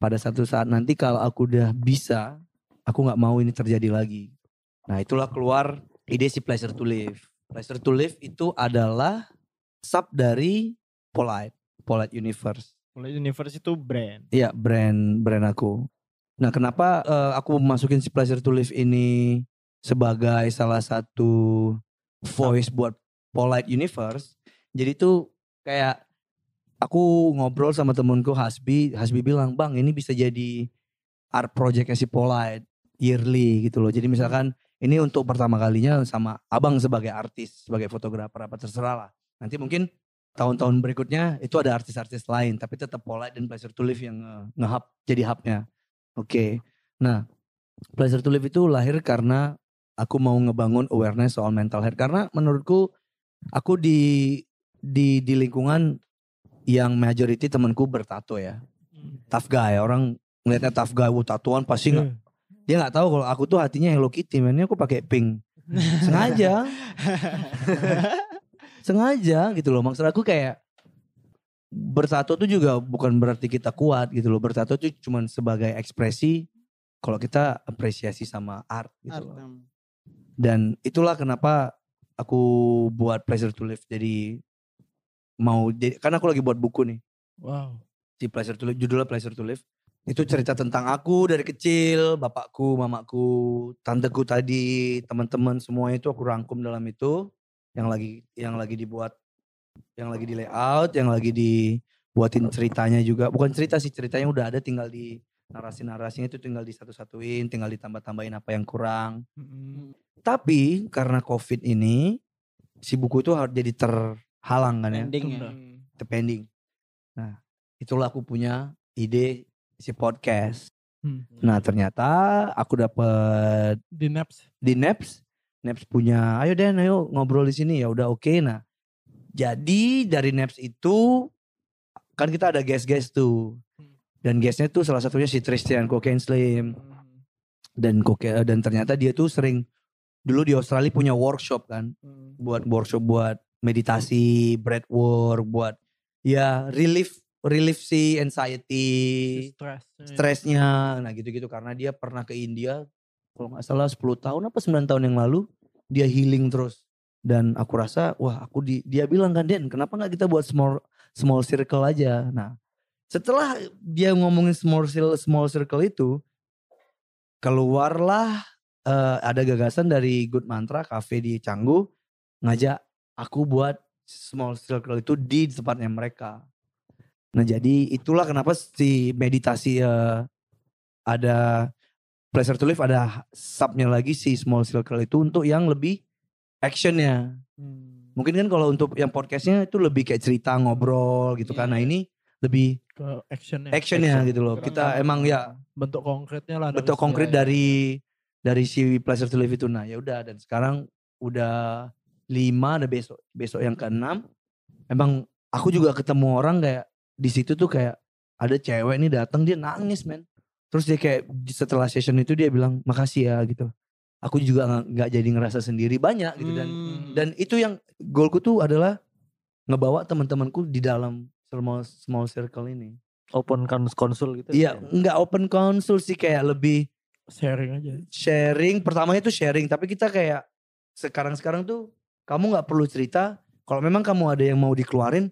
pada satu saat nanti kalau aku udah bisa aku nggak mau ini terjadi lagi nah itulah keluar ide si pleasure to live pleasure to live itu adalah sub dari polite polite universe Mulai universe itu brand. Iya brand brand aku. Nah kenapa eh, aku masukin si Pleasure to Live ini sebagai salah satu voice buat Polite Universe. Jadi tuh kayak aku ngobrol sama temenku Hasbi, Hasbi bilang bang ini bisa jadi art projectnya si Polite yearly gitu loh. Jadi misalkan ini untuk pertama kalinya sama abang sebagai artis, sebagai fotografer apa terserah lah. Nanti mungkin tahun-tahun berikutnya itu ada artis-artis lain tapi tetap Polite dan Pleasure to Live yang nge- nge-hub jadi hubnya. Oke. Nah, Pleasure to Live itu lahir karena aku mau ngebangun awareness soal mental health karena menurutku aku di di di lingkungan yang majority temanku bertato ya. Tough guy, orang ngeliatnya tough guy, wuh tatuan pasti nggak dia nggak tahu kalau aku tuh hatinya Hello Kitty, mainnya aku pakai pink. Sengaja. sengaja gitu loh. Maksud aku kayak bertato tuh juga bukan berarti kita kuat gitu loh. Bertato tuh cuman sebagai ekspresi kalau kita apresiasi sama art gitu Art, loh. dan itulah kenapa aku buat pleasure to live jadi mau jadi karena aku lagi buat buku nih. Wow. si pleasure to live judulnya pleasure to live. Itu cerita tentang aku dari kecil bapakku mamaku tanteku tadi teman-teman semua itu aku rangkum dalam itu. Yang lagi yang lagi dibuat yang lagi di layout yang lagi dibuatin ceritanya juga. Bukan cerita sih ceritanya udah ada tinggal di narasi-narasinya itu tinggal disatu-satuin tinggal ditambah-tambahin apa yang kurang. Tapi karena covid ini si buku itu harus jadi terhalang kan ya Pending ya. terpending. Nah, itulah aku punya ide si podcast. Hmm. Nah, ternyata aku dapat Di Naps. di Naps, Naps punya, ayo Den, ayo ngobrol di sini ya udah oke. Nah, jadi dari Naps itu kan kita ada guest-guest tuh. Dan guestnya tuh salah satunya si Tristan Cocaine Slim dan koke dan ternyata dia tuh sering dulu di Australia punya workshop kan buat workshop buat meditasi, breathwork, buat ya relief relief si anxiety, Stress. stresnya, nah gitu-gitu karena dia pernah ke India kalau nggak salah 10 tahun apa 9 tahun yang lalu dia healing terus. Dan aku rasa wah aku di, dia bilang kan Den kenapa nggak kita buat small small circle aja? Nah setelah dia ngomongin small circle small circle itu keluarlah eh, ada gagasan dari Good Mantra Cafe di Canggu ngajak aku buat small circle itu di tempatnya mereka. Nah jadi itulah kenapa si meditasi eh, ada pleasure to live ada subnya lagi si small circle itu untuk yang lebih actionnya. Mungkin kan kalau untuk yang podcastnya itu lebih kayak cerita ngobrol gitu kan. Nah ini lebih Ke actionnya. actionnya gitu loh. Kita emang ya Bentuk konkretnya lah. bentuk konkret dari dari si pleasure to live itu nah ya udah dan sekarang udah lima ada besok besok yang keenam emang aku juga ketemu orang kayak di situ tuh kayak ada cewek nih datang dia nangis men terus dia kayak setelah session itu dia bilang makasih ya gitu aku juga nggak- jadi ngerasa sendiri banyak gitu dan Hmm. dan itu yang goalku tuh adalah ngebawa teman-temanku di dalam small small circle ini Open konsul gitu. iya nggak open konsul sih kayak lebih sharing aja. sharing pertamanya itu sharing tapi kita kayak sekarang-sekarang tuh kamu nggak perlu cerita kalau memang kamu ada yang mau dikeluarin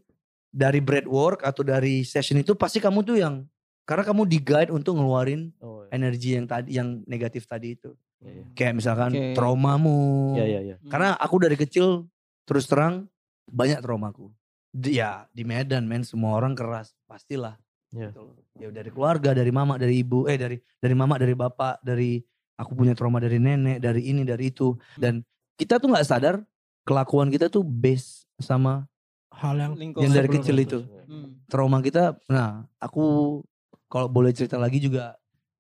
dari breathwork atau dari session itu pasti kamu tuh yang karena kamu di guide untuk ngeluarin Oh, iya. energi yang tadi yang negatif tadi itu Iya, iya. kayak misalkan Oke. traumamu Iya, iya, iya. karena aku dari kecil terus terang banyak traumaku Di- ya di Medan men semua orang keras pastilah. Gitu loh. ya dari keluarga dari mama dari ibu eh dari dari mama dari bapak dari aku punya trauma dari nenek dari ini dari itu dan kita tuh nggak sadar kelakuan kita tuh base sama Hal yang Lingkungan. yang dari kecil itu Hmm. trauma kita nah aku kalau boleh cerita lagi juga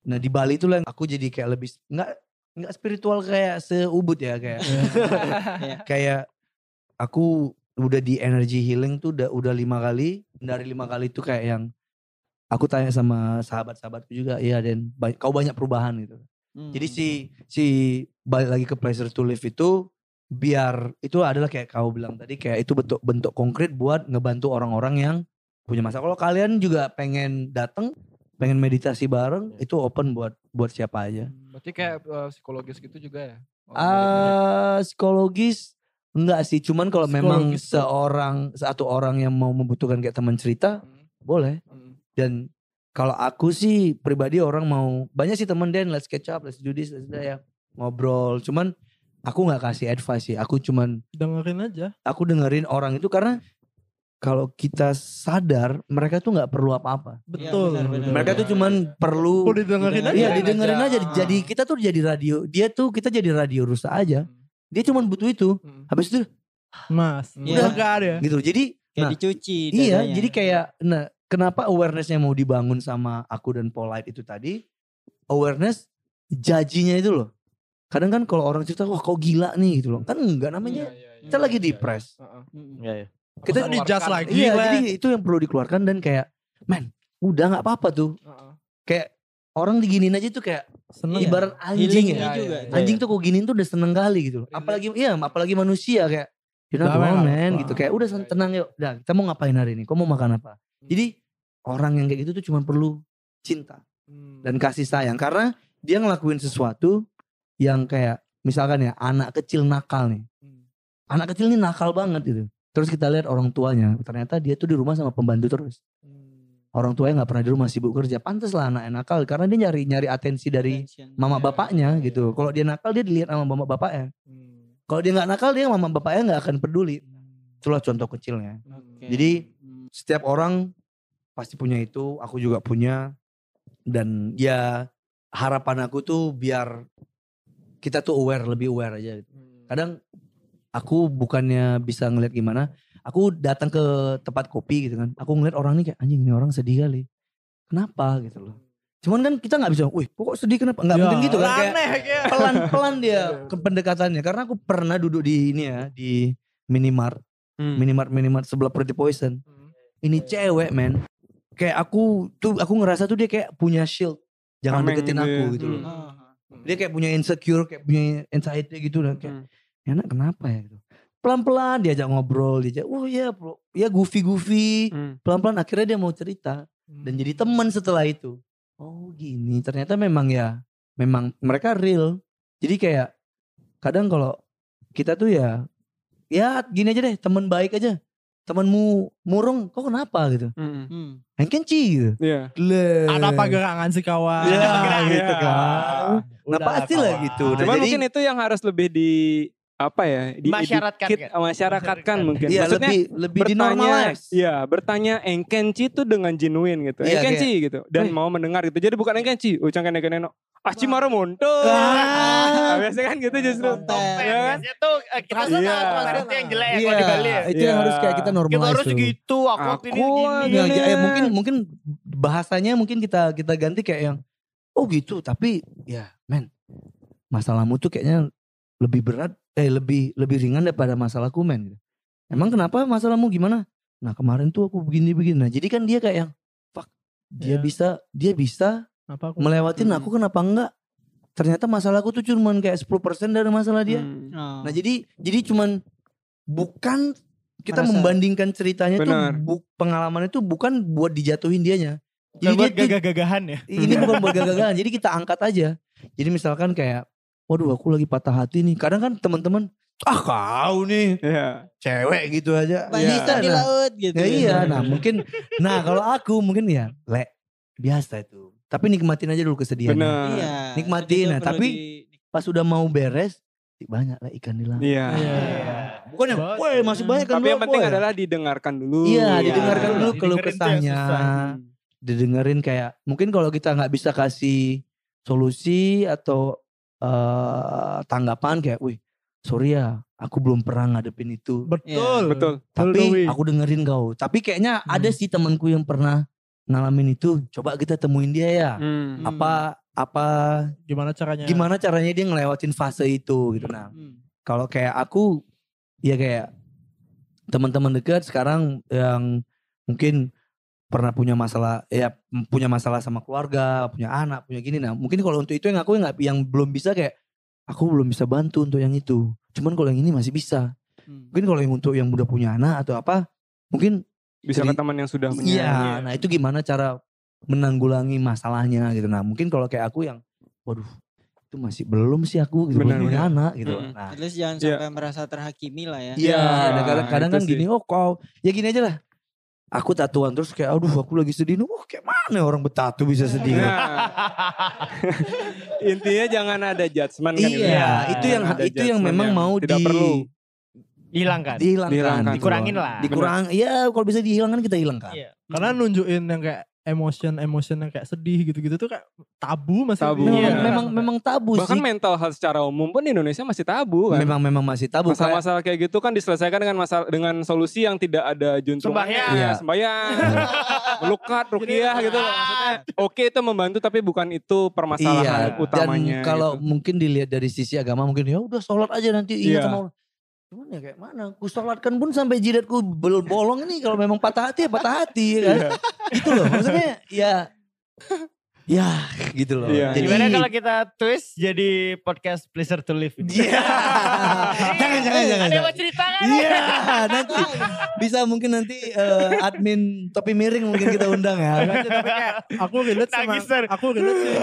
nah di Bali itu lah yang aku jadi kayak lebih nggak nggak spiritual kayak seubud ya kayak Iya. kayak aku udah di energy healing tuh udah udah lima kali dari lima kali itu kayak yang aku tanya sama sahabat-sahabatku juga iya dan kau banyak perubahan gitu Hmm. jadi si si balik lagi ke pleasure to live itu biar itu adalah kayak kau bilang tadi kayak itu bentuk bentuk konkret buat ngebantu orang-orang yang punya masalah. Kalau kalian juga pengen datang pengen meditasi bareng itu open buat buat siapa aja. Berarti kayak eh, psikologis gitu juga ya? Ah psikologis enggak sih cuman kalau memang tuh- seorang satu orang yang mau membutuhkan kayak teman cerita Hmm, boleh. Hmm. dan kalau aku sih pribadi orang mau banyak sih temen Den let's catch up let's do this let's do that ya ngobrol. Cuman aku nggak kasih advice sih aku cuman Dengerin aja. aku dengerin orang itu karena kalau kita sadar mereka tuh nggak perlu apa-apa Betul. benar, benar. mereka tuh cuman perlu Udah didengerin aja. Iya Dengerin didengerin aja. aja. Jadi kita tuh jadi radio. Dia tuh kita jadi radio rusa aja. Dia cuman butuh itu. Hmm. Habis itu Mas. Iya. Udah gak ada ya. gitu. Jadi Kayak nah, dicuci iya. dadanya. Jadi kayak nah kenapa awarenessnya mau dibangun sama aku dan Polite itu tadi? Awareness jajinya itu loh. Kadang kan kalau orang cerita wah kau gila nih gitu loh. Kan enggak namanya. Iya, iya, iya. Kita lagi Iya, iya. depres. Heeh. Mm. Iya, iya. Kita di-judge Keluarkan. lagi. Iya, jadi itu yang perlu dikeluarkan dan kayak men, udah nggak apa-apa tuh. Heeh. Kayak orang diginin aja tuh kayak Seneng ya? ibarat anjing ya. juga. iya, iya. anjing tuh kok giniin tuh udah seneng kali gitu loh. Apalagi iya, apalagi manusia kayak you know wrong, man gitu kayak udah tenang yuk. Dah, kita mau ngapain hari ini? Kau mau makan apa? Jadi orang yang kayak gitu tuh cuma perlu cinta Hmm. dan kasih sayang karena dia ngelakuin sesuatu yang kayak misalkan ya anak kecil nakal nih. Hmm. Anak kecil ini nakal banget gitu. Terus kita lihat orang tuanya, ternyata dia tuh di rumah sama pembantu terus. Hmm. Orang tuanya nggak pernah di rumah sibuk kerja. Pantas lah anak nakal karena dia nyari nyari atensi dari Attention. mama Iya, bapaknya iya, gitu. iya. Kalau dia nakal dia dilihat sama mama bapaknya. Hmm. Kalau dia nggak nakal dia mama bapaknya nggak akan peduli. Itulah contoh kecilnya. Jadi setiap orang pasti punya itu, aku juga punya. Dan ya harapan aku tuh biar kita tuh aware, lebih aware aja. gitu. Hmm. Kadang aku bukannya bisa ngeliat gimana, aku datang ke tempat kopi gitu kan. Aku ngeliat orang ini kayak anjing ini orang sedih kali. Kenapa gitu loh. Cuman kan kita nggak bisa, wih kok sedih kenapa? Nggak Ya, mungkin gitu kan. Kayak Aneh kayak. pelan-pelan dia ke pendekatannya. Karena aku pernah duduk di ini ya, di minimart. Hmm. Minimart minimart sebelah Pretty Poison. Hmm. Ini cewek men. Kayak aku tuh aku ngerasa tuh dia kayak punya shield. Jangan Tameng deketin gitu aku ya. gitu loh. Hmm. Ah. Dia kayak punya insecure, kayak punya anxiety gitu dan kayak Hmm. "Ya, anak kenapa ya gitu. Pelan-pelan diajak ngobrol, diajak, oh ya bro, ya goofy-goofy. Hmm. Pelan-pelan akhirnya dia mau cerita Hmm. dan jadi teman setelah itu. Oh gini, ternyata memang ya, memang mereka real. Jadi kayak kadang kalau kita tuh ya, ya gini aja deh, teman baik aja. Temanmu murung, kok kenapa gitu? Hmm. Hmm. Engkenci gitu. Iya. Le. Ada apa gerangan sih kawan? Ya Gerak, gitu kan. Nah Udah, pasti lah gitu. Nah, Cuman jadi- mungkin itu yang harus lebih di apa ya? Di Masyaratkan educate, kan? masyarakatkan mungkin. Iya Maksudnya lebih lebih bertanya. Iya, bertanya engkenci itu dengan genuine gitu. Iya, engkenci gitu. Dan "Wih." mau mendengar gitu. Jadi bukan engkenci, ucang kene kene no. Aci maro monto. Ah. Biasanya kan gitu justru. Konten. Ya kan? Biasanya tuh eh, kita tuh Iya. translate yang jelek ya Iya, kalau di Bali ya. itu yang Iya. harus kayak kita Kita normalize harus tuh. segitu, aku, Aku ini gini. Ya, ya, mungkin mungkin bahasanya mungkin kita kita ganti kayak yang oh gitu tapi ya men masalahmu tuh kayaknya lebih berat eh lebih lebih ringan daripada masalahku men gitu. Emang kenapa masalahmu gimana? Nah kemarin tuh aku begini begini. Nah jadi kan dia kayak yang fuck dia Ya. bisa dia bisa Apa aku? melewatin Hmm. aku kenapa enggak? Ternyata masalahku tuh cuman kayak 10% dari masalah dia. Hmm. Ah. Nah jadi jadi cuman bukan kita Merasa- membandingkan ceritanya Benar. tuh bu, pengalaman itu bukan buat dijatuhin dianya. Bukan Jadi buat dia tuh- gagah-gagahan ya. ini bukan buat gagalan. Jadi kita angkat aja. Jadi misalkan kayak waduh aku lagi patah hati nih. Kadang kan teman-teman ah kau nih Iya. cewek gitu aja. Bisa, di nah. laut gitu. Ya iya, nah mungkin nah kalau aku mungkin ya le biasa itu. Tapi nikmatin aja dulu kesedihan. Benar. Iya. Nikmatin, nah, tapi di- Pas udah mau beres banyak lah ikan di laut. Iya. Iya. Bukan yang, woi masih banyak kan Tapi yang penting woy." adalah didengarkan dulu. Iya, Iya. didengarkan dulu keluh kesahnya. Didengerin kayak mungkin kalau kita nggak bisa kasih solusi atau eh, tanggapan kayak, wih, sorry ya, aku belum pernah ngadepin itu. Betul. Betul. Tapi aku dengerin kau. Tapi kayaknya Hmm. ada sih temanku yang pernah ngalamin itu. Coba kita temuin dia ya. Hmm. Apa apa Gimana caranya? gimana caranya dia ngelewatin fase itu gitu. Nah, Hmm. kalau kayak aku ya kayak teman-teman dekat sekarang yang mungkin pernah punya masalah ya punya masalah sama keluarga, punya anak, punya gini nah. Mungkin kalau untuk itu yang aku nggak yang belum bisa kayak aku belum bisa bantu untuk yang itu. Cuman kalau yang ini masih bisa. Hmm. Mungkin kalau yang untuk yang udah punya anak atau apa, mungkin Bisa Jadi- ke teman yang sudah punya. Iya, nah itu gimana cara menanggulangi masalahnya gitu. Nah mungkin kalau kayak aku yang, waduh itu masih belum sih aku gitu, Benar, belum punya anak gitu. Mm-mm. Nah, least jangan Iya. sampai merasa terhakimi lah ya. iya, Ya, nah, kadang-kadang kan sih. gini, oh kau, ya gini aja lah. Aku tatuan terus kayak, aduh aku lagi sedih nih, wah kayak mana orang bertatu bisa sedih. Nah, intinya jangan ada judgement kan iya, itu yang itu yang memang yang mau tidak di, perlu. Hilangkan. dihilangkan, Dihilangkan. Dikurangin lah. Dikurang, iya kalau bisa dihilangkan kita hilangkan. Iya. Karena nunjukin yang kayak emotion-emotion yang kayak sedih gitu-gitu tuh kayak tabu masih. Tabu. di- Memang, Iya. memang memang tabu Bahkan sih. mental health secara umum pun di Indonesia masih tabu kan. Memang memang masih tabu. Masalah-masalah kayak gitu kan diselesaikan dengan masalah dengan solusi yang tidak ada juntrungannya. Sembahyang. Iya. Sembahyang, melukat, rukiah gitu loh. Maksudnya oke itu membantu tapi bukan itu permasalahan Iya, utamanya. Dan kalau gitu. mungkin dilihat dari sisi agama mungkin ya udah sholat aja nanti ingat Iya. sama Allah. Cuman ya kayak mana? Ku sholatkan pun sampai jidatku bel bolong ini kalau memang patah hati ya patah hati ya kan. Iya. gitu loh. Maksudnya ya ya gitu loh. Iya. Jadi Gimana kalau kita twist jadi podcast Pleasure to Live? ini? Iya. jangan jangan jangan. Ada yang mau jangan. cerita kan? Iya, nanti bisa mungkin nanti eh, admin topi miring mungkin kita undang ya. Tapi kayak aku relate sama Nangis, Sir. aku relate sih.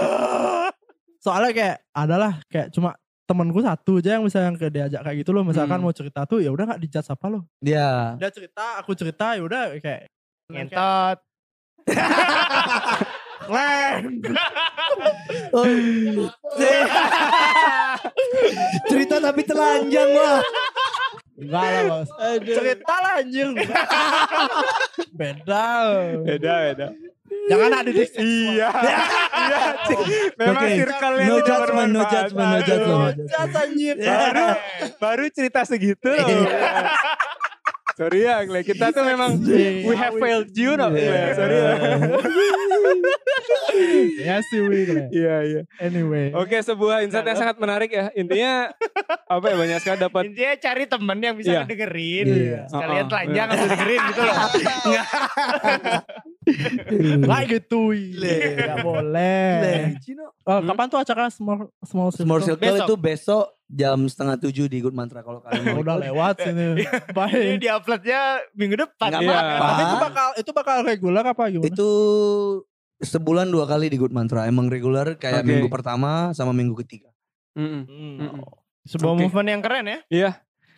Soalnya kayak adalah kayak cuma temanku satu aja yang bisa yang kayak diajak kayak gitu loh. Misalkan Hmm. mau cerita tuh ya udah nggak dijat apa loh. Dia Dia cerita, aku cerita ya udah kayak Ngentot. Oh. cerita tapi telanjang lah. Enggak lah bos. Cerita lah anjir. Beda. beda beda. Jangan ada di Iya. Iya. Memang Oke. circle-nya No tidak judgment, no judgment, no judgment, no. Baru baru cerita segitu loh. Sorry ya, Gle. kita tuh memang we have failed you no. Gle. Sorry ya. Ya sih. Gle. Iya iya. Anyway. Oke, sebuah insight yang sangat menarik ya. Intinya apa ya banyak sekali dapat Intinya cari temen yang bisa Iya. dengerin. Iya. Sekalian telanjang atau dengerin gitu loh. Gitu Wi. Nggak boleh. Oh, Hmm? kapan tuh acara small small Small circle? Circle Besok. itu besok jam setengah tujuh di Good Mantra kalau kalian mau. Udah lewat sini. Ini Baik. di uploadnya minggu depan. Iya. apa-apa. Tapi itu bakal itu bakal reguler apa gimana? Itu sebulan dua kali di Good Mantra. Emang reguler kayak Oke. minggu pertama sama minggu ketiga. Mm-mm. Hmm. Mm-mm. Sebuah Oke. movement yang keren ya. Iya,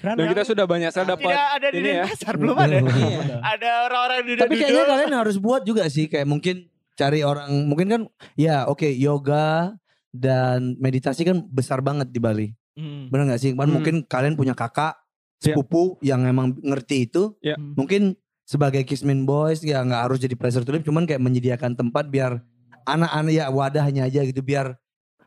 Keren dan kita sudah banyak sekali dapat Tidak ada di ini ya. Denpasar, belum ada. Iya. Ada orang-orang di Tapi kayaknya kalian harus buat juga sih kayak mungkin cari orang mungkin kan ya oke yoga dan meditasi kan besar banget di Bali. Hmm. Bener gak sih? Kan Hmm. mungkin kalian punya kakak Iya. sepupu yang emang ngerti itu. Iya. Hmm. Mungkin sebagai Kismin Boys ya nggak harus jadi pressure tulip cuman kayak menyediakan tempat biar anak-anak ya wadahnya aja gitu biar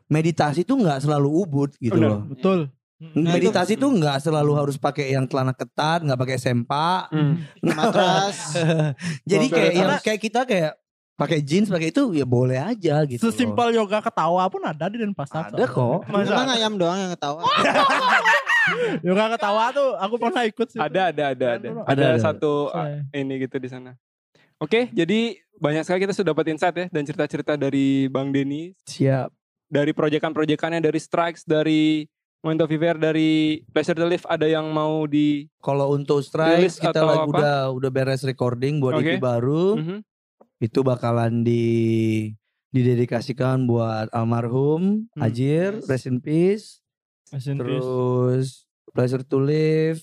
meditasi tuh nggak selalu ubud gitu Bener. loh. Betul. Nah, meditasi tuh nggak selalu harus pakai yang celana ketat, nggak pakai sempak. Hmm. Matras. Jadi kayak yang kayak kita kayak pakai jeans pakai itu ya boleh aja gitu. loh. Sesimpel yoga ketawa pun ada di Denpasar. ada kok. Emang ayam doang yang ketawa. Yoga ketawa tuh aku pernah ikut sih. Ada ada ada ada. Ada, Ada, ada. satu Saya. ah, ini gitu di sana. Oke, jadi banyak sekali kita sudah dapat insight ya dan cerita-cerita dari Bang Denny Siap. dari proyekan-proyekannya dari Strikes dari Moment of Fever dari Pleasure to Live ada yang mau di Kalau untuk Rilis strike kita lagi udah udah beres recording buat Oke. EP baru. Mhm. Itu bakalan di didedikasikan buat almarhum Hmm. Ajir, Yes. rest in peace. Rest in peace. Terus Pleasure to Live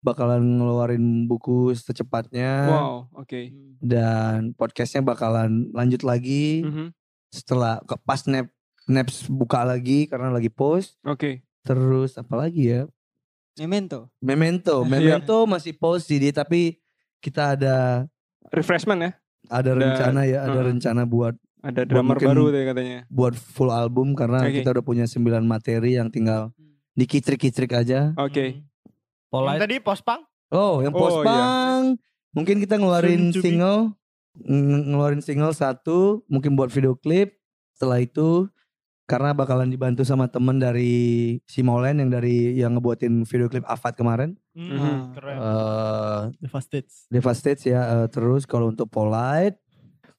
bakalan ngeluarin buku secepatnya Wow, oke. dan podcastnya bakalan lanjut lagi Mhm. setelah ke- pas nap naps buka lagi karena lagi post. Oke. Terus apa lagi ya? Memento. Memento, Iya. Memento masih post sih dia tapi kita ada Refreshment ya. Ada Ada- rencana ya, ada Heeh. rencana buat Ada Buat drummer mungkin- baru deh katanya. buat full album karena Oke. kita udah punya 9 materi yang tinggal dikicrik-kicrik aja. Oke. Yang tadi pospang? Oh, yang Oh, post iya. punk. Mungkin kita ngeluarin single ng- ngeluarin single satu, mungkin buat video klip. Setelah itu karena bakalan dibantu sama temen dari Simolen yang dari yang ngebuatin video klip Afat kemarin. Hmm, Mhm. Keren. Eh Devastates. Devastates ya. eh, terus kalau untuk Polite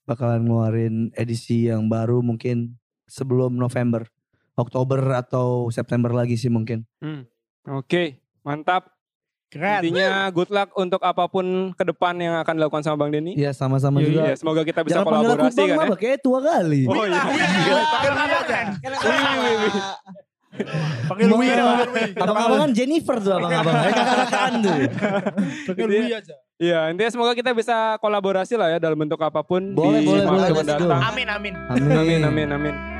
bakalan ngeluarin edisi yang baru mungkin sebelum November, Oktober atau September lagi sih mungkin. Oke, mantap. Keren. Intinya good luck untuk apa pun ke depan yang akan dilakukan sama Bang Denny. Iya sama-sama Iya, juga. iya, semoga kita bisa Jangan panggil aku kolaborasi bang kan ya. Maba, kayak tua kali. Oh iya. Panggil Wi, panggil Wi. Abang-abangan Jennifer tuh abang-abang. Kakak-kakakan tuh. Panggil Wi aja. Iya, intinya semoga kita bisa kolaborasi lah ya dalam bentuk apa pun Boleh, di boleh, masa boleh. Amin amin. Amin. Amin, amin, amin.